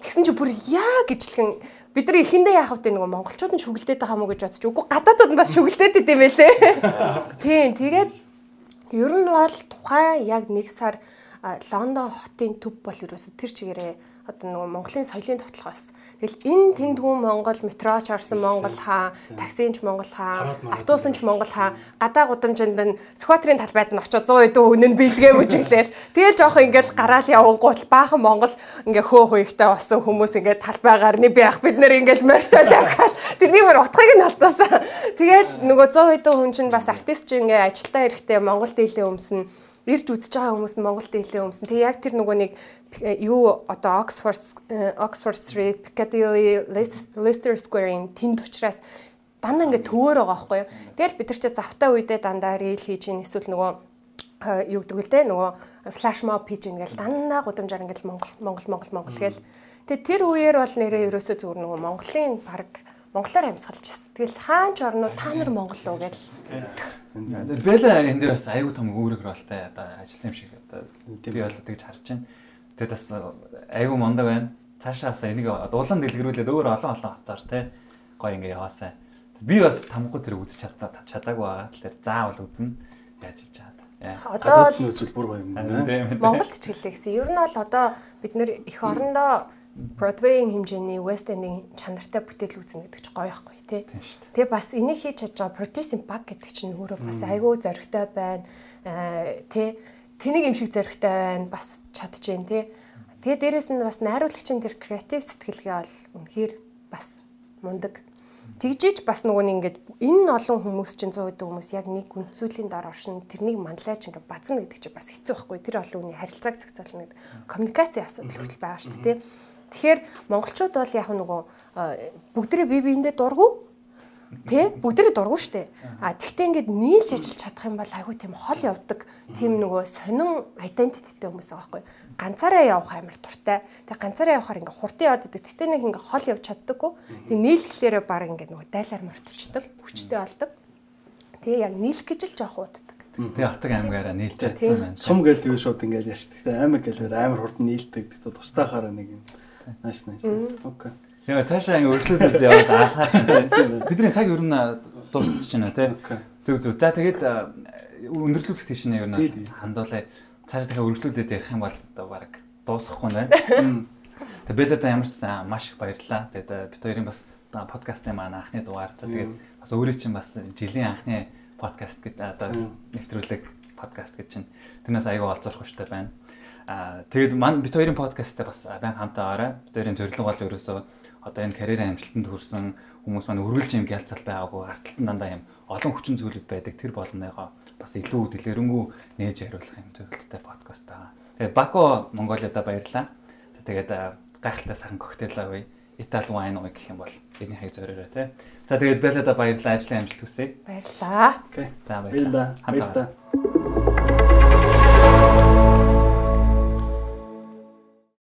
S3: Тэгсэн чинь бүр яг ижлэхэн бид нар ихэндээ яах вэ нөгөө монголчууд нь шүглдээд байгаа мó гэж бодчих. Үгүй гадаадууд нь бас шүглдээд идэм байлээ. Тийм тэгээд Ер нь бол тухайн яг нэг сар Лондон хотын төв бол ерөөсө тэр чигээрээ одоо нөгөө Монголын соёлын тоглох бас. Тэгэл энэ тэнд хүн Монгол метроч орсон Монгол хаа, таксинч Монгол хаа, автобусч Монгол хаа, гадаа гудамжинд нь скватрийн талбайд нь очиж 100 хэдэн үнэн бэлгээ бүжиглээл. Тэгэл жоох ингээл гараал явангуут баахан Монгол ингээ хөө хуйгтай болсон хүмүүс ингээ талбайгаар би ах бид нэр ингээл морьтой давхаал тэрний бүр утгыг нь алдсан. Тэгэл нөгөө 100 хэдэн хүн чинь бас артист чинь ингээ ажилдаа ирэхдээ Монгол дийлэн өмснө ирж үзэж байгаа хүмүүс нь Монголд ийлээ өмсөн. Тэгээ яг тэр нөгөө нэг э, юу одоо Oxford э, Oxford Street, Piccadilly, Leicester Square-ийн тэнд учраас дандаа ингээд төвөр байгаа байхгүй юу. Тэгэл бид нар чи завтай үедээ дандаа рил хийж ийн эсвэл нөгөө э, юу гэдэг үлдээ нөгөө флаш моб хийж ингээл дандаа гудамжаар ингээл Монгол Монгол Монгол Монгол гээл. Тэгээ тэр үеэр бол нэрээ ерөөсөө зүгээр нөгөө Монголын баг монголоор амьсгалж ирсэн. Тэгэл хаанч орноо та нар монгол уу гэж.
S1: Бэлэ энэ дээр бас аюу том үүрэг ролтой одоо ажилласан юм шиг одоо би бол тэгж харж байна. Тэгээд бас аюу мондог байна. Цаашаа бас энийг улам дэлгэрүүлээд өөр олон олон хотоор те гоё ингээ яваасаа. Би бас тамггүй тэр үзэж чадаа чадаагүй байгаа. Тэгэхээр заавал үзнэ. Яаж хийж чад.
S3: Одоо
S2: үзэл бүр гоё юм байна.
S3: Монголд ч хэлээ гэсэн. Ер нь бол одоо бид нэр их орондоо Broadway-ийн хэмжээний West End-ийн чанартай бүтээл үүснэ гэдэг чинь гоё байхгүй тий. Тэгээ бас энийг хийж чадж байгаа producing баг гэдэг чинь өөрөө бас айгүй зоригтой байна. Аа тий. Тэнийг юм шиг зоригтой байна. Бас чадчихээн тий. Тэгээ дээрэс нь бас найруулагчийн тэр креатив сэтгэлгээ бол үнэхээр бас мундаг. Тэгжиж бас нөгөө нэг ингээд энэ олон хүмүүс чинь 100 хэдэн хүмүүс яг нэг үндсүүлийн дор оршин тэрнийг манлайч ингээд базна гэдэг чинь бас хэцүү байхгүй. Тэр олон хүний харилцааг зохицуулна гэдэг коммуникацийн асуудал хүртэл байгаа шүү дээ тий. Тэгэхээр монголчууд бол яг нөгөө бүгдээ бие биендээ дургу Тэ бүгдээ дургу штэ. А тэгтээ ингээд нийлж ажиллаж чадах юм бол айгүй тийм хол явдаг. Тийм нөгөө сонин identityтэй хүмүүс байгаа байхгүй. Ганцаараа явах амар дуртай. Тэгээ ганцаараа явахаар ингээд хурдан яваад идэг. Тэгтээ нэг ингээд хол явж чаддаггүй. Тэгээ нийлэхлээрээ баг ингээд нөгөө дайлаар мартчихдаг. Хүчтэй болдог. Тэгээ яг нийлэх гэж л жоох ууддаг.
S1: Тэгээ хатаг аймгаараа нийлж чадсан байна.
S2: Сум гэдэг нь шууд ингээд яшдаг. Аймаг гэлээр амар хурдан нийлдэг. Тэгээ тустаахаараа нэг юм Nice nice. Окей.
S1: Яа цаашаа ингэ өршлөөдөд яваад аалахад бидний цаг ер нь дуусчих чинь тий. Зүг зүг. За тэгээд өндөрлүүлэх тийш нэ ер нь хандуулаа. Цаашаа дахиад өргөжлүүлээд ярих юм бол одоо баг дуусахгүй байна. Тэгээд бэлэдэ ямар ч сан маш их баярлалаа. Тэгээд бид хоёрын бас подкастын маань анхны дугаар. За тэгээд бас өөрөө чинь бас жилийн анхны подкаст гэдэг одоо нэвтрүүлэг подкаст гэж чинь тэрнээс аягүй олзорох хүчтэй байна. Аа тэгээд мань бид хоёрын подкасттай бас байн хамтаа аваарай. Бид хоёрын зорилго бол ерөөсөө одоо энэ карьерийн амжилтанд хүрсэн хүмүүс маань өргөлж юм гялцал байгаагүй арталтан дандаа юм олон хүчин зүйлүүд байдаг. Тэр болоныгоо бас илүү дэлгэрэнгүй нээж хариулах юм зорилготой подкаст байгаа. Тэгээд Бако Монголиада баярлаа. Тэгээд гайхалтай сайхан коктейл авъя. Итали вайн уу гэх юм бол бидний хаяг зориорой тий. За тэгээд Беллада баярлалаа ажлын амжилт хүсье.
S3: Баярлалаа.
S2: Окей. За баярлалаа. Баярлалаа.